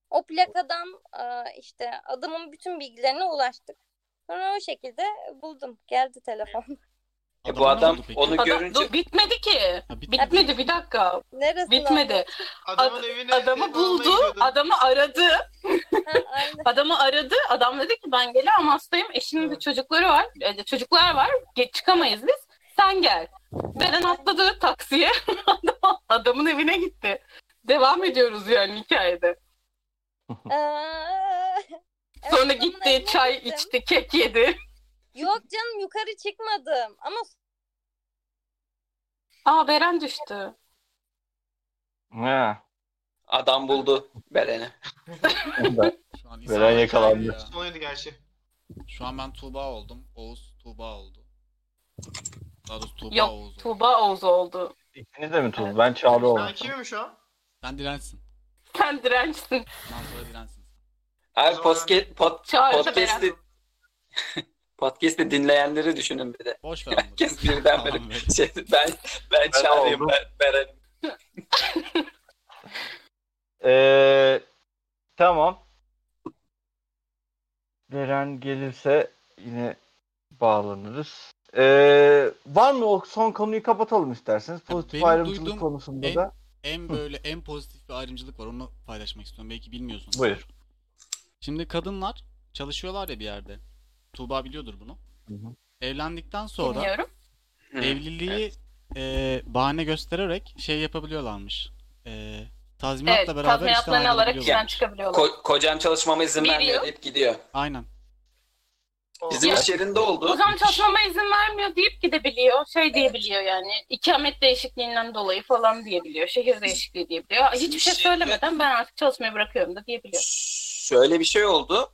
O plakadan e, işte adamın bütün bilgilerine ulaştık. Sonra o şekilde buldum. Geldi telefon. E bu adam onu Adam, görünce dur, bitmedi ki. Ha, bitti. Bitmedi bir dakika. Neresi Bitmedi. Adamın Ad- evine Adamı buldu. Adamı aradı. Aynen. Adamı aradı. Adam dedi ki ben geliyorum hastayım. Eşinin de Evet. çocukları var. e, çocuklar var. Geç çıkamayız biz. Sen gel. Beren atladı taksiye. Adam- Adamın evine gitti. Devam ediyoruz yani hikayede. Evet, Sonra adamın gitti evine çay gittim. içti, kek yedi. Yok canım yukarı çıkmadım. Ama Aa Beren düştü. He. adam buldu Beren'i. Şu an İsa- yakalandı. Ya. Sonuydu gerçi. Şu an ben Tuğba oldum. Oğuz Tuğba oldu. Daha doğrusu Tuğba Yok Oğuz oldu. Tuğba Oğuz oldu. İkiniz de mi Tuz? Ben Çağrı oldum. Ben kimim şu an? Sen dirençsin. Sen dirençsin. Bundan sonra dirençsin. Abi zaman- podcast, pod, Çağrı da Beren. podcast'i dinleyenleri düşünün bir de. Boş ver. Herkes birden böyle. şey, ben ben çağırayım oldum. ben. Ee, Tamam. Beren gelirse yine bağlanırız. Ee, var mı o son konuyu kapatalım isterseniz. Pozitif benim ayrımcılık konusunda en- da. En böyle en pozitif bir ayrımcılık var. Onu paylaşmak istiyorum. Belki bilmiyorsunuz. Buyur. Şimdi kadınlar çalışıyorlar ya bir yerde. Tuğba biliyordur bunu. Hı hı. Evlendikten sonra Dinliyorum. Hı. evliliği e, bahane göstererek şey yapabiliyorlarmış. E, tazminatla Evet, beraber işten tazminatlarını alarak işten çıkabiliyorlar. Ko- kocam çalışmama izin Bir vermiyor deyip gidiyor. Aynen. Bizim iş yerinde oldu. O zaman çalışmama izin vermiyor deyip gidebiliyor. Şey diyebiliyor yani. İkamet değişikliğinden dolayı falan diyebiliyor. Şehir değişikliği diyebiliyor. Hiçbir şey söylemeden ben artık çalışmayı bırakıyorum da diyebiliyor. Şöyle bir şey oldu.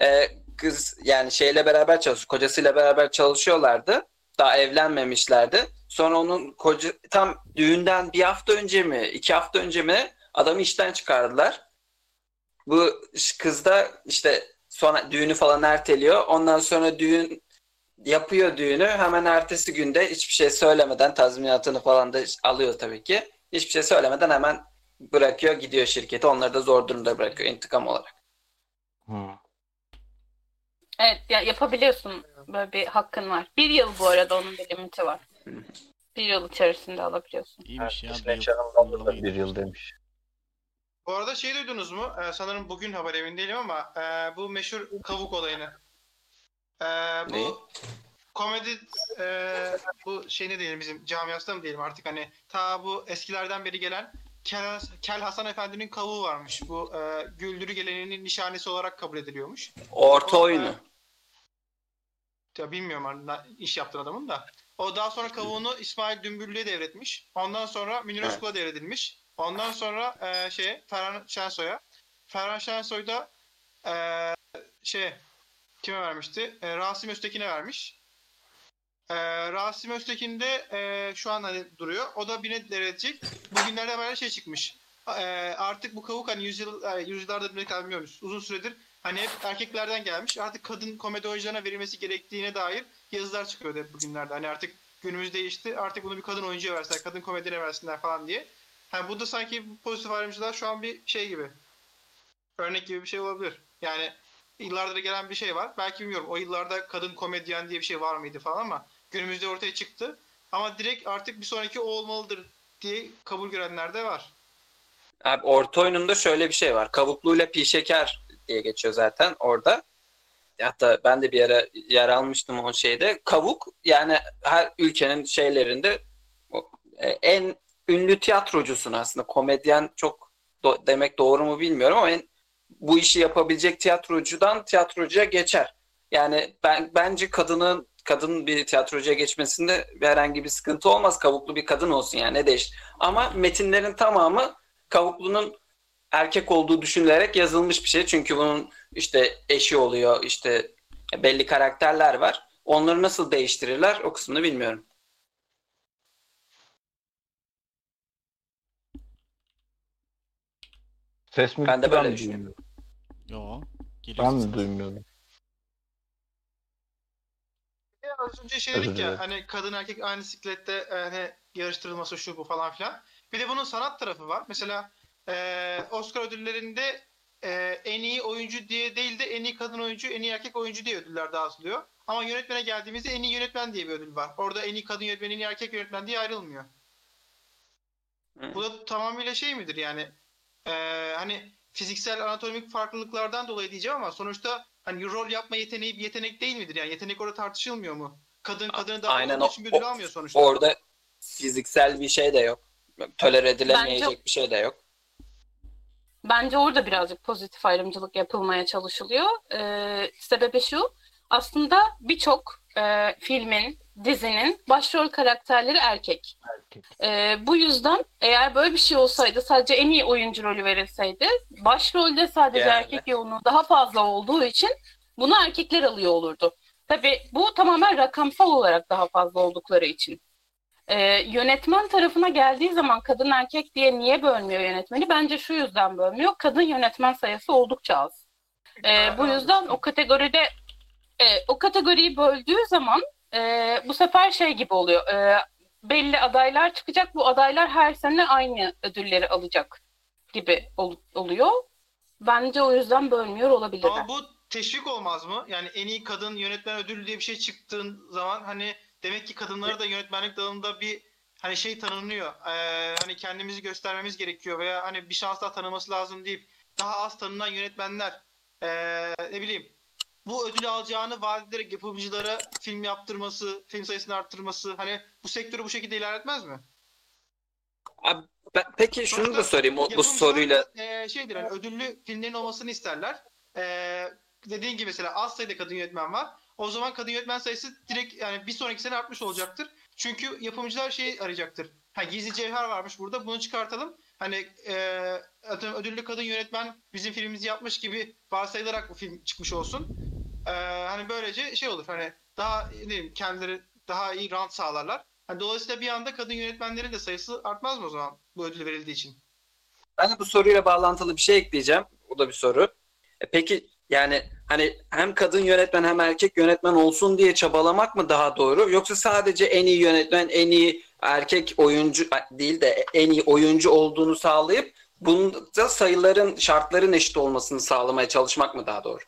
Ee, kız yani şeyle beraber çalış, kocasıyla beraber çalışıyorlardı. Daha evlenmemişlerdi. Sonra onun koca tam düğünden bir hafta önce mi, iki hafta önce mi adamı işten çıkardılar. Bu kız da işte sonra düğünü falan erteliyor. Ondan sonra düğün yapıyor düğünü. Hemen ertesi günde hiçbir şey söylemeden tazminatını falan da alıyor tabii ki. Hiçbir şey söylemeden hemen bırakıyor gidiyor şirketi. Onları da zor durumda bırakıyor intikam olarak. Evet ya yapabiliyorsun. Böyle bir hakkın var. Bir yıl bu arada onun bir limiti var. Bir yıl içerisinde alabiliyorsun. İyiymiş ya. Disney bir yıl Channel'da da bir yıl demiş. Bu arada şey duydunuz mu? Ee, sanırım bugün haber emin değilim ama e, bu meşhur kavuk olayını. Ee, bu Neyi? komedi e, bu şey ne diyelim bizim camiasında mı diyelim artık hani ta bu eskilerden beri gelen Kel, Kel Hasan Efendi'nin kavuğu varmış. Bu e, güldürü geleneğinin nişanesi olarak kabul ediliyormuş. Orta O, oyunu. e, ya bilmiyorum hani iş yaptığın adamın da. O daha sonra kavuğunu İsmail Dümbüllü'ye devretmiş. Ondan sonra Münir. Özkul'a devredilmiş. Ondan sonra e, şeye Ferhan Şensoy'a. Ferhan Şensoy da e, şey kime vermişti? E, Rasim Öztekin'e vermiş. E, Rasim Öztekin de e, şu an hani duruyor. O da birine devredecek. Bugünlerde böyle şey çıkmış. E, artık bu kavuk hani yüzyıl, e, yüzyıllardır bile kalmıyoruz. Uzun süredir hani hep erkeklerden gelmiş. Artık kadın komedi oyuncularına verilmesi gerektiğine dair yazılar çıkıyordu hep bugünlerde. Hani artık günümüz değişti. Artık bunu bir kadın oyuncuya versinler, kadın komedine versinler falan diye. Yani bu da sanki pozitif ayrımcılar şu an bir şey gibi. Örnek gibi bir şey olabilir. Yani yıllardır gelen bir şey var. Belki bilmiyorum o yıllarda kadın komedyen diye bir şey var mıydı falan ama günümüzde ortaya çıktı. Ama direkt artık bir sonraki o olmalıdır diye kabul görenler de var. Abi orta oyununda şöyle bir şey var. Kavukluyla pi şeker diye geçiyor zaten orada. Hatta ben de bir ara yer almıştım o şeyde. Kavuk yani her ülkenin şeylerinde e, en ünlü tiyatrocusun aslında. Komedyen çok do- demek doğru mu bilmiyorum ama en, bu işi yapabilecek tiyatrocudan tiyatrocuya geçer. Yani ben bence kadının kadın bir tiyatrocuya geçmesinde herhangi bir sıkıntı olmaz. Kavuklu bir kadın olsun yani ne değiş. Ama metinlerin tamamı Kavuklunun erkek olduğu düşünülerek yazılmış bir şey. Çünkü bunun işte eşi oluyor, işte belli karakterler var. Onları nasıl değiştirirler o kısmını bilmiyorum. Ses mi Ben de böyle düşünüyorum. duymuyorum? Yo. Ben mi sesiniz. duymuyorum? Ya az önce şey dedik ya hani kadın erkek aynı siklette e, hani yarıştırılması şu bu falan filan. Bir de bunun sanat tarafı var. Mesela e, Oscar ödüllerinde e, en iyi oyuncu diye değil de en iyi kadın oyuncu, en iyi erkek oyuncu diye ödüller dağıtılıyor. Ama yönetmene geldiğimizde en iyi yönetmen diye bir ödül var. Orada en iyi kadın yönetmen, en iyi erkek yönetmen diye ayrılmıyor. Hı. Bu da tamamıyla şey midir yani e, hani fiziksel anatomik farklılıklardan dolayı diyeceğim ama sonuçta hani rol yapma yeteneği bir yetenek değil midir? Yani yetenek orada tartışılmıyor mu? Kadın kadını daha Aynen için bir ödül almıyor sonuçta. Orada fiziksel bir şey de yok. Tolere edilemeyecek Bence- bir şey de yok. Bence orada birazcık pozitif ayrımcılık yapılmaya çalışılıyor. Ee, sebebi şu, aslında birçok e, filmin, dizinin başrol karakterleri erkek. Erkek. Ee, bu yüzden eğer böyle bir şey olsaydı, sadece en iyi oyuncu rolü verilseydi, başrolde sadece Yani. erkek yoğunluğu daha fazla olduğu için bunu erkekler alıyor olurdu. Tabii bu tamamen rakamsal olarak daha fazla oldukları için. Ee, yönetmen tarafına geldiği zaman kadın erkek diye niye bölmüyor yönetmeni? Bence şu yüzden bölmüyor. Kadın yönetmen sayısı oldukça az. Ee, bu yüzden o kategoride e, o kategoriyi böldüğü zaman e, bu sefer şey gibi oluyor. E, belli adaylar çıkacak. Bu adaylar her sene aynı ödülleri alacak gibi ol- oluyor. Bence o yüzden bölmüyor olabilirler. Ama bu teşvik olmaz mı? Yani en iyi kadın yönetmen ödülü diye bir şey çıktığın zaman hani demek ki kadınlara da yönetmenlik dalında bir hani şey tanınıyor. Ee, hani kendimizi göstermemiz gerekiyor veya hani bir şans daha tanıması lazım deyip daha az tanınan yönetmenler ee, ne bileyim bu ödülü alacağını vaat ederek yapımcılara film yaptırması, film sayısını arttırması hani bu sektörü bu şekilde ilerletmez mi? Abi, ben- peki şunu da sorayım o, bu soruyla. e, şeydir hani ödüllü filmlerin olmasını isterler. E, dediğin gibi mesela az sayıda kadın yönetmen var. O zaman kadın yönetmen sayısı direkt yani bir sonraki sene artmış olacaktır. Çünkü yapımcılar şey arayacaktır. Ha gizli cevher varmış burada bunu çıkartalım. Hani e, ödüllü kadın yönetmen bizim filmimizi yapmış gibi varsayılarak bu film çıkmış olsun. E, hani böylece şey olur hani daha ne diyeyim kendileri daha iyi rant sağlarlar. Hani dolayısıyla bir anda kadın yönetmenlerin de sayısı artmaz mı o zaman bu ödül verildiği için? Ben de bu soruyla bağlantılı bir şey ekleyeceğim. O da bir soru. E, peki yani hani hem kadın yönetmen hem erkek yönetmen olsun diye çabalamak mı daha doğru? Yoksa sadece en iyi yönetmen, en iyi erkek oyuncu değil de en iyi oyuncu olduğunu sağlayıp bunda sayıların, şartların eşit olmasını sağlamaya çalışmak mı daha doğru?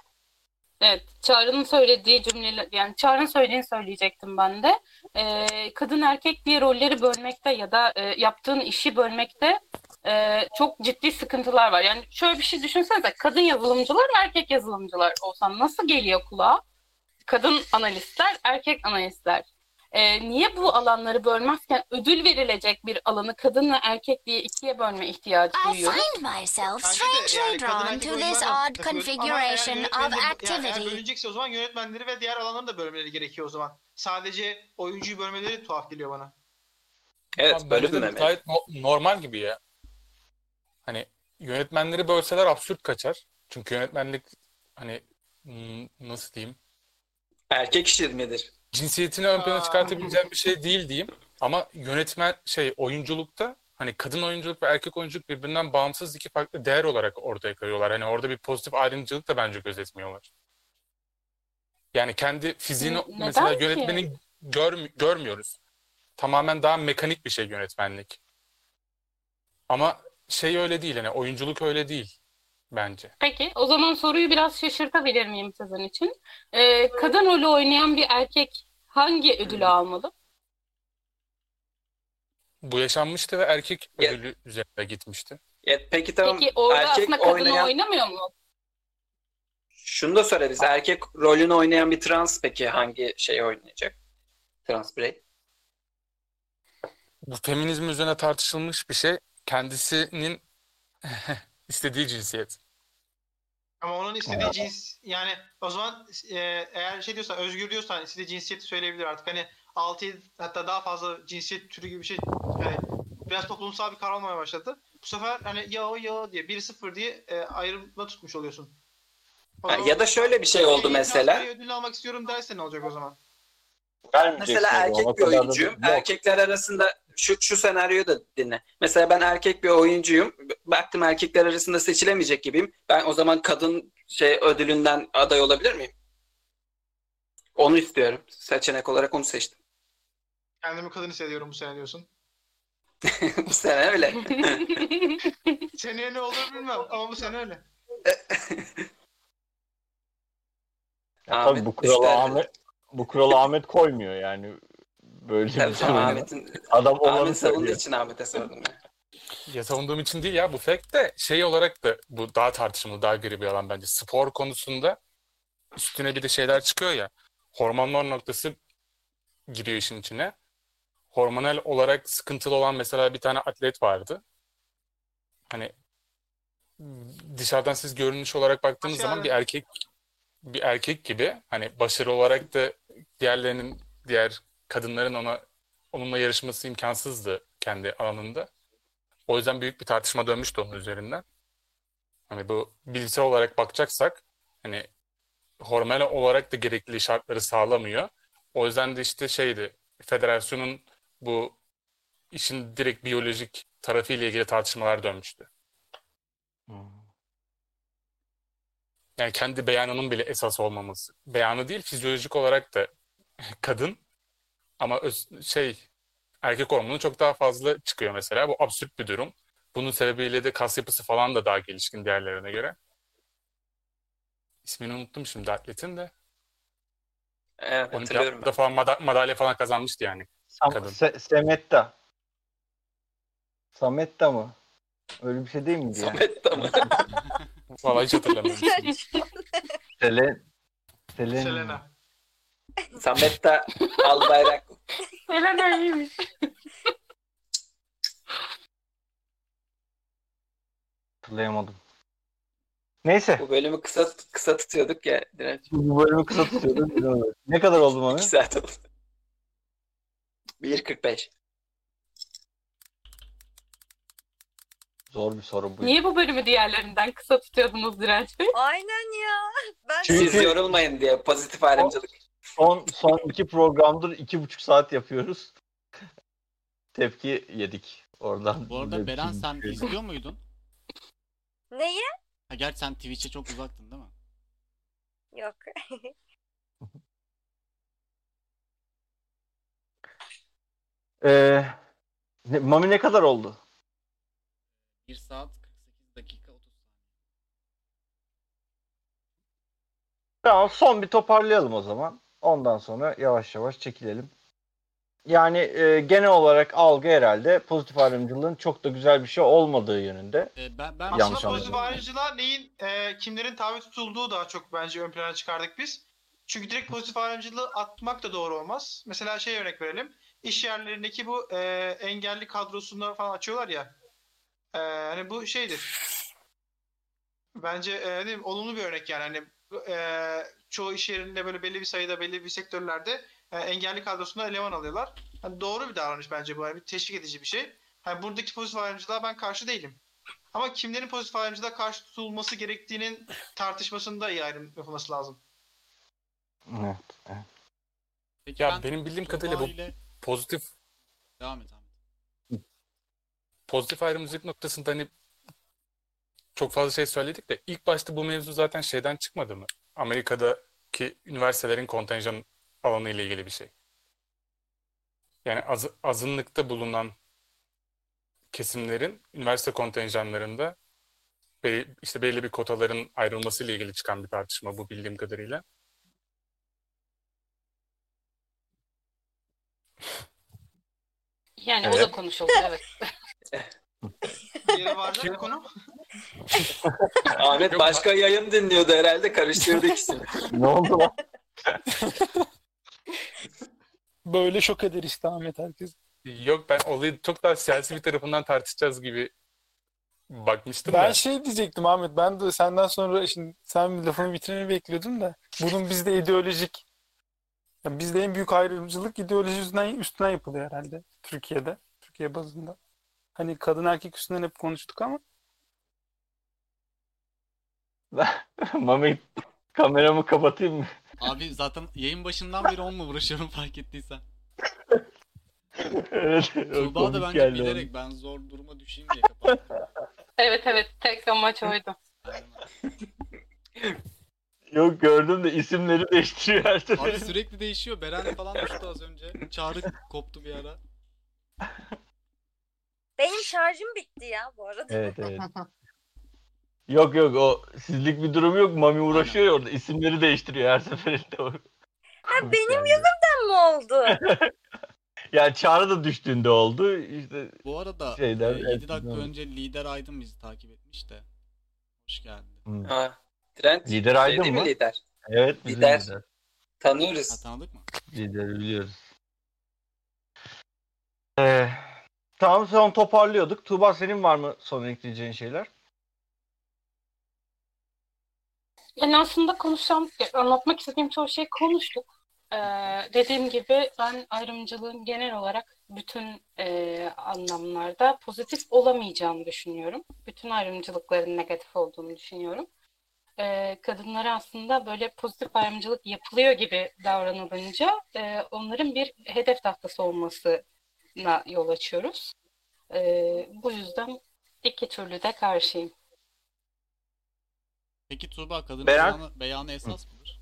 Evet, Çağrı'nın söylediği cümleler, yani Çağrı'nın söylediğini söyleyecektim ben de. Ee, kadın erkek diye rolleri bölmekte ya da e, yaptığın işi bölmekte e, çok ciddi sıkıntılar var. Yani şöyle bir şey düşünsenize, kadın yazılımcılar, erkek yazılımcılar olsan nasıl geliyor kulağa? Kadın analistler, erkek analistler. Ee, niye bu alanları bölmezken ödül verilecek bir alanı kadın ve erkek diye ikiye bölme ihtiyacı I duyuyoruz? find myself strangely drawn to this odd configuration of yönetmenleri- yani eğer activity. bölünecekse o zaman yönetmenleri ve diğer alanları da bölmeleri gerekiyor o zaman. Sadece oyuncuyu bölmeleri tuhaf geliyor bana. Evet, Abi bilmemeli. gayet no- normal gibi ya. Hani yönetmenleri bölseler absürt kaçar. Çünkü yönetmenlik hani hmm, nasıl diyeyim? Erkek işi midir? Cinsiyetini ön plana çıkartabileceğim bir şey değil diyeyim. Ama yönetmen şey oyunculukta hani kadın oyunculuk ve erkek oyunculuk birbirinden bağımsız iki farklı değer olarak ortaya koyuyorlar. Hani orada bir pozitif ayrımcılık da bence gözetmiyorlar. Yani kendi fiziğini neden mesela ki? yönetmeni görm- görmüyoruz. Tamamen daha mekanik bir şey yönetmenlik. Ama şey öyle değil hani oyunculuk öyle değil bence. Peki, o zaman soruyu biraz şaşırtabilir miyim sizin için? Ee, kadın rolü oynayan bir erkek hangi ödülü almalı? Bu yaşanmıştı ve erkek Ya- ödülü üzerine gitmişti. Ya, peki tamam Peki orada erkek aslında kadını oynayan oynamıyor mu? şunu da sorarız. Erkek rolünü oynayan bir trans peki hangi şey oynayacak? Trans birey. Bu feminizm üzerine tartışılmış bir şey. Kendisinin istediği cinsiyet. Ama onun istediği cins yani o zaman e, eğer şey diyorsan özgür diyorsan istediği cinsiyeti söyleyebilir artık. Hani 6 hatta daha fazla cinsiyet türü gibi bir şey yani biraz toplumsal bir karar olmaya başladı. Bu sefer hani ya o ya o diye 1-0 diye e, ayrımda tutmuş oluyorsun. O ya da şöyle bir şey oldu mesela. ödül almak istiyorum derse ne olacak o zaman? Mesela erkek bir da oyuncuyum. Yok. Erkekler arasında şu şu senaryoyu da dinle. Mesela ben erkek bir oyuncuyum. Baktım erkekler arasında seçilemeyecek gibiyim. Ben o zaman kadın şey ödülünden aday olabilir miyim? Onu istiyorum. Seçenek olarak onu seçtim. Kendimi kadın hissediyorum bu sene diyorsun. Bu sene öyle. Seneye ne olur bilmem ama bu sene öyle. Ya Ahmet tabii bu kuralı. Ahmet bu kuralı Ahmet koymuyor yani. Böyle Tabii bir tamam, durum. Ahmet'in Adam Ahmet savunduğu için Ahmet'e sordum ya. Ya savunduğum için değil ya bu fact de şey olarak da bu daha tartışmalı, daha gri bir alan bence. Spor konusunda üstüne bir de şeyler çıkıyor ya. Hormonlar noktası giriyor işin içine. Hormonal olarak sıkıntılı olan mesela bir tane atlet vardı. Hani dışarıdan siz görünüş olarak baktığınız Başarılı. zaman bir erkek bir erkek gibi hani başarı olarak da diğerlerinin diğer kadınların ona onunla yarışması imkansızdı kendi alanında. O yüzden büyük bir tartışma dönmüştü onun üzerinden. Hani bu bilgisayar olarak bakacaksak hani hormonal olarak da gerekli şartları sağlamıyor. O yüzden de işte şeydi federasyonun bu işin direkt biyolojik tarafıyla ilgili tartışmalar dönmüştü. Yani kendi beyanının bile esas olmaması. Beyanı değil fizyolojik olarak da kadın ama öz- şey erkek hormonu çok daha fazla çıkıyor mesela. Bu absürt bir durum. Bunun sebebiyle de kas yapısı falan da daha gelişkin diğerlerine göre. ismini unuttum şimdi atletin de. Evet, hatırlıyorum ben. falan mada- madalya falan kazanmıştı yani. Sam- Kadın. Se- Semetta. Sametta mı? Öyle bir şey değil miydi ya? Samet tamam. Vallahi hiç hatırlamıyorum. Selen. Selen. Selena. Samet de Albayrak. Selena iyiymiş. Hatırlayamadım. Neyse. Bu bölümü kısa kısa tutuyorduk ya Direnç. Bu bölümü kısa tutuyordum. ne kadar oldu Mami? 2 saat oldu. 1.45. Zor bir soru bu. Niye bu bölümü diğerlerinden kısa tutuyordunuz Direnç Bey? Aynen ya. Ben Çünkü- Siz yorulmayın diye pozitif ayrımcılık. Son, son iki programdır iki buçuk saat yapıyoruz. Tepki yedik oradan. Bu arada Beren sen izliyor muydun? neyi? Ha gerçi sen Twitch'e çok uzaktın değil mi? Yok. Ee, ne- Mami ne kadar oldu? 1 saat 48 dakika 30 saniye. Tamam son bir toparlayalım o zaman. Ondan sonra yavaş yavaş çekilelim. Yani e, genel olarak algı herhalde pozitif ayrımcılığın çok da güzel bir şey olmadığı yönünde. Ee, ben ben Yanlış Aslında pozitif ayrımcılığa neyin, e, kimlerin tabi tutulduğu daha çok bence ön plana çıkardık biz. Çünkü direkt pozitif ayrımcılığı atmak da doğru olmaz. Mesela şey örnek verelim. İş yerlerindeki bu e, engelli kadrosunu falan açıyorlar ya. E, hani bu şeydir. Bence e, değil mi? olumlu bir örnek yani. Hani e, çoğu iş yerinde böyle belli bir sayıda belli bir sektörlerde e, engelli kadrosuna eleman alıyorlar. Hani doğru bir davranış bence bu. Yani bir teşvik edici bir şey. Hani buradaki pozitif ayrımcılığa ben karşı değilim. Ama kimlerin pozitif ayrımcılığa karşı tutulması gerektiğinin tartışmasında iyi ayrım yapılması lazım. Evet. Peki Ya ben benim bildiğim kadarıyla bu ile pozitif devam et Ahmet. Pozitif ayrımcılık noktasında hani çok fazla şey söyledik de ilk başta bu mevzu zaten şeyden çıkmadı mı? Amerika'daki üniversitelerin kontenjan alanı ile ilgili bir şey. Yani az, azınlıkta bulunan kesimlerin üniversite kontenjanlarında işte belli bir kotaların ayrılması ile ilgili çıkan bir tartışma bu bildiğim kadarıyla. Yani o Evet. da konuşuldu evet. Bu konu. Ahmet başka yayın dinliyordu herhalde karıştırdı ikisini. ne oldu lan? Böyle şok eder işte Ahmet herkes. Yok ben olayı çok daha siyasi bir tarafından tartışacağız gibi bakmıştım Ben da. şey diyecektim Ahmet. Ben de senden sonra şimdi sen lafını bitirmeni bekliyordum da bunun bizde ideolojik yani bizde en büyük ayrımcılık ideoloji üstünden, üstünden yapılıyor herhalde Türkiye'de. Türkiye bazında. Hani kadın erkek üstünden hep konuştuk ama Mami kameramı kapatayım mı? Abi zaten yayın başından beri onunla uğraşıyorum fark ettiysen. evet. Tuğba da bence geldi bilerek ben zor duruma düşeyim diye kapattı. Evet evet tek amaç oydu. Yok gördüm de isimleri değiştiriyor her Abi seferinde. sürekli değişiyor. Beren falan düştü az önce. Çağrı koptu bir ara. Benim şarjım bitti ya bu arada. Evet evet. Yok yok o sizlik bir durum yok. Mami uğraşıyor ya orada. isimleri değiştiriyor her seferinde. Ha, benim Yani. yüzümden mi oldu? Yani Çağrı da düştüğünde oldu. İşte Bu arada Şeyden, 7 evet, dakika bilmiyorum. önce Lider Aydın bizi takip etmiş de. Hoş geldin. hmm. Ha, Trent Lider şey Aydın mı? lider? evet bizim Lider. lider. Ha, Tanıyoruz. tanıdık mı? Lideri biliyoruz. Ee, tamam son toparlıyorduk. Tuğba senin var mı son ekleyeceğin şeyler? Yani aslında konuşacağım, anlatmak istediğim çoğu şey konuştuk. Ee, dediğim gibi ben ayrımcılığın genel olarak bütün e, anlamlarda pozitif olamayacağını düşünüyorum. Bütün ayrımcılıkların negatif olduğunu düşünüyorum. Ee, kadınlara aslında böyle pozitif ayrımcılık yapılıyor gibi davranılınca e, onların bir hedef tahtası olmasına yol açıyoruz. Ee, bu yüzden iki türlü de karşıyım. Peki Tuğba kadının Beren? beyanı, beyanı esas mıdır?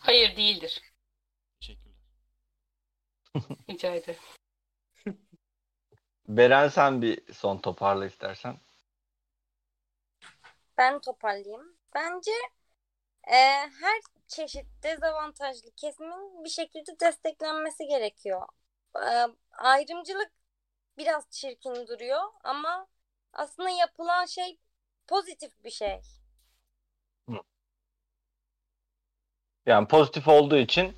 Hayır değildir. Teşekkürler. Rica ederim. Beren sen bir son toparla istersen. Ben toparlayayım. Bence e, her çeşit dezavantajlı kesimin bir şekilde desteklenmesi gerekiyor. E, ayrımcılık biraz çirkin duruyor ama aslında yapılan şey pozitif bir şey. Yani pozitif olduğu için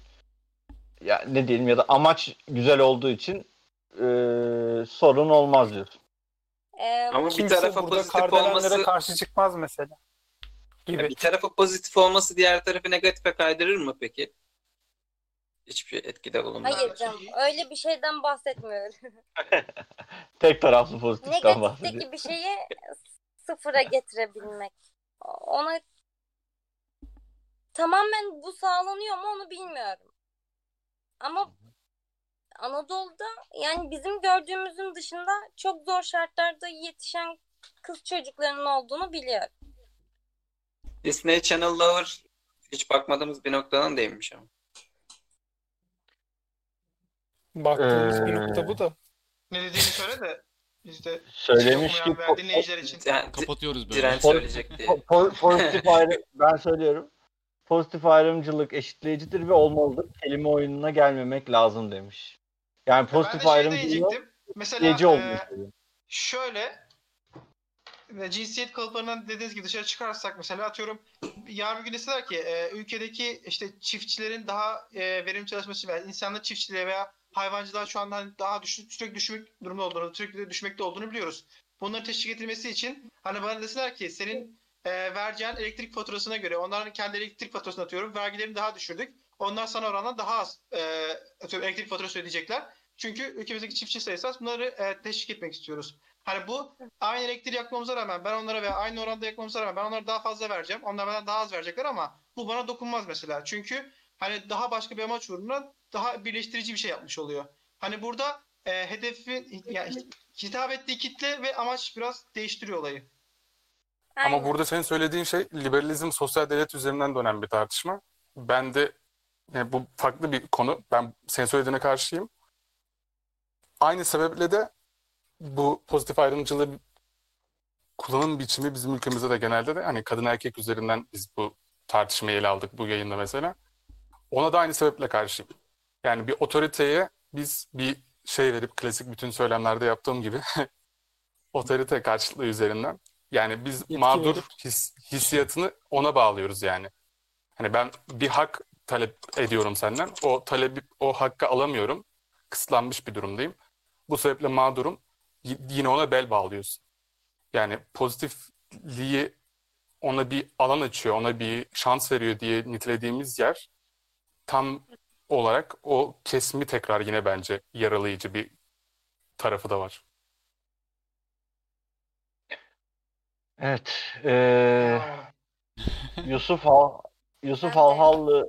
ya ne diyelim ya da amaç güzel olduğu için e, sorun olmaz diyorsun. E, Ama bir Kimse tarafa burada pozitif olması karşı çıkmaz mesela. Gibi. Bir tarafa pozitif olması diğer tarafı negatife kaydırır mı peki? Hiçbir etkide bulunmaz. hayır canım öyle bir şeyden bahsetmiyorum. Tek taraflı pozitiften bahsediyor. Negatifteki bir şeyi sıfıra getirebilmek. Ona tamamen bu sağlanıyor mu onu bilmiyorum. Ama Anadolu'da yani bizim gördüğümüzün dışında çok zor şartlarda yetişen kız çocuklarının olduğunu biliyorum. Disney Channel Lover hiç bakmadığımız bir noktadan değinmiş ama. Baktığımız bir Ee, nokta bu da. Ne dediğini söyle de biz de Söylemiş ki dinleyiciler için. Yani Kapatıyoruz böyle. direnç Po- söyleyecek diye. po- po- pozitif ayrı ben söylüyorum. Pozitif ayrımcılık eşitleyicidir ve olmalıdır. Kelime oyununa gelmemek lazım demiş. Yani pozitif şey ayrımcılık diyecektim. Mesela e, şöyle ve cinsiyet kalıplarından dediğiniz gibi dışarı çıkarsak mesela atıyorum yarın bir gün deseler ki e, ülkedeki işte çiftçilerin daha e, verimli çalışması veya insanlar çiftçiliğe veya hayvancılığa şu anda hani daha düşük, sürekli düşmek durumda olduğunu, sürekli düşmekte olduğunu biliyoruz. Bunların teşvik edilmesi için hani bana deseler ki senin e, vereceğin elektrik faturasına göre onların kendi elektrik faturasını atıyorum vergilerini daha düşürdük. Onlar sana oranla daha az e, elektrik faturası ödeyecekler. Çünkü ülkemizdeki çiftçi sayısı az. Bunları e, teşvik etmek istiyoruz. Hani bu aynı elektriği yakmamıza rağmen ben onlara veya aynı oranda yakmamıza rağmen ben onlara daha fazla vereceğim. Onlar benden daha az verecekler ama bu bana dokunmaz mesela. Çünkü hani daha başka bir amaç uğruna daha birleştirici bir şey yapmış oluyor. Hani burada e, hedefin yani hitap ettiği kitle ve amaç biraz değiştiriyor olayı. Ama Aynen. burada senin söylediğin şey liberalizm, sosyal devlet üzerinden dönen bir tartışma. Ben de yani bu farklı bir konu. Ben senin söylediğine karşıyım. Aynı sebeple de bu pozitif ayrımcılığı kullanım biçimi bizim ülkemizde de genelde de hani kadın erkek üzerinden biz bu tartışmayı ele aldık bu yayında mesela. Ona da aynı sebeple karşıyım. Yani bir otoriteye biz bir şey verip klasik bütün söylemlerde yaptığım gibi otorite karşılığı üzerinden yani biz Yetki mağdur his, hissiyatını ona bağlıyoruz yani. Hani ben bir hak talep ediyorum senden. O talebi, o hakkı alamıyorum. Kısıtlanmış bir durumdayım. Bu sebeple mağdurum. Y- Yine ona bel bağlıyorsun. Yani pozitifliği ona bir alan açıyor, ona bir şans veriyor diye nitelediğimiz yer tam olarak o kesimi tekrar yine bence yaralayıcı bir tarafı da var. Evet. eee, Yusuf Hal Yusuf. Halhallı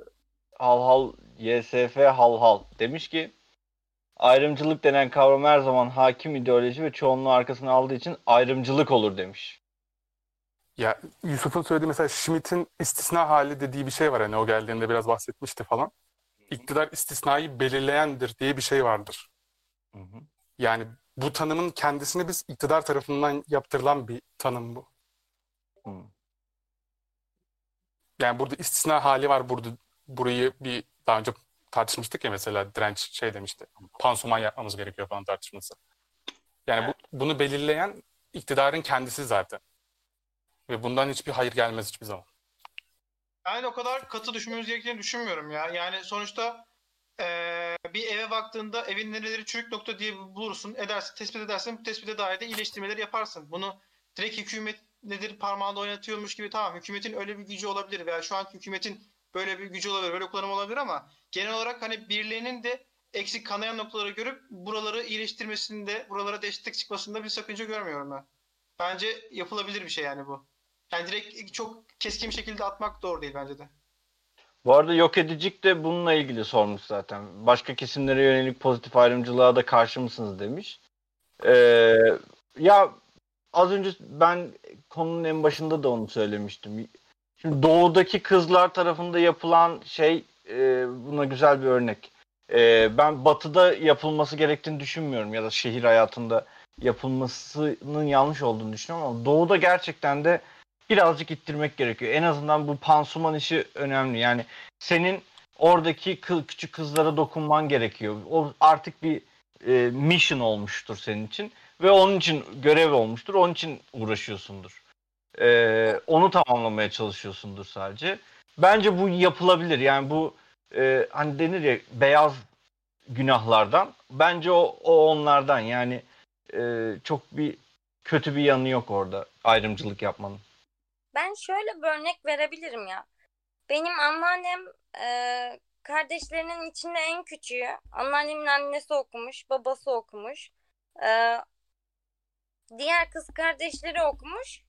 Halhal YSF Halhal demiş ki ayrımcılık denen kavram her zaman hakim ideoloji ve çoğunluğu arkasına aldığı için ayrımcılık olur demiş. Ya Yusuf'un söylediği mesela Schmidt'in istisna hali dediği bir şey var. Hani o geldiğinde biraz bahsetmişti falan. İktidar istisnayı belirleyendir diye bir şey vardır. Hı hı. Yani bu tanımın kendisini biz iktidar tarafından yaptırılan bir tanım bu. Hı. Yani burada istisna hali var. Burada burayı bir daha önce tartışmıştık ya mesela direnç şey demişti. Pansuman yapmamız gerekiyor falan tartışması. Yani bu, bunu belirleyen iktidarın kendisi zaten. Ve bundan hiçbir hayır gelmez hiçbir zaman. Ben o kadar katı düşünmemiz gerektiğini düşünmüyorum ya. Yani sonuçta eee, bir eve baktığında evin nereleri çürük nokta diye bulursun, edersin, tespit edersin. Bu tespite dair de iyileştirmeleri yaparsın. Bunu direkt hükümet nedir parmağında oynatıyormuş gibi tamam hükümetin öyle bir gücü olabilir veya şu anki hükümetin böyle bir gücü olabilir, böyle kullanım olabilir ama genel olarak hani birilerinin de eksik kanayan noktaları görüp buraları iyileştirmesinde, buralara destek çıkmasında bir sakınca görmüyorum ben. Bence yapılabilir bir şey yani bu. Yani direkt çok keskin bir şekilde atmak doğru değil bence de. Bu arada yok edicik de bununla ilgili sormuş zaten. Başka kesimlere yönelik pozitif ayrımcılığa da karşı mısınız demiş. Ee, ya az önce ben konunun en başında da onu söylemiştim. Şimdi doğudaki kızlar tarafında yapılan şey e, buna güzel bir örnek. E, ben batıda yapılması gerektiğini düşünmüyorum ya da şehir hayatında yapılmasının yanlış olduğunu düşünüyorum ama doğuda gerçekten de birazcık ittirmek gerekiyor. En azından bu pansuman işi önemli. Yani senin oradaki kı- küçük kızlara dokunman gerekiyor. O artık bir e, mission olmuştur senin için ve onun için görev olmuştur. Onun için uğraşıyorsundur. E, onu tamamlamaya çalışıyorsundur sadece. Bence bu yapılabilir. Yani bu e, hani denir ya beyaz günahlardan. Bence o, o onlardan. Yani e, çok bir kötü bir yanı yok orada ayrımcılık yapmanın. Ben şöyle bir örnek verebilirim ya. Benim anneannem e, kardeşlerinin içinde en küçüğü. Anneannemin annesi okumuş, babası okumuş. E, diğer kız kardeşleri okumuş.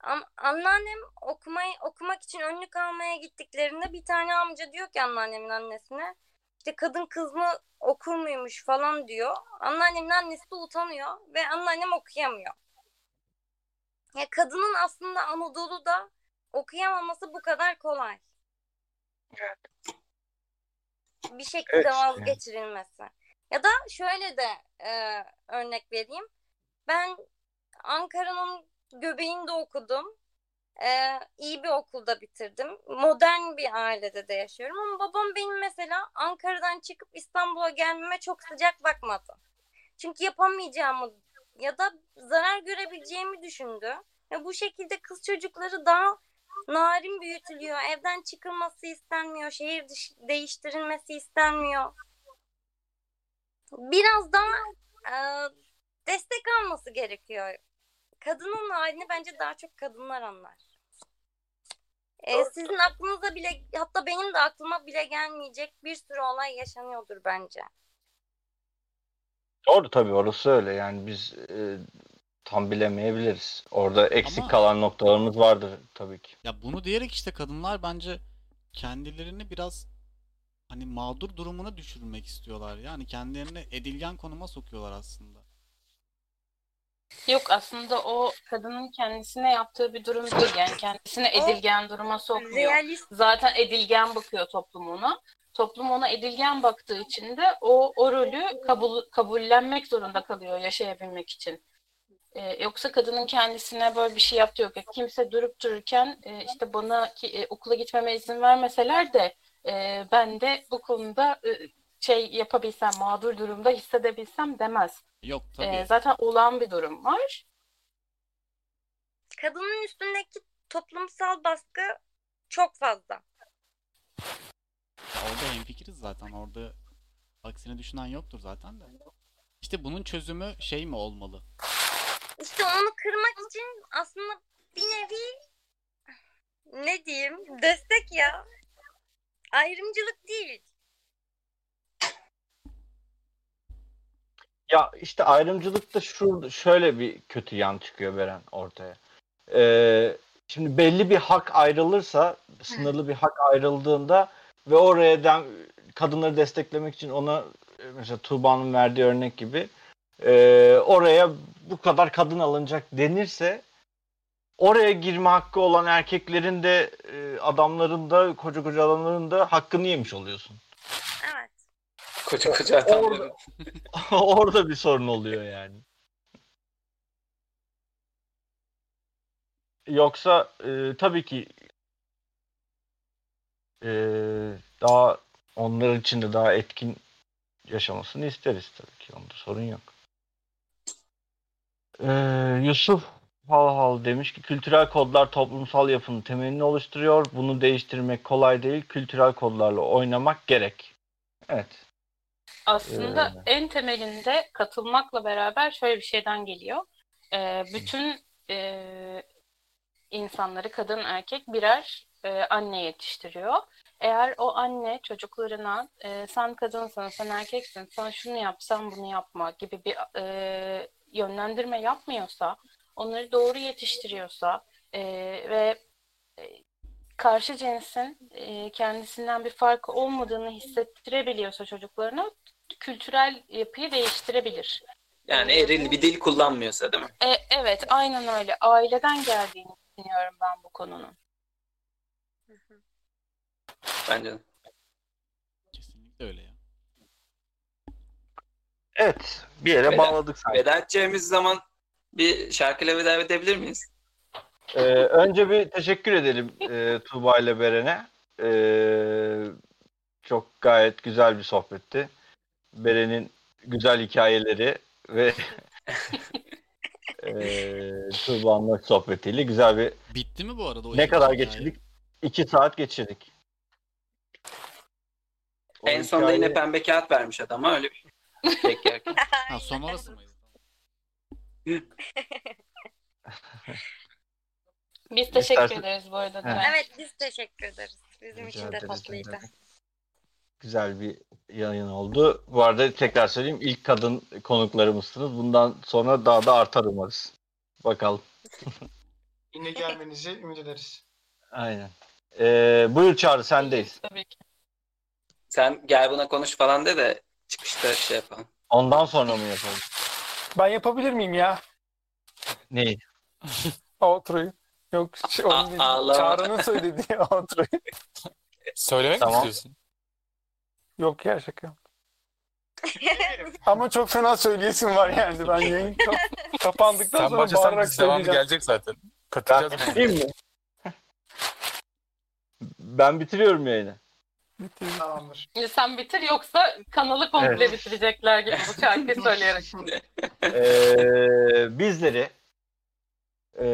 Am- anneannem okumayı okumak için önlük almaya gittiklerinde bir tane amca diyor ki anneannemin annesine işte kadın kız mı okur muymuş falan diyor. Anneannemin annesi de utanıyor ve anneannem okuyamıyor. Ya kadının aslında Anadolu'da okuyamaması bu kadar kolay. Bir şekilde Evet, vazgeçirilmesi. Ya da şöyle de e, örnek vereyim. Ben Ankara'nın göbeğinde okudum. E, iyi bir okulda bitirdim. Modern bir ailede de yaşıyorum ama babam benim mesela Ankara'dan çıkıp İstanbul'a gelmeme çok sıcak bakmadı. Çünkü yapamayacağımı ya da zarar görebileceğimi düşündü. Ve bu şekilde kız çocukları daha narin büyütülüyor. Evden çıkılması istenmiyor. Şehir değiştirilmesi istenmiyor. Biraz daha e, destek alması gerekiyor. Kadının halini bence daha çok kadınlar anlar. E, sizin aklınıza bile hatta benim de aklıma bile gelmeyecek bir sürü olay yaşanıyordur bence. Doğru tabii orası öyle. Yani biz e, tam bilemeyebiliriz. Orada eksik Ama- kalan noktalarımız vardır tabii ki. Ya bunu diyerek işte kadınlar bence kendilerini biraz hani mağdur durumuna düşürmek istiyorlar. Yani kendilerini edilgen konuma sokuyorlar aslında. Yok aslında o kadının kendisine yaptığı bir durum değil. Yani kendisini edilgen duruma sokmuyor. Realist Zaten edilgen bakıyor toplum ona. Toplum ona edilgen baktığı için de o, o rolü kabul, kabullenmek zorunda kalıyor yaşayabilmek için. Ee, yoksa kadının kendisine böyle bir şey yaptığı yok. Ya kimse durup dururken e, işte bana ki, e, okula gitmeme izin vermeseler de e, ben de bu konuda e, şey yapabilsem, mağdur durumda hissedebilsem demez. Yok Ee, tabii. zaten olan bir durum var. kadının üstündeki toplumsal baskı çok fazla. Ya orada hemfikiriz zaten. Orada aksine düşünen yoktur zaten de. İşte bunun çözümü şey mi olmalı? İşte onu kırmak için aslında bir nevi ne diyeyim destek ya. Ayrımcılık değil. Ya işte ayrımcılıkta şu şöyle bir kötü yan çıkıyor Beren ortaya. Ee, şimdi belli bir hak ayrılırsa, sınırlı bir hak ayrıldığında ve oraya dem, kadınları desteklemek için ona e, mesela Tuğba'nın verdiği örnek gibi e, oraya bu kadar kadın alınacak denirse oraya girme hakkı olan erkeklerin de e, adamların da koca koca adamların da hakkını yemiş oluyorsun. Evet. Koca koca adamların. Orada bir sorun oluyor yani. Yoksa e, tabii ki e, daha onlar için de daha etkin yaşamasını isteriz tabii ki. Onda sorun yok. E, Yusuf Hal Hal demiş ki kültürel kodlar toplumsal yapının temelini oluşturuyor. Bunu değiştirmek kolay değil. Kültürel kodlarla oynamak gerek. Evet. Aslında Ee. en temelinde katılmakla beraber şöyle bir şeyden geliyor. Ee, bütün e, insanları kadın erkek birer e, anne yetiştiriyor. Eğer o anne çocuklarına e, sen kadınsın, sen erkeksin, sen şunu yap, sen bunu yapma gibi bir e, yönlendirme yapmıyorsa, onları doğru yetiştiriyorsa e, ve e, karşı cinsin e, kendisinden bir farkı olmadığını hissettirebiliyorsa çocuklarına kültürel yapıyı değiştirebilir. Yani eril bir dil kullanmıyorsa değil mi? E, evet, aynen öyle. Aileden geldiğini düşünüyorum ben bu konunun. Bence de. Kesinlikle öyle ya. Evet. Bir yere Veda- bağladık sanki. Veda edeceğimiz zaman bir şarkıyla veda edebilir miyiz? Ee, önce bir teşekkür edelim e, Tuğba ile Beren'e. Ee, çok gayet güzel bir sohbetti. Beren'in güzel hikayeleri ve e, Tuğba'nın sohbetiyle güzel bir Bitti mi bu arada o ne kadar hikaye? geçirdik? İki saat geçirdik. O En sonunda hikaye- yine pembe kağıt vermiş adama öyle bir yerken. Ha son orası mıydı? Biz teşekkür İstersen- ederiz bu arada. Diren. Evet biz teşekkür ederiz. Bizim Rica için de tatlıydı. Güzel bir yayın oldu. Bu arada tekrar söyleyeyim ilk kadın konuklarımızsınız. Bundan sonra daha da artar umarız. Bakalım. Yine gelmenizi ümit ederiz. Aynen. Ee, buyur Çağrı sendeyiz. Tabii ki. Sen gel buna konuş falan de de çıkışta şey yapalım. Ondan sonra mı yapalım? Ben yapabilir miyim ya? Neyi? Outro'yu. Yok şey, A- onun değil. ağlama. Çağrı'nın söylediği outro'yu. Söylemek Tamam. mi istiyorsun? Yok ya şaka. Ama çok fena söyleyesim var yani. Ben yayın kap- kapandıktan Sen sonra başlasan bağırarak biz devamı söyleyeceğim. gelecek zaten. Ben Katacağız mı? bitireyim mi? Ben bitiriyorum yayını. Tamamdır. Şimdi sen bitir yoksa kanalı komple Evet. bitirecekler gibi bu şarkıyı söyleyerek. Ee, bizleri e,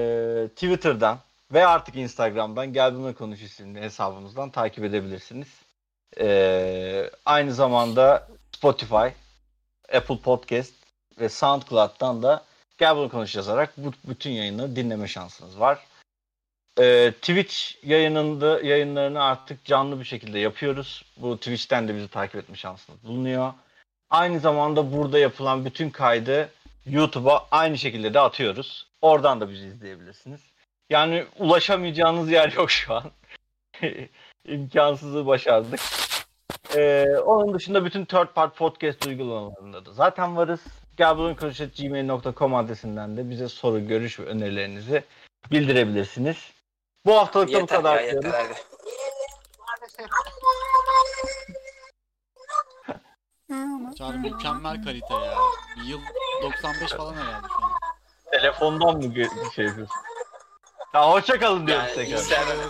Twitter'dan ve artık Instagram'dan Gel Bununla Konuş isimli hesabımızdan takip edebilirsiniz. Ee, aynı zamanda Spotify, Apple Podcast ve SoundCloud'dan da Gel Bununla Konuş yazarak bu, bütün yayınları dinleme şansınız var. Ee, Twitch yayınında yayınlarını artık canlı bir şekilde yapıyoruz. Bu Twitch'ten de bizi takip etme şansınız bulunuyor. Aynı zamanda burada yapılan bütün kaydı YouTube'a aynı şekilde de atıyoruz. Oradan da bizi izleyebilirsiniz. Yani ulaşamayacağınız yer yok şu an. İmkansızı başardık. Ee, onun dışında bütün third part podcast uygulamalarında da zaten varız. gmail.com adresinden de bize soru, görüş ve önerilerinizi bildirebilirsiniz. Bu haftalık da bu Yeter kadar ya diyoruz. yeter hadi. Çağrı mükemmel kalite ya. Bir yıl 95 falan herhalde şu an. Telefondan mı gö- bir şey yapıyorsun? Ya hoşça kalın diyoruz Yani tekrar.